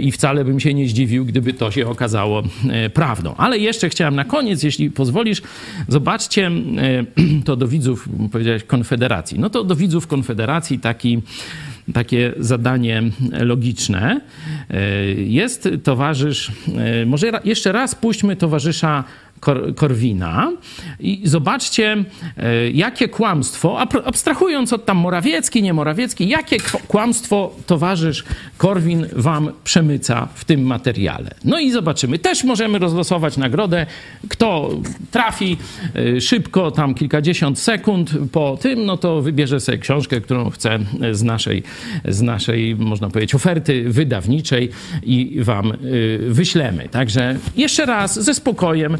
i wcale bym się nie zdziwił, gdyby to się okazało e, prawdą. Ale jeszcze chciałem na koniec, jeśli pozwolisz, zobaczcie e, <clears throat> to do widzów, powiedziałeś, Konfederacji. No to do widzów Konfederacji taki takie zadanie logiczne. E, jest towarzysz, może jeszcze raz puśćmy towarzysza Kor Korwina i zobaczcie, e, jakie kłamstwo, abstrahując od tam Morawiecki, nie Morawiecki, jakie kłamstwo towarzysz Korwin wam przemyca w tym materiale. No i zobaczymy. Też możemy rozlosować nagrodę. Kto trafi e, szybko, tam kilkadziesiąt sekund po tym, no to wybierze sobie książkę, którą chce z naszej, z naszej można powiedzieć, oferty wydawniczej i wam e, wyślemy. Także jeszcze raz ze spokojem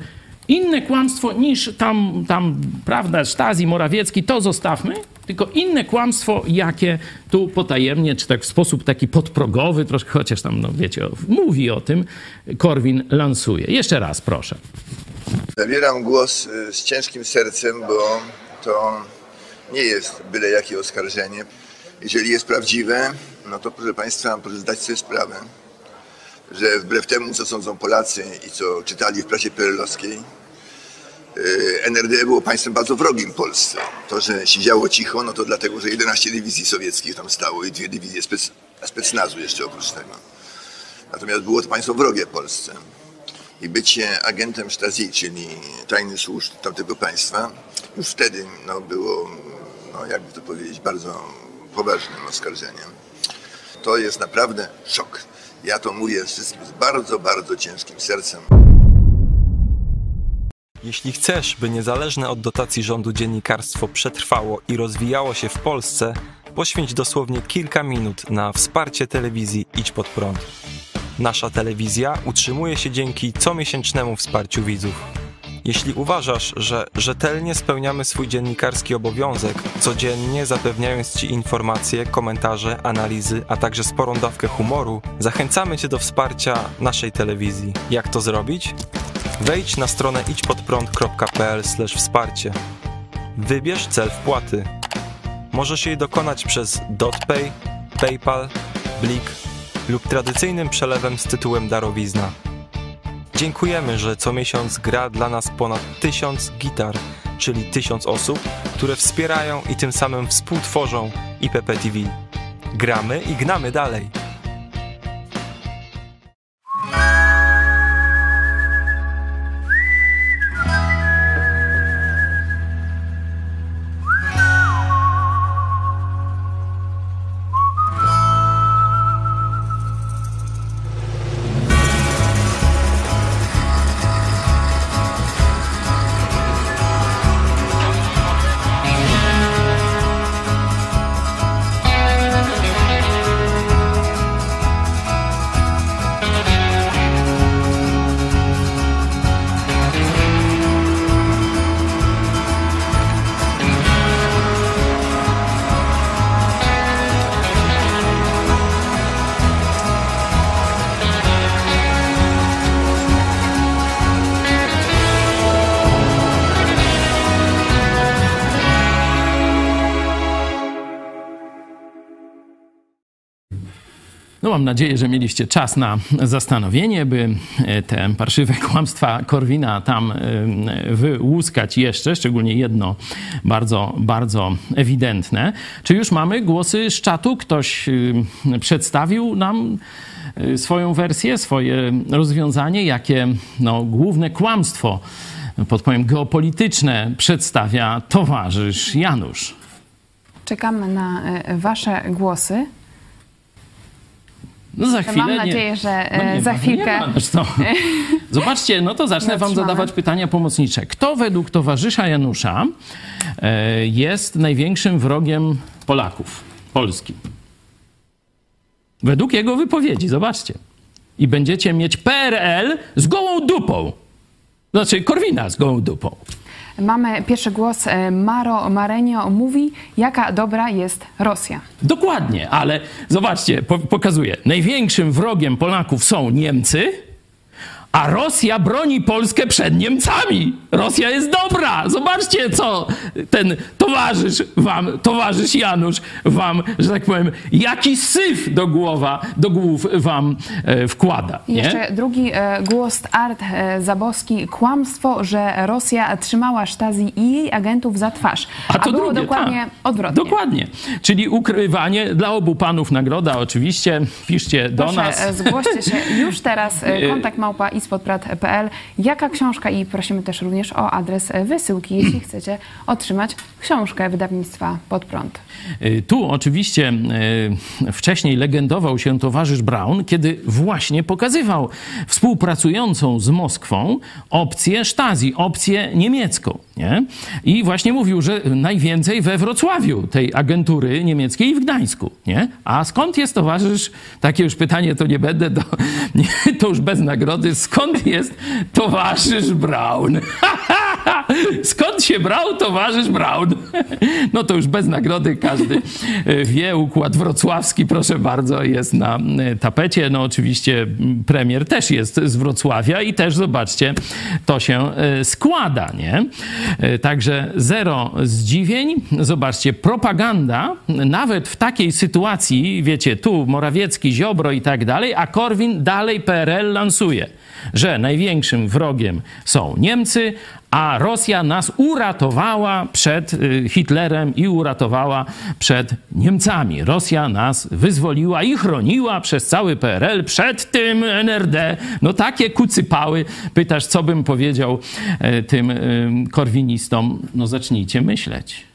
inne kłamstwo niż tam, tam prawda, Stazji, Morawiecki, to zostawmy, tylko inne kłamstwo, jakie tu potajemnie, czy tak w sposób taki podprogowy, troszkę, chociaż tam, no wiecie, mówi o tym, Korwin lansuje. Jeszcze raz, proszę. Zabieram głos y, z ciężkim sercem, bo to nie jest byle jakie oskarżenie. Jeżeli jest prawdziwe, no to proszę Państwa, proszę zdać sobie sprawę, że wbrew temu, co sądzą Polacy i co czytali w prasie perelowskiej, y, NRD było państwem bardzo wrogim Polsce. To, że siedziało cicho, no to dlatego, że 11 dywizji sowieckich tam stało i dwie dywizje spec, specnazu jeszcze oprócz tego. Natomiast było to państwo wrogie Polsce. I bycie agentem Stasi, czyli tajnych służb tamtego państwa, już wtedy no, było, no, jakby to powiedzieć, bardzo poważnym oskarżeniem. To jest naprawdę szok. Ja to mówię wszystkim z bardzo, bardzo ciężkim sercem. Jeśli chcesz, by niezależne od dotacji rządu dziennikarstwo przetrwało i rozwijało się w Polsce, poświęć dosłownie kilka minut na wsparcie telewizji Idź Pod Prąd. Nasza telewizja utrzymuje się dzięki comiesięcznemu wsparciu widzów. Jeśli uważasz, że rzetelnie spełniamy swój dziennikarski obowiązek, codziennie zapewniając Ci informacje, komentarze, analizy, a także sporą dawkę humoru, zachęcamy Cię do wsparcia naszej telewizji. Jak to zrobić? Wejdź na stronę idźpodprąd.pl wsparcie. Wybierz cel wpłaty. Możesz jej dokonać przez DotPay, PayPal, Blik lub tradycyjnym przelewem z tytułem darowizna. Dziękujemy, że co miesiąc gra dla nas ponad tysiąc gitar, czyli tysiąc osób, które wspierają i tym samym współtworzą IPP TV. Gramy i gnamy dalej. No mam nadzieję, że mieliście czas na zastanowienie, by e, te parszywe <laughs> kłamstwa Korwina tam e, wyłuskać jeszcze, szczególnie jedno bardzo, bardzo ewidentne. Czy już mamy głosy z czatu? Ktoś e, przedstawił nam swoją wersję, swoje rozwiązanie, jakie no, główne kłamstwo, podpowiem geopolityczne, przedstawia towarzysz Janusz. Czekamy na Wasze głosy. No za chwilę. Mam nadzieję, nie, że no nie za ma, chwilkę. Nie ma, no. <laughs> Zobaczcie, no to zacznę Wam zadawać pytania pomocnicze. Kto według towarzysza Janusza e, jest największym wrogiem Polaków, Polski? Według jego wypowiedzi, zobaczcie. I będziecie mieć PRL z gołą dupą. Znaczy Korwina z gołą dupą. Mamy pierwszy głos. Maro Marenio mówi, jaka dobra jest Rosja. Dokładnie, ale zobaczcie, po pokazuję. Największym wrogiem Polaków są Niemcy, a Rosja broni Polskę przed Niemcami. Rosja jest dobra. Zobaczcie, co ten towarzysz wam, towarzysz Janusz wam, że tak powiem, jaki syf do głowa, do głów wam e, wkłada. Nie? Jeszcze drugi e, głos, Art e, Zabowski. Kłamstwo, że Rosja trzymała Stasi i jej agentów za twarz. A to A było drugie, dokładnie tak. odwrotnie. Dokładnie. Czyli ukrywanie dla obu panów nagroda oczywiście. Piszcie do Proszę, nas. e, zgłoście się <laughs> już teraz. e, Kontakt małpa ispodprat.pl. Jaka książka? I prosimy też również o adres wysyłki, jeśli <clears throat> chcecie otrzymać książkę wydawnictwa Pod Prąd. Y, Tu oczywiście y, wcześniej legendował się towarzysz Braun, kiedy właśnie pokazywał współpracującą z Moskwą opcję Stasi, opcję niemiecką. Nie? I właśnie mówił, że najwięcej we Wrocławiu tej agentury niemieckiej i w Gdańsku. Nie? A skąd jest towarzysz? Takie już pytanie to nie będę, <laughs> nie, to już bez nagrody. Skąd jest towarzysz Braun? <laughs> <laughs> Skąd się brał towarzysz Braun? <laughs> No to już bez nagrody każdy e, wie. Układ wrocławski, proszę bardzo, jest na e, tapecie. No oczywiście premier też jest z Wrocławia i też zobaczcie, to się e, składa, nie? Także zero zdziwień. Zobaczcie, propaganda nawet w takiej sytuacji, wiecie, tu Morawiecki, Ziobro i tak dalej, a Korwin dalej PRL lansuje, że największym wrogiem są Niemcy, a Rosja nas uratowała przed y, Hitlerem i uratowała przed Niemcami. Rosja nas wyzwoliła i chroniła przez cały PRL przed tym NRD. No takie kucypały. Pytasz, co bym powiedział e, tym y, korwinistom? No zacznijcie myśleć.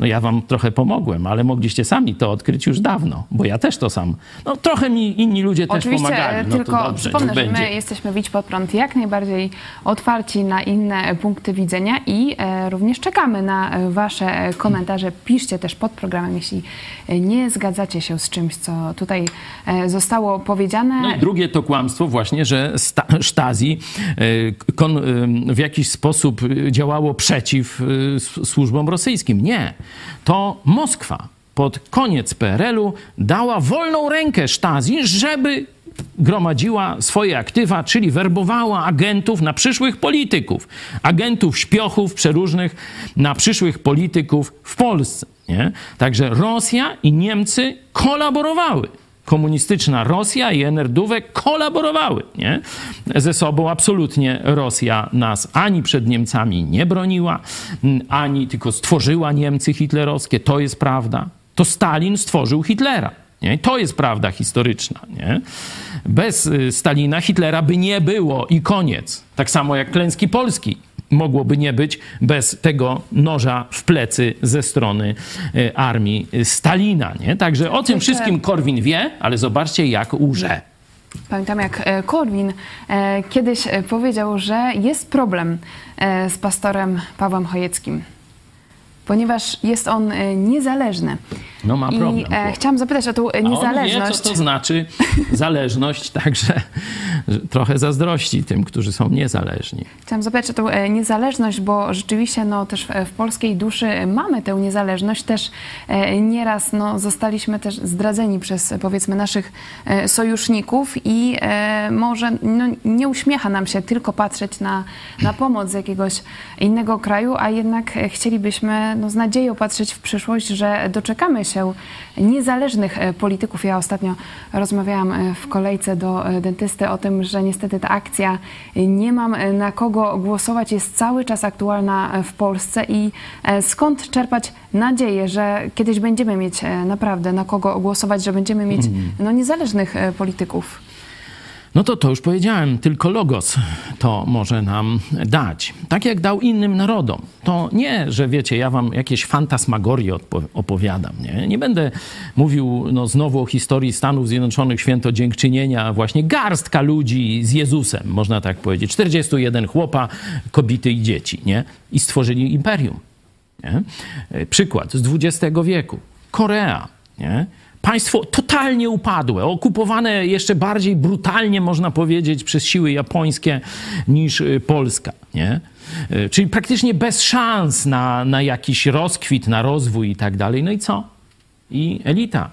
No ja wam trochę pomogłem, ale mogliście sami to odkryć już dawno, bo ja też to sam. No trochę mi inni ludzie też Oczywiście, pomagali. No tylko to dobrze, przypomnę, że my jesteśmy Widź Pod Prąd jak najbardziej otwarci na inne punkty widzenia i e, również czekamy na e, wasze komentarze. Piszcie też pod programem, jeśli e, nie zgadzacie się z czymś, co tutaj zostało powiedziane. No i drugie to kłamstwo właśnie, że sta, Stasi w jakiś sposób działało przeciw służbom rosyjskim. Nie. To Moskwa pod koniec PRL-u dała wolną rękę Stasi, żeby gromadziła swoje aktywa, czyli werbowała agentów na przyszłych polityków, agentów śpiochów przeróżnych na przyszłych polityków w Polsce. Nie? Także Rosja i Niemcy kolaborowały komunistyczna Rosja i NRD-ówek kolaborowały nie? ze sobą. Absolutnie Rosja nas ani przed Niemcami nie broniła, ani tylko stworzyła Niemcy hitlerowskie. To jest prawda. To Stalin stworzył Hitlera. Nie? To jest prawda historyczna. Nie? Bez y, Stalina Hitlera by nie było i koniec. Tak samo jak klęski Polski mogłoby nie być bez tego noża w plecy ze strony e, armii Stalina. Nie? Także o tym wszystkim Korwin wie, ale zobaczcie, jak łże. Pamiętam, jak e, Korwin e, kiedyś powiedział, że jest problem z pastorem Pawłem Chojeckim, ponieważ jest on niezależny. No ma problem. I e, chciałam zapytać o tą e, A on niezależność. wie, co to znaczy zależność, także że trochę zazdrości tym, którzy są niezależni. Chciałam zapytać o tą e, niezależność, bo rzeczywiście no, też w, polskiej duszy mamy tę niezależność. Też e, nieraz no, zostaliśmy też zdradzeni przez powiedzmy naszych e, sojuszników i może no, nie uśmiecha nam się tylko patrzeć na, na pomoc z jakiegoś innego kraju, a jednak chcielibyśmy no, z nadzieją patrzeć w przyszłość, że doczekamy się niezależnych e, polityków. Ja ostatnio rozmawiałam e, w kolejce do e, dentysty o tym, że niestety ta akcja nie mam na kogo głosować jest cały czas aktualna w Polsce i skąd czerpać nadzieję, że kiedyś będziemy mieć naprawdę na kogo głosować, że będziemy mieć no, niezależnych polityków. No to to już powiedziałem, tylko logos to może nam dać. Tak jak dał innym narodom. To nie, że wiecie, ja wam jakieś fantasmagorie opowiadam. Nie, nie będę mówił no, znowu o historii Stanów Zjednoczonych, święto dziękczynienia, właśnie garstka ludzi z Jezusem, można tak powiedzieć. 41 chłopa, kobiety i dzieci, nie? I stworzyli imperium. Nie? E, Przykład z XX wieku. Korea. Nie? Państwo totalnie upadłe, okupowane jeszcze bardziej brutalnie, można powiedzieć, przez siły japońskie niż y, Polska. Nie? Y, Czyli praktycznie bez szans na, na jakiś rozkwit, na rozwój i tak dalej. No i co? I elita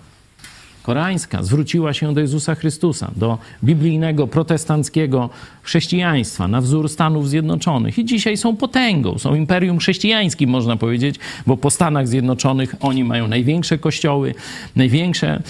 koreańska zwróciła się do Jezusa Chrystusa, do biblijnego, protestanckiego chrześcijaństwa na wzór Stanów Zjednoczonych. I dzisiaj są potęgą, są imperium chrześcijańskim, można powiedzieć, bo po Stanach Zjednoczonych oni mają największe kościoły, największe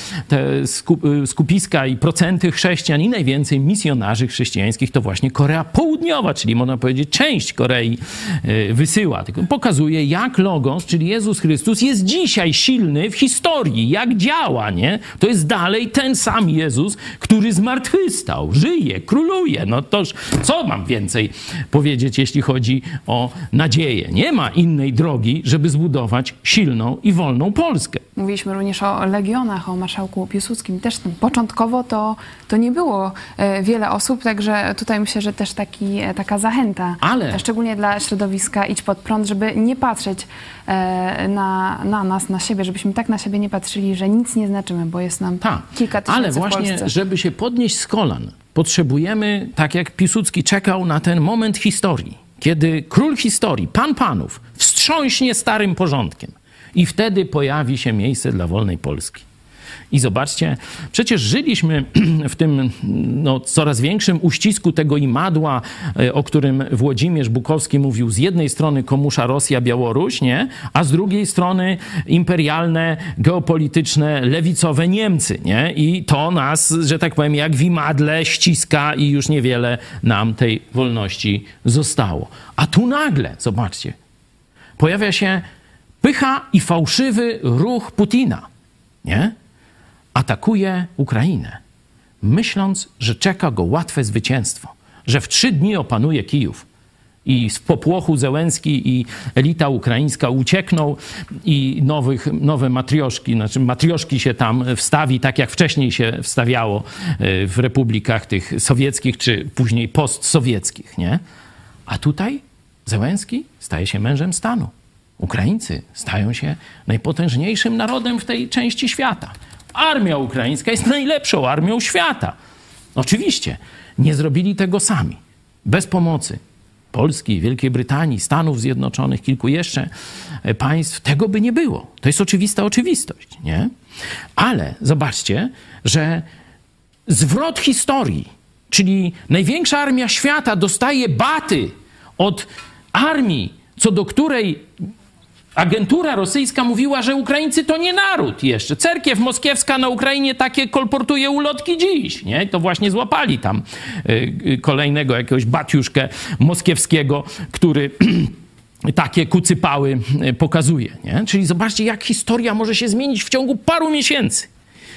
skupiska i procenty chrześcijan i najwięcej misjonarzy chrześcijańskich to właśnie Korea Południowa, czyli można powiedzieć część Korei y, wysyła. Tylko pokazuje, jak Logos, czyli Jezus Chrystus jest dzisiaj silny w historii, jak działa, nie? To jest dalej ten sam Jezus, który zmartwychwstał, żyje, króluje. No toż co mam więcej powiedzieć, jeśli chodzi o nadzieję? Nie ma innej drogi, żeby zbudować silną i wolną Polskę. Mówiliśmy również o legionach, o marszałku Piłsudskim. Też tam początkowo to, to nie było e, wiele osób, także tutaj myślę, że też taki, e, taka zachęta, Ale- szczególnie dla środowiska Idź Pod Prąd, żeby nie patrzeć e, na, na nas, na siebie, żebyśmy tak na siebie nie patrzyli, że nic nie znaczymy, bo jest nam Tak, kilka tysięcy ale właśnie, żeby się podnieść z kolan, potrzebujemy, tak jak Piłsudski czekał na ten moment historii, kiedy król historii, pan panów, wstrząśnie starym porządkiem i wtedy pojawi się miejsce dla wolnej Polski. I zobaczcie, przecież żyliśmy <clears throat> w tym no, coraz większym uścisku tego imadła, e, o którym Włodzimierz Bukowski mówił. Z jednej strony komusza Rosja, Białoruś, nie? a z drugiej strony imperialne, geopolityczne, lewicowe Niemcy. Nie? I to nas, że tak powiem, jak w imadle ściska i już niewiele nam tej wolności zostało. A tu nagle, zobaczcie, pojawia się pycha i fałszywy ruch Putina. Nie? Atakuje Ukrainę, myśląc, że czeka go łatwe zwycięstwo, że w trzy dni opanuje Kijów. I z popłochu Zełenski i elita ukraińska uciekną i nowych, nowe matrioszki, znaczy matrioszki się tam wstawi, tak jak wcześniej się wstawiało e, w republikach tych sowieckich, czy później postsowieckich, nie? A tutaj Zełenski staje się mężem stanu. Ukraińcy stają się najpotężniejszym narodem w tej części świata. Armia ukraińska jest najlepszą armią świata. Oczywiście, nie zrobili tego sami, bez pomocy Polski, Wielkiej Brytanii, Stanów Zjednoczonych, kilku jeszcze e, państw, tego by nie było. To jest oczywista oczywistość, nie? Ale zobaczcie, że zwrot historii, czyli największa armia świata dostaje baty od armii, co do której Agentura rosyjska mówiła, że Ukraińcy to nie naród jeszcze. Cerkiew moskiewska na Ukrainie takie kolportuje ulotki dziś. Nie? To właśnie złapali tam y, kolejnego jakiegoś batiuszkę moskiewskiego, który <clears throat> takie kucypały y, pokazuje. Nie? Czyli zobaczcie, jak historia może się zmienić w ciągu paru miesięcy.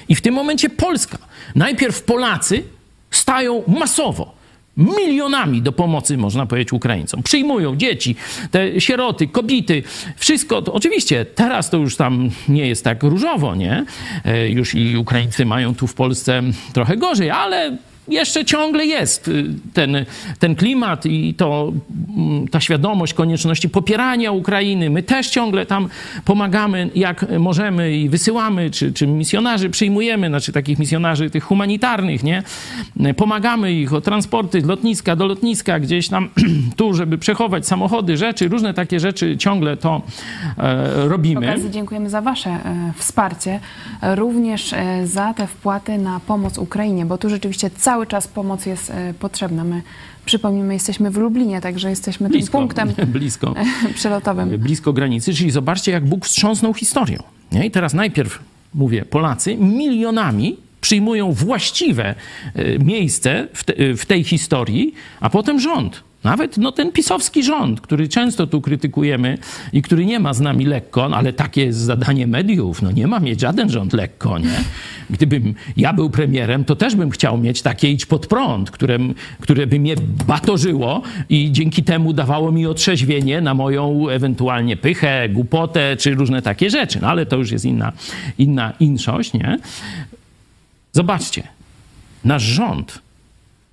I w tym momencie Polska. Najpierw Polacy stają masowo milionami do pomocy, można powiedzieć, Ukraińcom. Przyjmują dzieci, te sieroty, kobiety, wszystko. To, oczywiście teraz to już tam nie jest tak różowo, nie? E, już i Ukraińcy mają tu w Polsce trochę gorzej, ale jeszcze ciągle jest y, ten, ten klimat i to, mm, ta świadomość konieczności popierania Ukrainy. My też ciągle tam pomagamy jak możemy i wysyłamy, czy, czy misjonarzy przyjmujemy, znaczy takich misjonarzy tych humanitarnych, nie? Pomagamy ich o transporty z lotniska do lotniska, gdzieś tam <clears throat> tu, żeby przechować samochody, rzeczy, różne takie rzeczy, ciągle to e, robimy. Okazji dziękujemy za wasze e, wsparcie, również e, za te wpłaty na pomoc Ukrainie, bo tu rzeczywiście cały cały czas pomoc jest e, potrzebna. My, przypomnijmy, jesteśmy w Lublinie, także jesteśmy blisko, tym punktem <laughs> blisko, przelotowym. Blisko granicy, czyli zobaczcie, jak Bóg wstrząsnął historią. Nie? I teraz najpierw, mówię, Polacy milionami przyjmują właściwe e, miejsce w, te, w tej historii, a potem rząd nawet no, ten pisowski rząd, który często tu krytykujemy i który nie ma z nami lekko, no, ale takie jest zadanie mediów, no nie ma mieć żaden rząd lekko, nie? Gdybym ja był premierem, to też bym chciał mieć takie idź pod prąd, które, które by mnie batorzyło i dzięki temu dawało mi otrzeźwienie na moją ewentualnie pychę, głupotę czy różne takie rzeczy. No ale to już jest inna, inna inszość, nie? Zobaczcie, nasz rząd,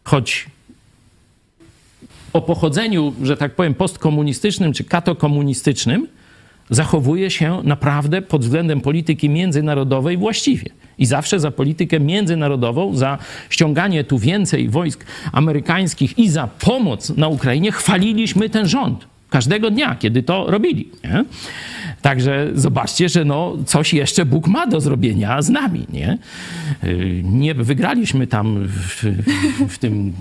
choć o pochodzeniu, że tak powiem, postkomunistycznym czy katokomunistycznym, zachowuje się naprawdę pod względem polityki międzynarodowej właściwie. I zawsze za politykę międzynarodową, za ściąganie tu więcej wojsk amerykańskich i za pomoc na Ukrainie chwaliliśmy ten rząd każdego dnia, kiedy to robili. Nie? Także zobaczcie, że no, coś jeszcze Bóg ma do zrobienia z nami. Nie, nie wygraliśmy tam w, w tym,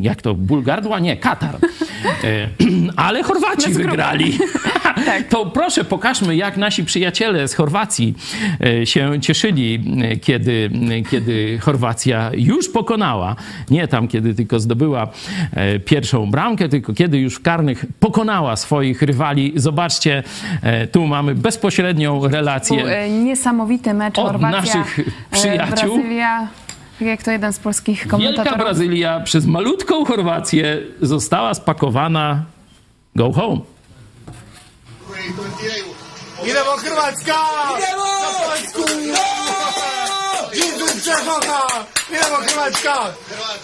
jak to, Bulgardła? Nie, Katar. E, <clears throat> ale Chorwaci wygrali. <laughs> tak. To proszę, pokażmy, jak nasi przyjaciele z Chorwacji e, się cieszyli, e, kiedy, kiedy Chorwacja już pokonała, nie tam, kiedy tylko zdobyła pierwszą bramkę, tylko kiedy już w karnych pokonała swoich rywali. Zobaczcie, tu mamy bezpośrednią relację. Był e, niesamowity mecz od Chorwacja, naszych e, przyjaciół. Brazylia. Jak to jeden z polskich komentatorów. Wielka Brazylia przez malutką Chorwację została spakowana go home. Idemo Hrvatska! Idemo! Na Poljsku! Idemo Hrvatska! Idemo Hrvatska! Hrvat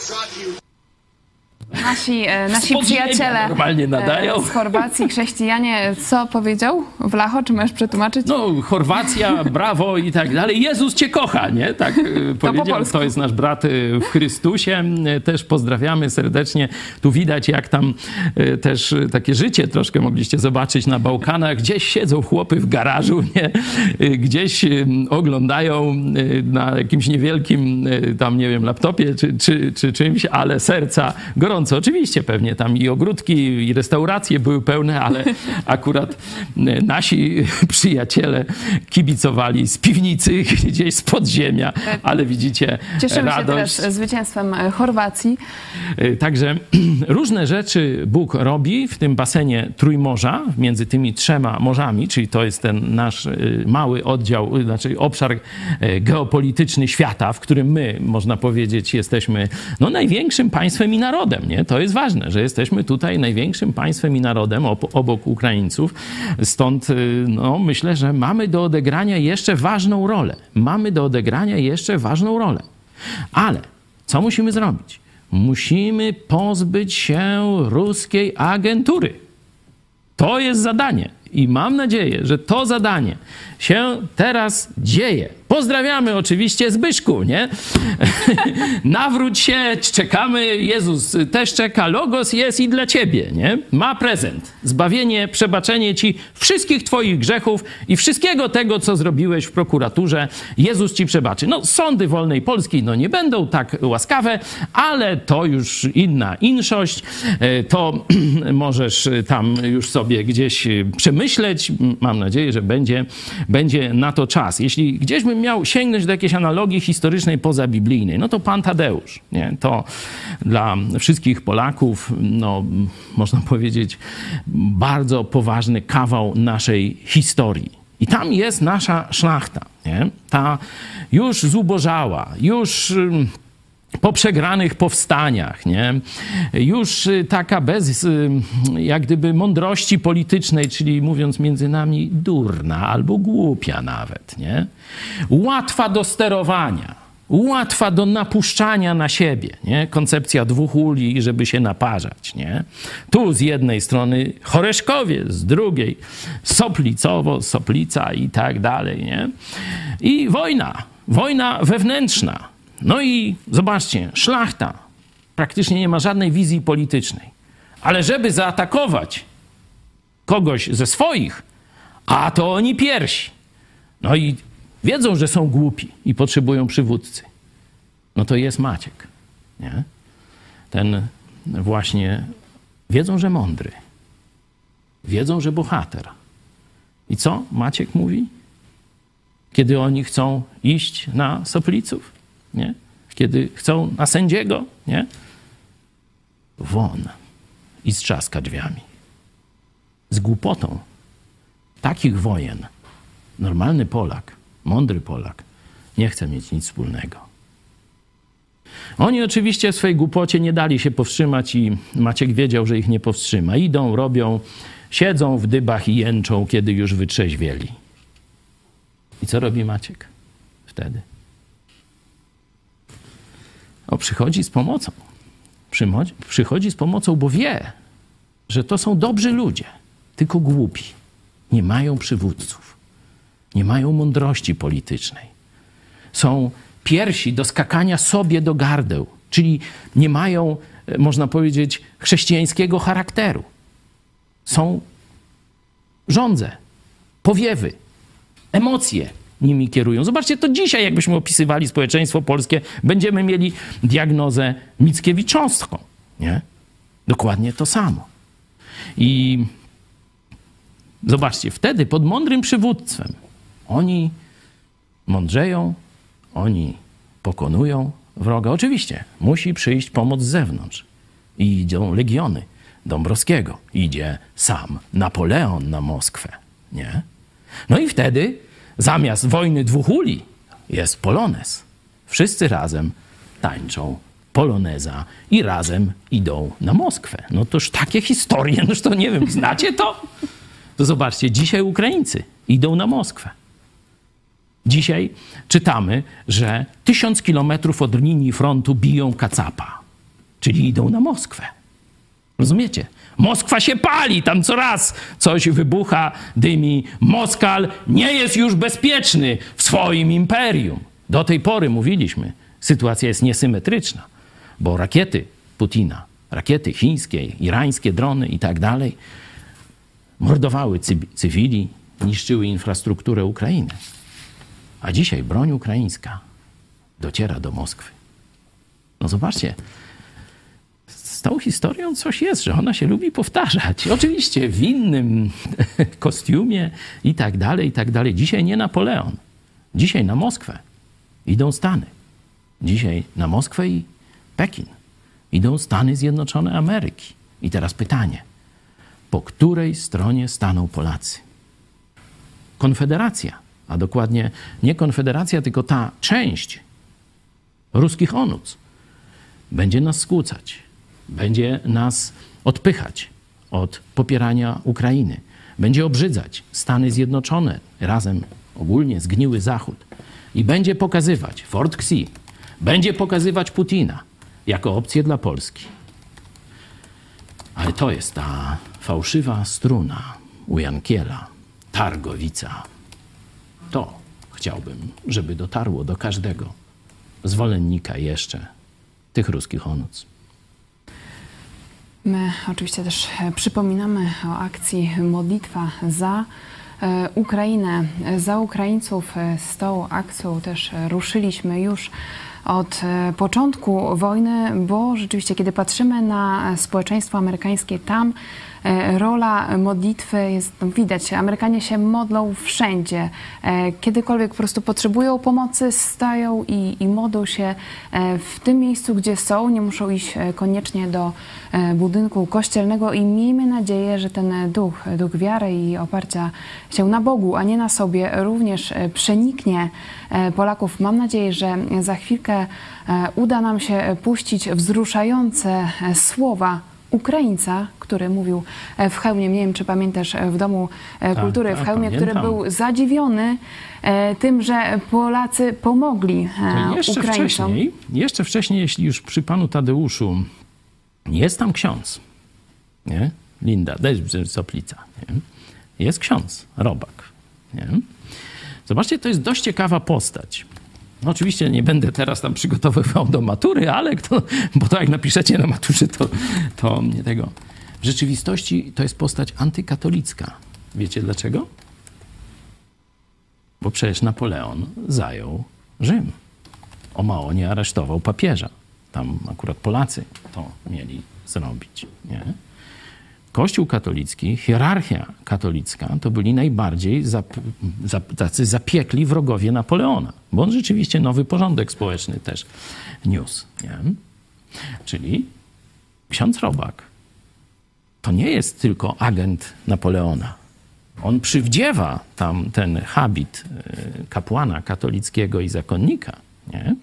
Nasi, e, nasi przyjaciele normalnie nadają. e, z Chorwacji, chrześcijanie, co powiedział? Wlacho, czy możesz przetłumaczyć? No, Chorwacja, brawo i tak dalej. Jezus cię kocha, nie? Tak e, <laughs> powiedział. polsku. To jest nasz brat w Chrystusie. Też pozdrawiamy serdecznie. Tu widać, jak tam też takie życie troszkę mogliście zobaczyć na Bałkanach. Gdzieś siedzą chłopy w garażu, <laughs> nie? Gdzieś oglądają na jakimś niewielkim tam, nie wiem, laptopie czy, czy, czy czymś, ale serca gorąco. Oczywiście pewnie tam i ogródki, i restauracje były pełne, ale <laughs> akurat e, nasi <laughs> przyjaciele kibicowali z piwnicy, <laughs> gdzieś z podziemia, ale widzicie Cieszymy się radość. teraz zwycięstwem e, Chorwacji. Y, Także <clears throat> różne rzeczy Bóg robi w tym basenie Trójmorza, między tymi trzema morzami, czyli to jest ten nasz mały oddział, znaczy obszar geopolityczny świata, w którym my, można powiedzieć, jesteśmy no, największym państwem i narodem. To jest ważne, że jesteśmy tutaj największym państwem i narodem ob- obok Ukraińców. Stąd y, no, myślę, że mamy do odegrania jeszcze ważną rolę. Mamy do odegrania jeszcze ważną rolę. Ale co musimy zrobić? Musimy pozbyć się ruskiej agentury. To jest zadanie. I mam nadzieję, że to zadanie się teraz dzieje. Pozdrawiamy oczywiście Zbyszku, nie? <laughs> Nawróć się, czekamy. Jezus też czeka. Logos jest i dla ciebie, nie? Ma prezent. Zbawienie, przebaczenie ci wszystkich twoich grzechów i wszystkiego tego, co zrobiłeś w prokuraturze. Jezus ci przebaczy. No, sądy wolnej Polski no, nie będą tak łaskawe, ale to już inna inszość. E, To <clears throat> możesz tam już sobie gdzieś przemyśleć. Mam nadzieję, że będzie, będzie na to czas. Jeśli gdzieś miał sięgnąć do jakiejś analogii historycznej pozabiblijnej, no to pan Tadeusz. Nie? To dla wszystkich Polaków, no, można <laughs> powiedzieć, bardzo poważny kawał naszej historii. I tam jest nasza szlachta, nie? ta już zubożała, już ym, po przegranych powstaniach, nie? już y, taka bez y, jak gdyby mądrości politycznej, czyli mówiąc między nami durna albo głupia nawet, nie? łatwa do sterowania, łatwa do napuszczania na siebie, nie? koncepcja dwóch uli, żeby się naparzać. Nie? Tu z jednej strony Choreszkowie, z drugiej Soplicowo, Soplica i tak dalej. Nie? I wojna, wojna wewnętrzna. No i zobaczcie, szlachta praktycznie nie ma żadnej wizji politycznej. Ale żeby zaatakować kogoś ze swoich, a to oni piersi. No i wiedzą, że są głupi i potrzebują przywódcy. No to jest Maciek. Nie? Ten właśnie wiedzą, że mądry. Wiedzą, że bohater. I co Maciek mówi? Kiedy oni chcą iść na Sopliców? Nie? Kiedy chcą na sędziego? Nie? Won i strzaska drzwiami. Z głupotą takich wojen normalny Polak, mądry Polak nie chce mieć nic wspólnego. Oni oczywiście w swojej głupocie nie dali się powstrzymać i Maciek wiedział, że ich nie powstrzyma. Idą, robią, siedzą w dybach i jęczą, kiedy już wytrzeźwieli. I co robi Maciek wtedy? O, przychodzi z pomocą. Przychodzi, przychodzi z pomocą, bo wie, że to są dobrzy ludzie, tylko głupi. Nie mają przywódców. Nie mają mądrości politycznej. Są piersi do skakania sobie do gardeł, czyli nie mają, e, można powiedzieć, chrześcijańskiego charakteru. Są żądze, powiewy, emocje nimi kierują. Zobaczcie, to dzisiaj, jakbyśmy opisywali społeczeństwo polskie, będziemy mieli diagnozę mickiewiczowską. Nie? Dokładnie to samo. I zobaczcie, wtedy pod mądrym przywództwem oni mądrzeją, oni pokonują wroga. Oczywiście musi przyjść pomoc z zewnątrz. I idą legiony Dąbrowskiego. Idzie sam Napoleon na Moskwę. Nie? No i wtedy zamiast wojny dwóch uli jest polonez. Wszyscy razem tańczą poloneza i razem idą na Moskwę. No toż takie historie, <laughs> noż to nie wiem, znacie to? To zobaczcie, dzisiaj Ukraińcy idą na Moskwę. Dzisiaj czytamy, że tysiąc kilometrów od linii frontu biją kacapa, czyli idą na Moskwę. Rozumiecie? Moskwa się pali, tam co raz coś wybucha, dymi. Moskal nie jest już bezpieczny w swoim imperium. Do tej pory mówiliśmy, sytuacja jest niesymetryczna, bo rakiety Putina, rakiety chińskie, irańskie drony i tak dalej, mordowały cy- cywili, niszczyły infrastrukturę Ukrainy. A dzisiaj broń ukraińska dociera do Moskwy. No zobaczcie, z tą historią coś jest, że ona się lubi powtarzać. Oczywiście w innym <laughs> kostiumie i tak dalej, i tak dalej. Dzisiaj nie Napoleon. Dzisiaj na Moskwę idą Stany. Dzisiaj na Moskwę i Pekin idą Stany Zjednoczone Ameryki. I teraz pytanie. Po której stronie staną Polacy? Konfederacja, a dokładnie nie Konfederacja, tylko ta część ruskich onuc będzie nas skłócać, będzie nas odpychać od popierania Ukrainy, będzie obrzydzać Stany Zjednoczone razem ogólnie zgniły Zachód i będzie pokazywać Fort Xi, będzie pokazywać Putina jako opcję dla Polski. Ale to jest ta fałszywa struna u Jankiela, Targowica. To chciałbym, żeby dotarło do każdego zwolennika jeszcze tych ruskich onuc. My oczywiście też e, przypominamy o akcji Modlitwa za e, Ukrainę, za Ukraińców. E, Z tą akcją też ruszyliśmy już od początku wojny, bo rzeczywiście, kiedy patrzymy na społeczeństwo amerykańskie, tam rola modlitwy jest, no widać, Amerykanie się modlą wszędzie. E, Kiedykolwiek po prostu potrzebują pomocy, stają i, i modlą się e, w tym miejscu, gdzie są. Nie muszą iść e, koniecznie do e, budynku kościelnego i miejmy nadzieję, że ten duch, duch wiary i oparcia się na Bogu, a nie na sobie, również e, przeniknie e, Polaków. Mam nadzieję, że za chwilkę e, uda nam się puścić wzruszające e, słowa Ukraińca, który mówił e, w hełmie, nie wiem czy pamiętasz, e, w Domu e, Tak, Kultury tak, w hełmie, który był zadziwiony tym, że Polacy pomogli To jeszcze Ukraińcom. wcześniej, jeszcze wcześniej, jeśli już przy panu Tadeuszu jest tam ksiądz, nie? Linda, soplica? Jest ksiądz, robak, nie? Zobaczcie, to jest dość ciekawa postać. No oczywiście nie będę teraz tam przygotowywał do matury, ale kto, bo to jak napiszecie na maturze, to, to nie tego. W rzeczywistości to jest postać antykatolicka. Wiecie dlaczego? Bo przecież Napoleon zajął Rzym. O mało nie aresztował papieża. Tam akurat Polacy to mieli zrobić. Nie? Kościół katolicki, hierarchia katolicka to byli najbardziej zap, zap, tacy zapiekli wrogowie Napoleona, bo on rzeczywiście nowy porządek społeczny też niósł. Nie? Czyli ksiądz Robak to nie jest tylko agent Napoleona. On przywdziewa tam ten habit y, kapłana katolickiego i zakonnika, nie?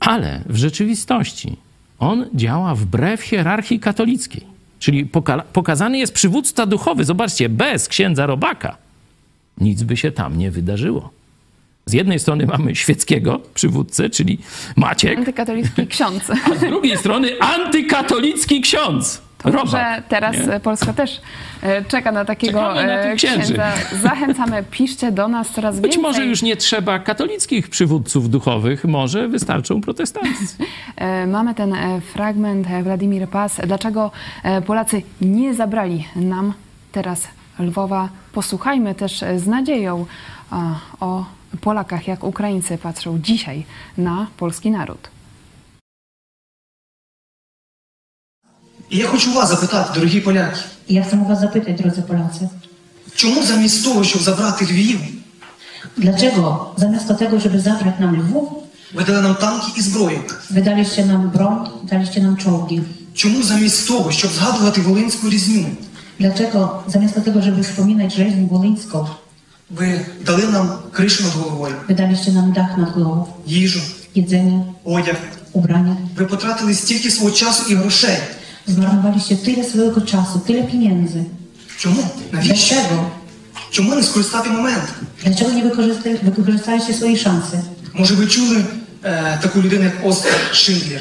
ale w rzeczywistości on działa wbrew hierarchii katolickiej. Czyli poka- pokazany jest przywódca duchowy. Zobaczcie, bez księdza Robaka nic by się tam nie wydarzyło. Z jednej strony mamy świeckiego przywódcę, czyli Maciek, Antykatolicki ksiądz. a z drugiej strony antykatolicki ksiądz. To Robak, może teraz nie? Polska też e, czeka na takiego na e, księdza. Zachęcamy, piszcie do nas coraz Być więcej. może już nie trzeba katolickich przywódców duchowych, może wystarczą protestanci. <laughs> E, Mamy ten fragment Władimir Pas. Dlaczego Polacy nie zabrali nam teraz Lwowa? Posłuchajmy też z nadzieją o Polakach, jak Ukraińcy patrzą dzisiaj na polski naród. І я хочу вас запитати, дорогі поляки, Я chcę was zapytać, drodzy Polacy, чому замість того, щоб забрати Львів, dlaczego zamiast tego, żeby zabrać nam Lwów, ви дали нам танки і зброю? wydaliście nam broń, daliście nam czołgi? Чому замість того, щоб згадувати Волинську різню, Dlaczego zamiast tego, żeby wspominać rzeźnię wolyńską, ви дали нам кришу над головою, wydaliście nam dach nad głową, їжу, jedzenie, одяг? ubranie? Ви потратили стільки свого часу і грошей. Zmarnowaliście tyle swojego czasu, tyle pieniędzy. Чому? Навіщо? Dlaczego? Чому не скористати момент? Dlaczego nie wykorzysta- wykorzystaliście swojej szansy? Може, ви чули е, таку людину, як Оскар Шиндлер?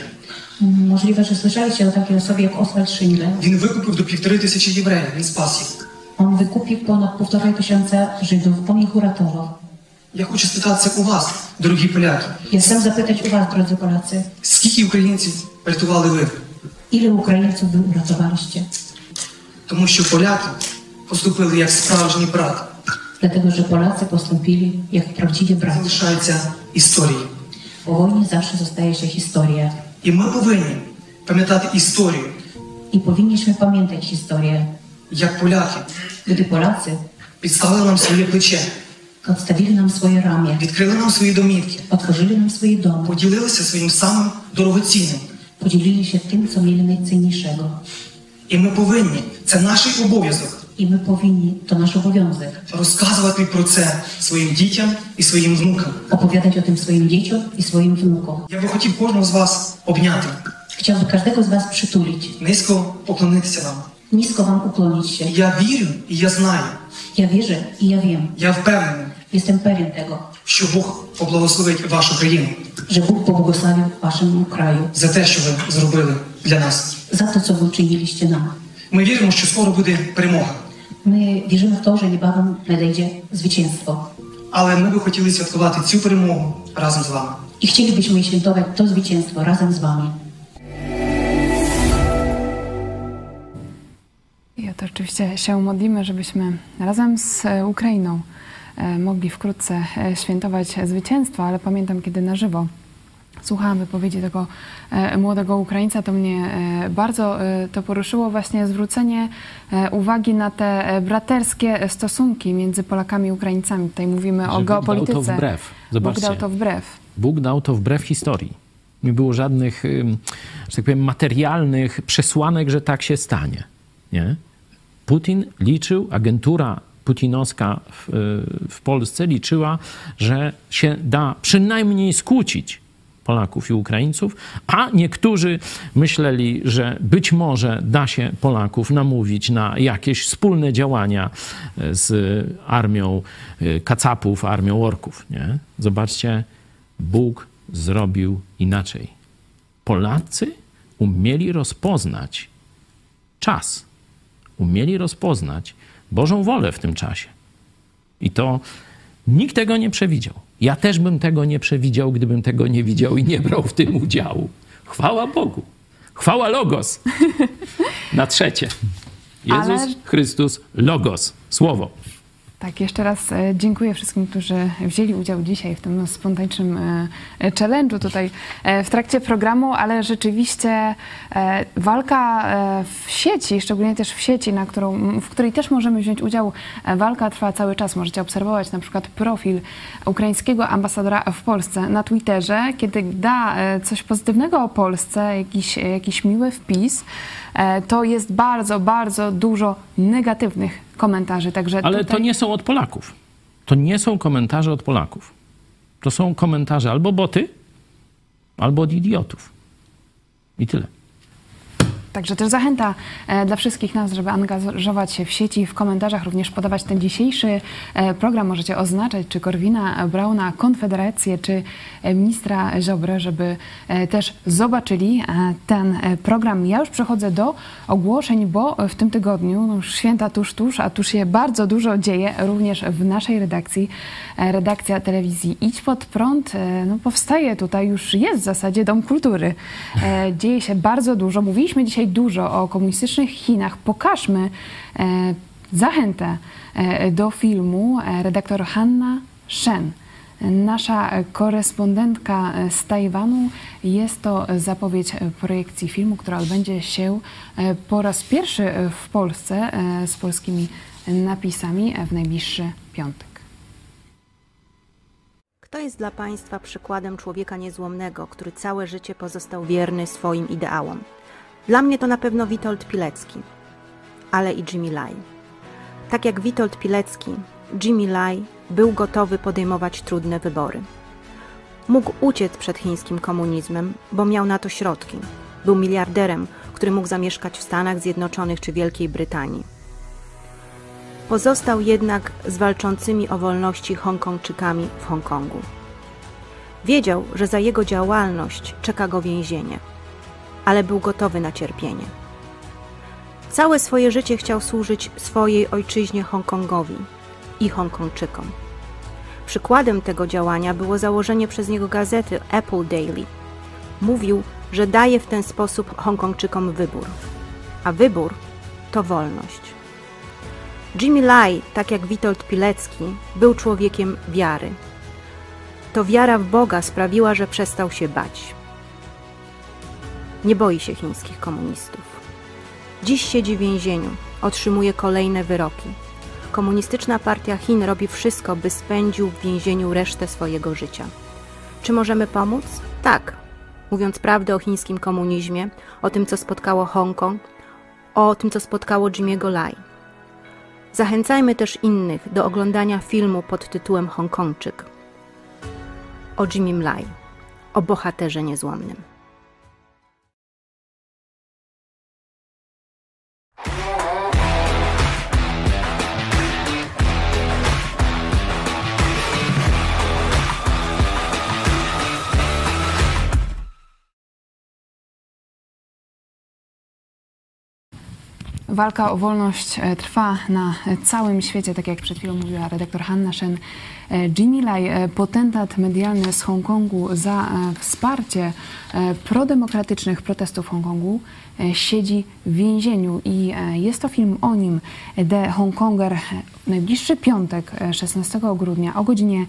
Możliwe, że słyszeliście o takiej osobie jak Oswald Schindler. Він викупив до півтори тисячі євреїв, він спас їх. On wykupił ponad półtorej tysiąca Żydów, on ich uratował. Я хочу спитатися у вас, дорогі поляки, Ja chcę zapytać u Was, drodzy Polacy, скільки українців рятували ви? Ile Українців ви uratowaliście? Тому що поляки поступили як справжні брати. Dlatego, że Polacy postąpili jak prawdziwi bracia. Залишається історії. У війні завжди залишається історія. І ми повинні пам'ятати історію. І повинні пам'ятати історію. Як поляки. Люди поляці. Підставили нам своє плече. Подставили нам свої рам'я. Відкрили нам свої домівки. Отворили нам свої доми. Поділилися своїм самим дорогоцінним. podzielili się tym, co mieli najcenniejszego. І ми повинні, це наш обов'язок, I my powinni, to nasz obowiązek, розказувати про це своїм дітям і своїм внукам. opowiadać o tym swoim dzieciom i swoim wnukom. Я би хотів кожного з вас обняти, Chciałbym każdego z Was przytulić, низько поклонитися вам. nisko Wam ukłonić się. І я вірю і я знаю, Ja wierzę i ja wiem, я впевнений, jestem pewien tego, що Бог поблагословить вашу країну że Bóg pobłogosławił Waszemu kraju за те, що ви зробили для нас. za to, co Wy uczyniliście nam. Ми віримо, що скоро буде перемога, My wierzymy w to, że niebawem nadejdzie zwycięstwo. але ми би хотіли святкувати цю перемогу разом з вами. I chcielibyśmy świętować to zwycięstwo razem z Wami. I o to oczywiście się modlimy, żebyśmy razem z e, Ukrainą e, mogli wkrótce e, świętować zwycięstwo, ale pamiętam, kiedy na żywo słuchałam wypowiedzi tego e, młodego Ukraińca, to mnie e, bardzo e, to poruszyło właśnie zwrócenie e, uwagi na te e, braterskie stosunki między Polakami i Ukraińcami. Tutaj mówimy Że o Bóg dał geopolityce. to wbrew. Bóg Zobaczcie. dał to wbrew. Bóg dał to wbrew historii. Nie było żadnych, że tak powiem, materialnych przesłanek, że tak się stanie. Nie? Putin liczył, agentura putinowska w, y, w Polsce liczyła, że się da przynajmniej skłócić Polaków i Ukraińców, a niektórzy myśleli, że być może da się Polaków namówić na jakieś wspólne działania y, z armią y, kacapów, armią orków. Nie? Zobaczcie, Bóg zrobił inaczej. Polacy umieli rozpoznać czas, umieli rozpoznać Bożą wolę w tym czasie. I to nikt tego nie przewidział. Ja też bym tego nie przewidział, gdybym tego nie widział i nie brał w tym udziału. Chwała Bogu. Chwała Logos. <laughs> Na trzecie. Jezus Ale- Chrystus Logos. Słowo. Tak, jeszcze raz e, dziękuję wszystkim, którzy wzięli udział dzisiaj w tym spontanicznym e, challenge'u tutaj e, w trakcie programu, ale rzeczywiście walka w sieci, szczególnie też w sieci, na którą, w której też możemy wziąć udział, walka trwa cały czas. Możecie obserwować na przykład profil ukraińskiego ambasadora w Polsce na Twitterze, kiedy da coś pozytywnego o Polsce, jakiś, jakiś miły wpis, to jest bardzo, bardzo dużo negatywnych komentarzy. Także Ale tutaj... to nie są od Polaków. To nie są komentarze od Polaków. To są komentarze albo boty, albo od idiotów. I tyle. Także też zachęta e, dla wszystkich nas, żeby angażować się w sieci, w komentarzach, również podawać ten dzisiejszy e, program. Możecie oznaczać czy Korwina Brauna, Konfederację, czy e, ministra Ziobrę, żeby też zobaczyli ten program. Ja już przechodzę do ogłoszeń, bo w tym tygodniu no święta tuż, tuż, a tuż się bardzo dużo dzieje również w naszej redakcji. Redakcja telewizji Idź Pod Prąd no, powstaje tutaj, już jest w zasadzie Dom Kultury. Dzieje się bardzo dużo. Mówiliśmy dzisiaj dużo o komunistycznych Chinach. Pokażmy e, zachętę e, do filmu e, redaktor Hanna Shen. Nasza korespondentka z Tajwanu. Jest to zapowiedź projekcji filmu, która odbędzie się po raz pierwszy w Polsce z polskimi napisami w najbliższy piątek. Kto jest dla Państwa przykładem człowieka niezłomnego, który całe życie pozostał wierny swoim ideałom? Dla mnie to na pewno Witold Pilecki, ale i Jimmy Lai. Tak jak Witold Pilecki, Jimmy Lai był gotowy podejmować trudne wybory. Mógł uciec przed chińskim komunizmem, bo miał na to środki. Był miliarderem, który mógł zamieszkać w Stanach Zjednoczonych czy Wielkiej Brytanii. Pozostał jednak z walczącymi o wolności Hongkongczykami w Hongkongu. Wiedział, że za jego działalność czeka go więzienie. Ale był gotowy na cierpienie. Całe swoje życie chciał służyć swojej ojczyźnie Hongkongowi i Hongkongczykom. Przykładem tego działania było założenie przez niego gazety Apple Daily. Mówił, że daje w ten sposób Hongkongczykom wybór, a wybór to wolność. Jimmy Lai, tak jak Witold Pilecki, był człowiekiem wiary. To wiara w Boga sprawiła, że przestał się bać. Nie boi się chińskich komunistów. Dziś siedzi w więzieniu, otrzymuje kolejne wyroki. Komunistyczna Partia Chin robi wszystko, by spędził w więzieniu resztę swojego życia. Czy możemy pomóc? Tak. Mówiąc prawdę o chińskim komunizmie, o tym, co spotkało Hongkong, o tym, co spotkało Jimmy'ego Lai. Zachęcajmy też innych do oglądania filmu pod tytułem Hongkongczyk o Jimmy Lai, o bohaterze niezłomnym. Walka o wolność e, trwa na całym świecie, tak jak przed chwilą mówiła redaktor Hanna Shen. E, Jimmy Lai, e, potentat medialny z Hongkongu za wsparcie prodemokratycznych protestów w Hongkongu, siedzi w więzieniu i jest to film o nim, The Hongkonger, najbliższy piątek, 16 grudnia o godzinie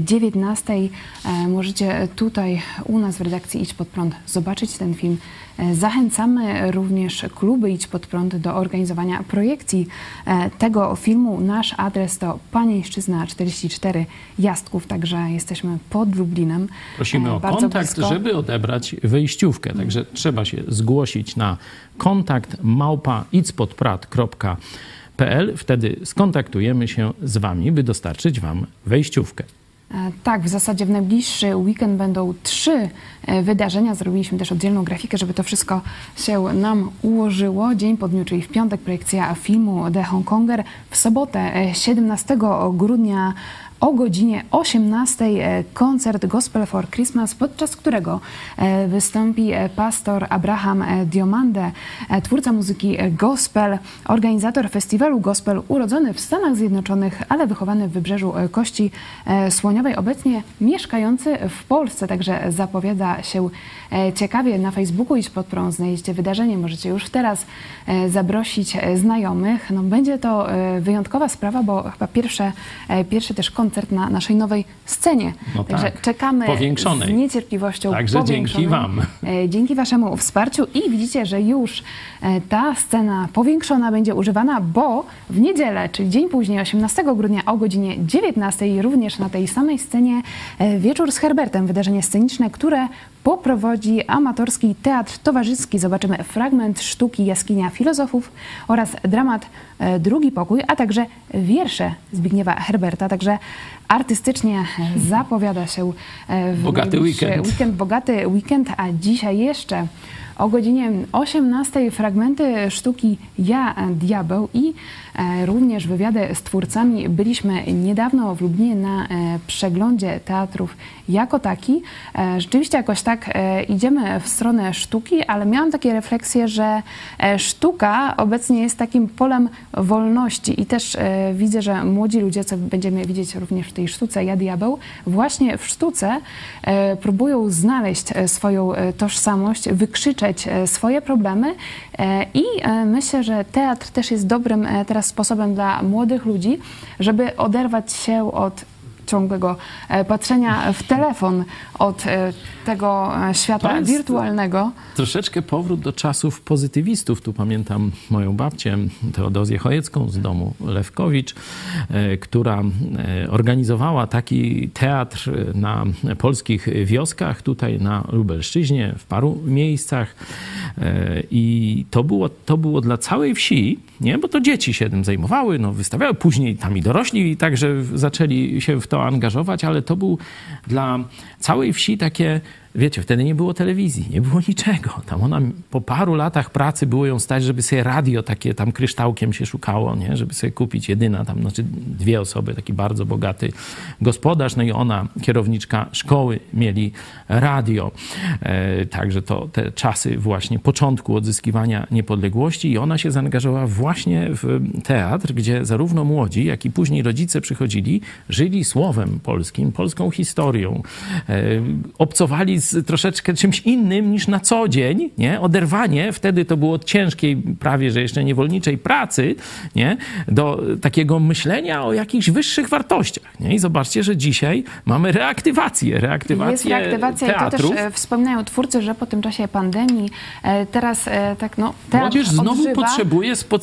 19. Możecie tutaj u nas w redakcji Idź Pod Prąd zobaczyć ten film. Zachęcamy również kluby Idź Pod Prąd do organizowania projekcji tego filmu. Nasz adres to Panieńszczyzna 44 Jastków, także jesteśmy pod Lublinem. Prosimy o Bardzo kontakt, blisko. żeby odebrać wejściówkę. Także trzeba się zgłosić na kontakt małpa. Wtedy skontaktujemy się z Wami, by dostarczyć Wam wejściówkę. E, Tak, w zasadzie w najbliższy weekend będą trzy e, wydarzenia. Zrobiliśmy też oddzielną grafikę, żeby to wszystko się nam ułożyło. Dzień po dniu, czyli w piątek projekcja filmu The Hongkonger. W sobotę e, 17 grudnia o godzinie 18 e, koncert Gospel for Christmas, podczas którego e, wystąpi e, pastor Abraham Diomande, twórca muzyki gospel, organizator festiwalu gospel, urodzony w Stanach Zjednoczonych, ale wychowany w Wybrzeżu Kości Słoniowej, obecnie mieszkający w Polsce, także zapowiada się ciekawie. Na Facebooku Idź Pod Prąd znajdziecie wydarzenie, możecie już teraz e, zaprosić e, znajomych. No, będzie to e, wyjątkowa sprawa, bo chyba pierwsze, e, pierwszy też koncert na naszej nowej scenie. No Także tak, czekamy powiększonej. z niecierpliwością. Także dzięki wam. E, Dzięki Waszemu wsparciu i widzicie, że już e, ta scena powiększona będzie używana, bo w niedzielę, czyli dzień później, 18 grudnia o godzinie 19, również na tej samej scenie e, wieczór z Herbertem, wydarzenie sceniczne, które poprowadzi amatorski teatr towarzyski. Zobaczymy fragment sztuki Jaskinia Filozofów oraz dramat e, Drugi Pokój, a także wiersze Zbigniewa Herberta. Także artystycznie e, zapowiada się e, w Bogaty weekend. weekend, bogaty weekend, a dzisiaj jeszcze o godzinie 18 fragmenty sztuki Ja, Diabeł i e, również wywiady z twórcami. Byliśmy niedawno w Lublinie na e, przeglądzie teatrów jako taki. E, rzeczywiście jakoś tak e, idziemy w stronę sztuki, ale miałam takie refleksje, że e, sztuka obecnie jest takim polem wolności i też e, widzę, że młodzi ludzie, co będziemy widzieć również w tej sztuce Ja, Diabeł, właśnie w sztuce e, próbują znaleźć e, swoją e, tożsamość, wykrzyczeć e, swoje problemy e, i e, myślę, że teatr też jest dobrym e, teraz sposobem dla młodych ludzi, żeby oderwać się od ciągłego e, patrzenia w telefon, od e, tego e, świata wirtualnego. Troszeczkę powrót do czasów pozytywistów. Tu pamiętam moją babcię Teodozję Chojecką z domu Lewkowicz, która organizowała taki teatr na polskich wioskach, tutaj na Lubelszczyźnie, w paru miejscach. I to było, to było dla całej wsi, nie? bo to dzieci się tym zajmowały, no, wystawiały. Później tam i dorośli także zaczęli się w to angażować, ale to był dla całej wsi takie wiecie, wtedy nie było telewizji, nie było niczego. Tam ona po paru latach pracy było ją stać, żeby sobie radio takie tam kryształkiem się szukało, nie? żeby sobie kupić jedyna tam, znaczy dwie osoby, taki bardzo bogaty gospodarz, no i ona, kierowniczka szkoły, mieli radio. E, także to te czasy właśnie początku odzyskiwania niepodległości i ona się zaangażowała właśnie w teatr, gdzie zarówno młodzi, jak i później rodzice przychodzili, żyli słowem polskim, polską historią, e, obcowali troszeczkę czymś innym niż na co dzień, nie? Oderwanie, wtedy to było od ciężkiej, prawie że jeszcze niewolniczej pracy, nie? Do takiego myślenia o jakichś wyższych wartościach, nie? I zobaczcie, że dzisiaj mamy reaktywację, reaktywację Jest reaktywacja teatrów. i to też e, wspominają twórcy, że po tym czasie pandemii e, teraz e, tak no teatr Młodzież znowu odżywa. potrzebuje spo,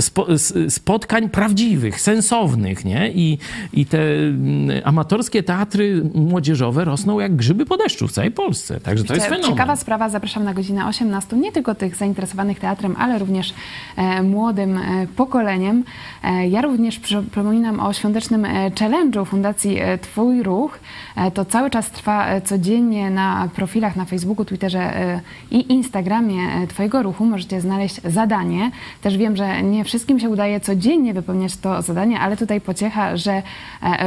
spo, spotkań prawdziwych, sensownych, nie? I, I te mm, amatorskie teatry młodzieżowe rosną jak grzyby po deszczu w całej Polsce. Także to jest fenomen. Ciekawa sprawa, zapraszam na godzinę 18. Nie tylko tych zainteresowanych teatrem, ale również e, młodym e, pokoleniem. E, ja również przypominam o świątecznym challenge'u Fundacji Twój Ruch. To cały czas trwa codziennie na profilach na Facebooku, Twitterze i Instagramie Twojego Ruchu. Możecie znaleźć zadanie. Też wiem, że nie wszystkim się udaje codziennie wypełniać to zadanie, ale tutaj pociecha, że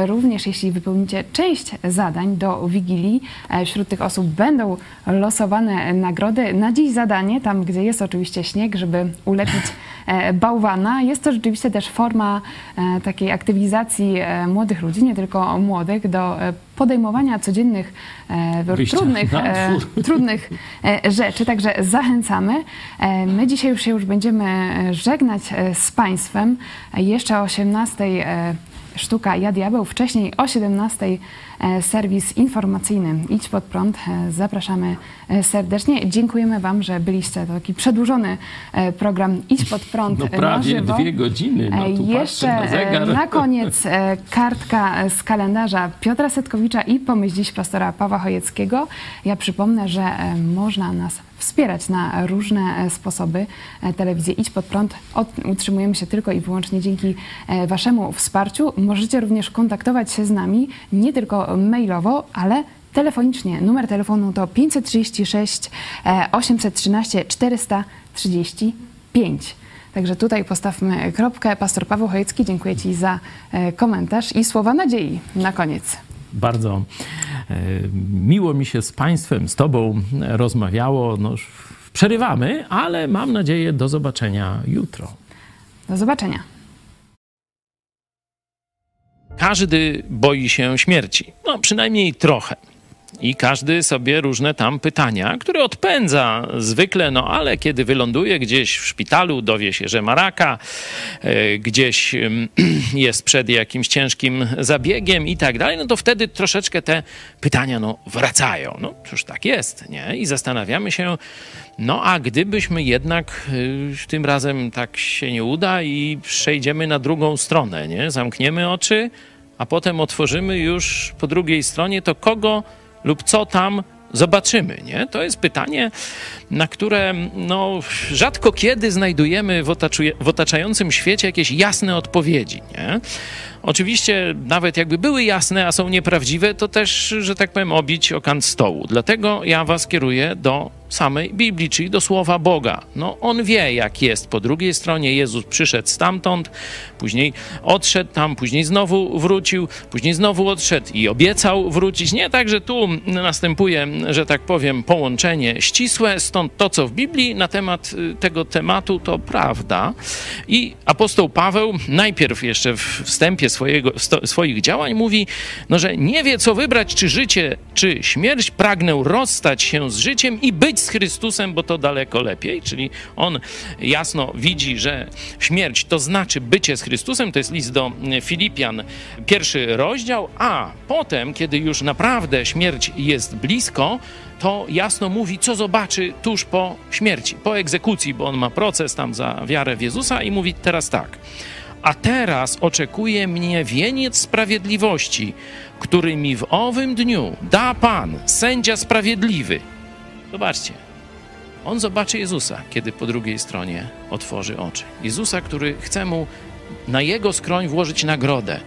również jeśli wypełnicie część zadań do Wigilii, wśród tych osób będą losowane nagrody. Na dziś zadanie, tam gdzie jest oczywiście śnieg, żeby ulepić e, bałwana. Jest to rzeczywiście też forma e, takiej aktywizacji e, młodych ludzi, nie tylko młodych, do podejmowania codziennych, Wyjścia trudnych, trudnych rzeczy. Także zachęcamy. My dzisiaj już się już będziemy żegnać z Państwem. Jeszcze o 18 e, sztuka Ja Diabeł, wcześniej o 17 e, serwis informacyjny Idź Pod Prąd. E, Zapraszamy e, serdecznie. Dziękujemy Wam, że byliście. To taki przedłużony e, program Idź Pod Prąd No e, na prawie żywo. dwie godziny. No, E, Jeszcze na zegar. e, na koniec e, kartka z kalendarza Piotra Setkowicza i pomyśl dziś pastora Pawła Chojeckiego. Ja przypomnę, że e, można nas wspierać na różne e, sposoby. E, Telewizję Idź Pod Prąd utrzymujemy się tylko i wyłącznie dzięki e, Waszemu wsparciu. Możecie również kontaktować się z nami nie tylko mailowo, ale telefonicznie. Numer telefonu to 536 e, 813 435. Także tutaj postawmy kropkę. Pastor Paweł Chojecki, dziękuję Ci za e, komentarz i słowa nadziei na koniec. Bardzo e, miło mi się z Państwem, z Tobą rozmawiało. No, przerywamy, ale mam nadzieję do zobaczenia jutro. Do zobaczenia. Każdy boi się śmierci. No, przynajmniej trochę. I każdy sobie różne tam pytania, które odpędza zwykle, no ale kiedy wyląduje gdzieś w szpitalu, dowie się, że ma raka, e, gdzieś em, <clears throat> jest przed jakimś ciężkim zabiegiem i tak dalej, no to wtedy troszeczkę te pytania no, wracają. No cóż, tak jest, nie? I zastanawiamy się, no a gdybyśmy jednak y, tym razem tak się nie uda i przejdziemy na drugą stronę, nie? Zamkniemy oczy, a potem otworzymy już po drugiej stronie, to kogo lub co tam zobaczymy, nie? To jest pytanie, na które no, rzadko kiedy znajdujemy w, w otaczającym świecie jakieś jasne odpowiedzi, nie? Oczywiście, nawet jakby były jasne, a są nieprawdziwe, to też, że tak powiem, obić o kant stołu. Dlatego ja was kieruję do samej Biblii, czyli do słowa Boga. No, on wie, jak jest. Po drugiej stronie Jezus przyszedł stamtąd, później odszedł tam, później znowu wrócił, później znowu odszedł i obiecał wrócić. Nie, także tu następuje, że tak powiem, połączenie ścisłe, stąd to, co w Biblii na temat y, tego tematu, to prawda. I apostoł Paweł najpierw jeszcze w wstępie swojego, sto, swoich działań mówi, no, że nie wie, co wybrać, czy życie, czy śmierć. Pragnę rozstać się z życiem i być z Chrystusem, bo to daleko lepiej. Czyli on jasno widzi, że śmierć to znaczy bycie z Chrystusem. To jest list do Filipian, pierwszy rozdział, a potem, kiedy już naprawdę śmierć jest blisko, to jasno mówi, co zobaczy tuż po śmierci, po egzekucji, bo on ma proces tam za wiarę w Jezusa i mówi teraz tak. A teraz oczekuje mnie wieniec sprawiedliwości, który mi w owym dniu da Pan, sędzia sprawiedliwy. Zobaczcie, on zobaczy Jezusa, kiedy po drugiej stronie otworzy oczy. Jezusa, który chce mu na jego skroń włożyć nagrodę,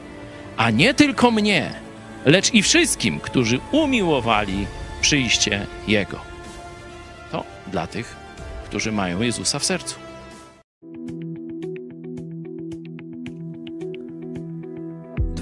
a nie tylko mnie, lecz i wszystkim, którzy umiłowali przyjście Jego. To dla tych, którzy mają Jezusa w sercu.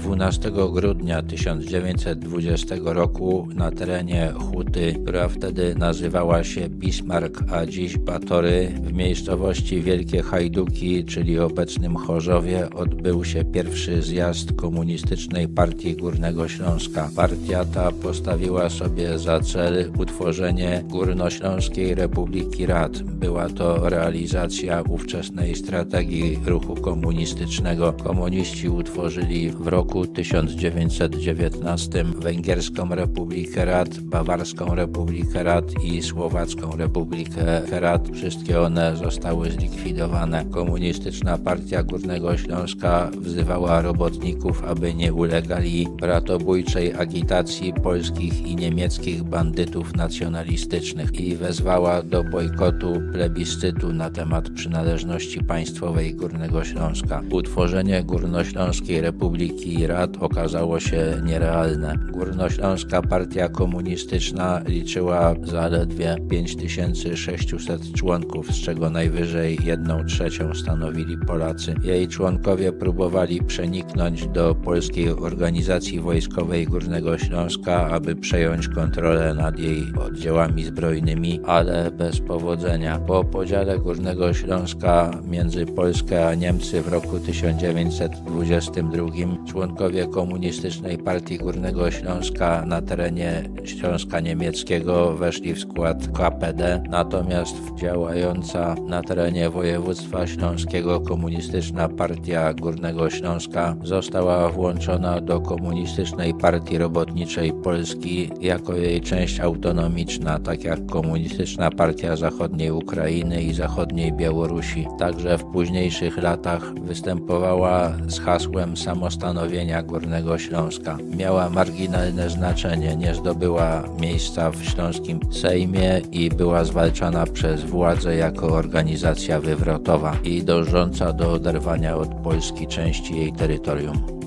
12 grudnia 1920 roku na terenie Huty, która wtedy nazywała się Bismarck, a dziś Batory, w miejscowości Wielkie Hajduki, czyli obecnym Chorzowie, odbył się pierwszy zjazd Komunistycznej Partii Górnego Śląska. Partia ta postawiła sobie za cel utworzenie Górnośląskiej Republiki Rad. Była to realizacja ówczesnej strategii ruchu komunistycznego. Komuniści utworzyli w roku 1919 Węgierską Republikę Rad, Bawarską Republikę Rad i Słowacką Republikę Rad. Wszystkie one zostały zlikwidowane. Komunistyczna Partia Górnego Śląska wzywała robotników, aby nie ulegali bratobójczej agitacji polskich i niemieckich bandytów nacjonalistycznych i wezwała do bojkotu plebiscytu na temat przynależności państwowej Górnego Śląska. Utworzenie Górnośląskiej Republiki Rad okazało się nierealne. Górnośląska Partia Komunistyczna liczyła zaledwie 5600 członków, z czego najwyżej jedną trzecią stanowili Polacy. Jej członkowie próbowali przeniknąć do Polskiej Organizacji Wojskowej Górnego Śląska, aby przejąć kontrolę nad jej oddziałami zbrojnymi, ale bez powodzenia. Po podziale Górnego Śląska między Polskę a Niemcy w roku 1922 członkowie Komunistycznej Partii Górnego Śląska na terenie Śląska Niemieckiego weszli w skład KPD, natomiast działająca na terenie województwa śląskiego Komunistyczna Partia Górnego Śląska została włączona do Komunistycznej Partii Robotniczej Polski jako jej część autonomiczna, tak jak Komunistyczna Partia Zachodniej Ukrainy i Zachodniej Białorusi. Także w późniejszych latach występowała z hasłem samostanowienia Górnego Śląska. Miała marginalne znaczenie, nie zdobyła miejsca w śląskim Sejmie i była zwalczana przez władze jako organizacja wywrotowa i dążąca do oderwania od Polski części jej terytorium.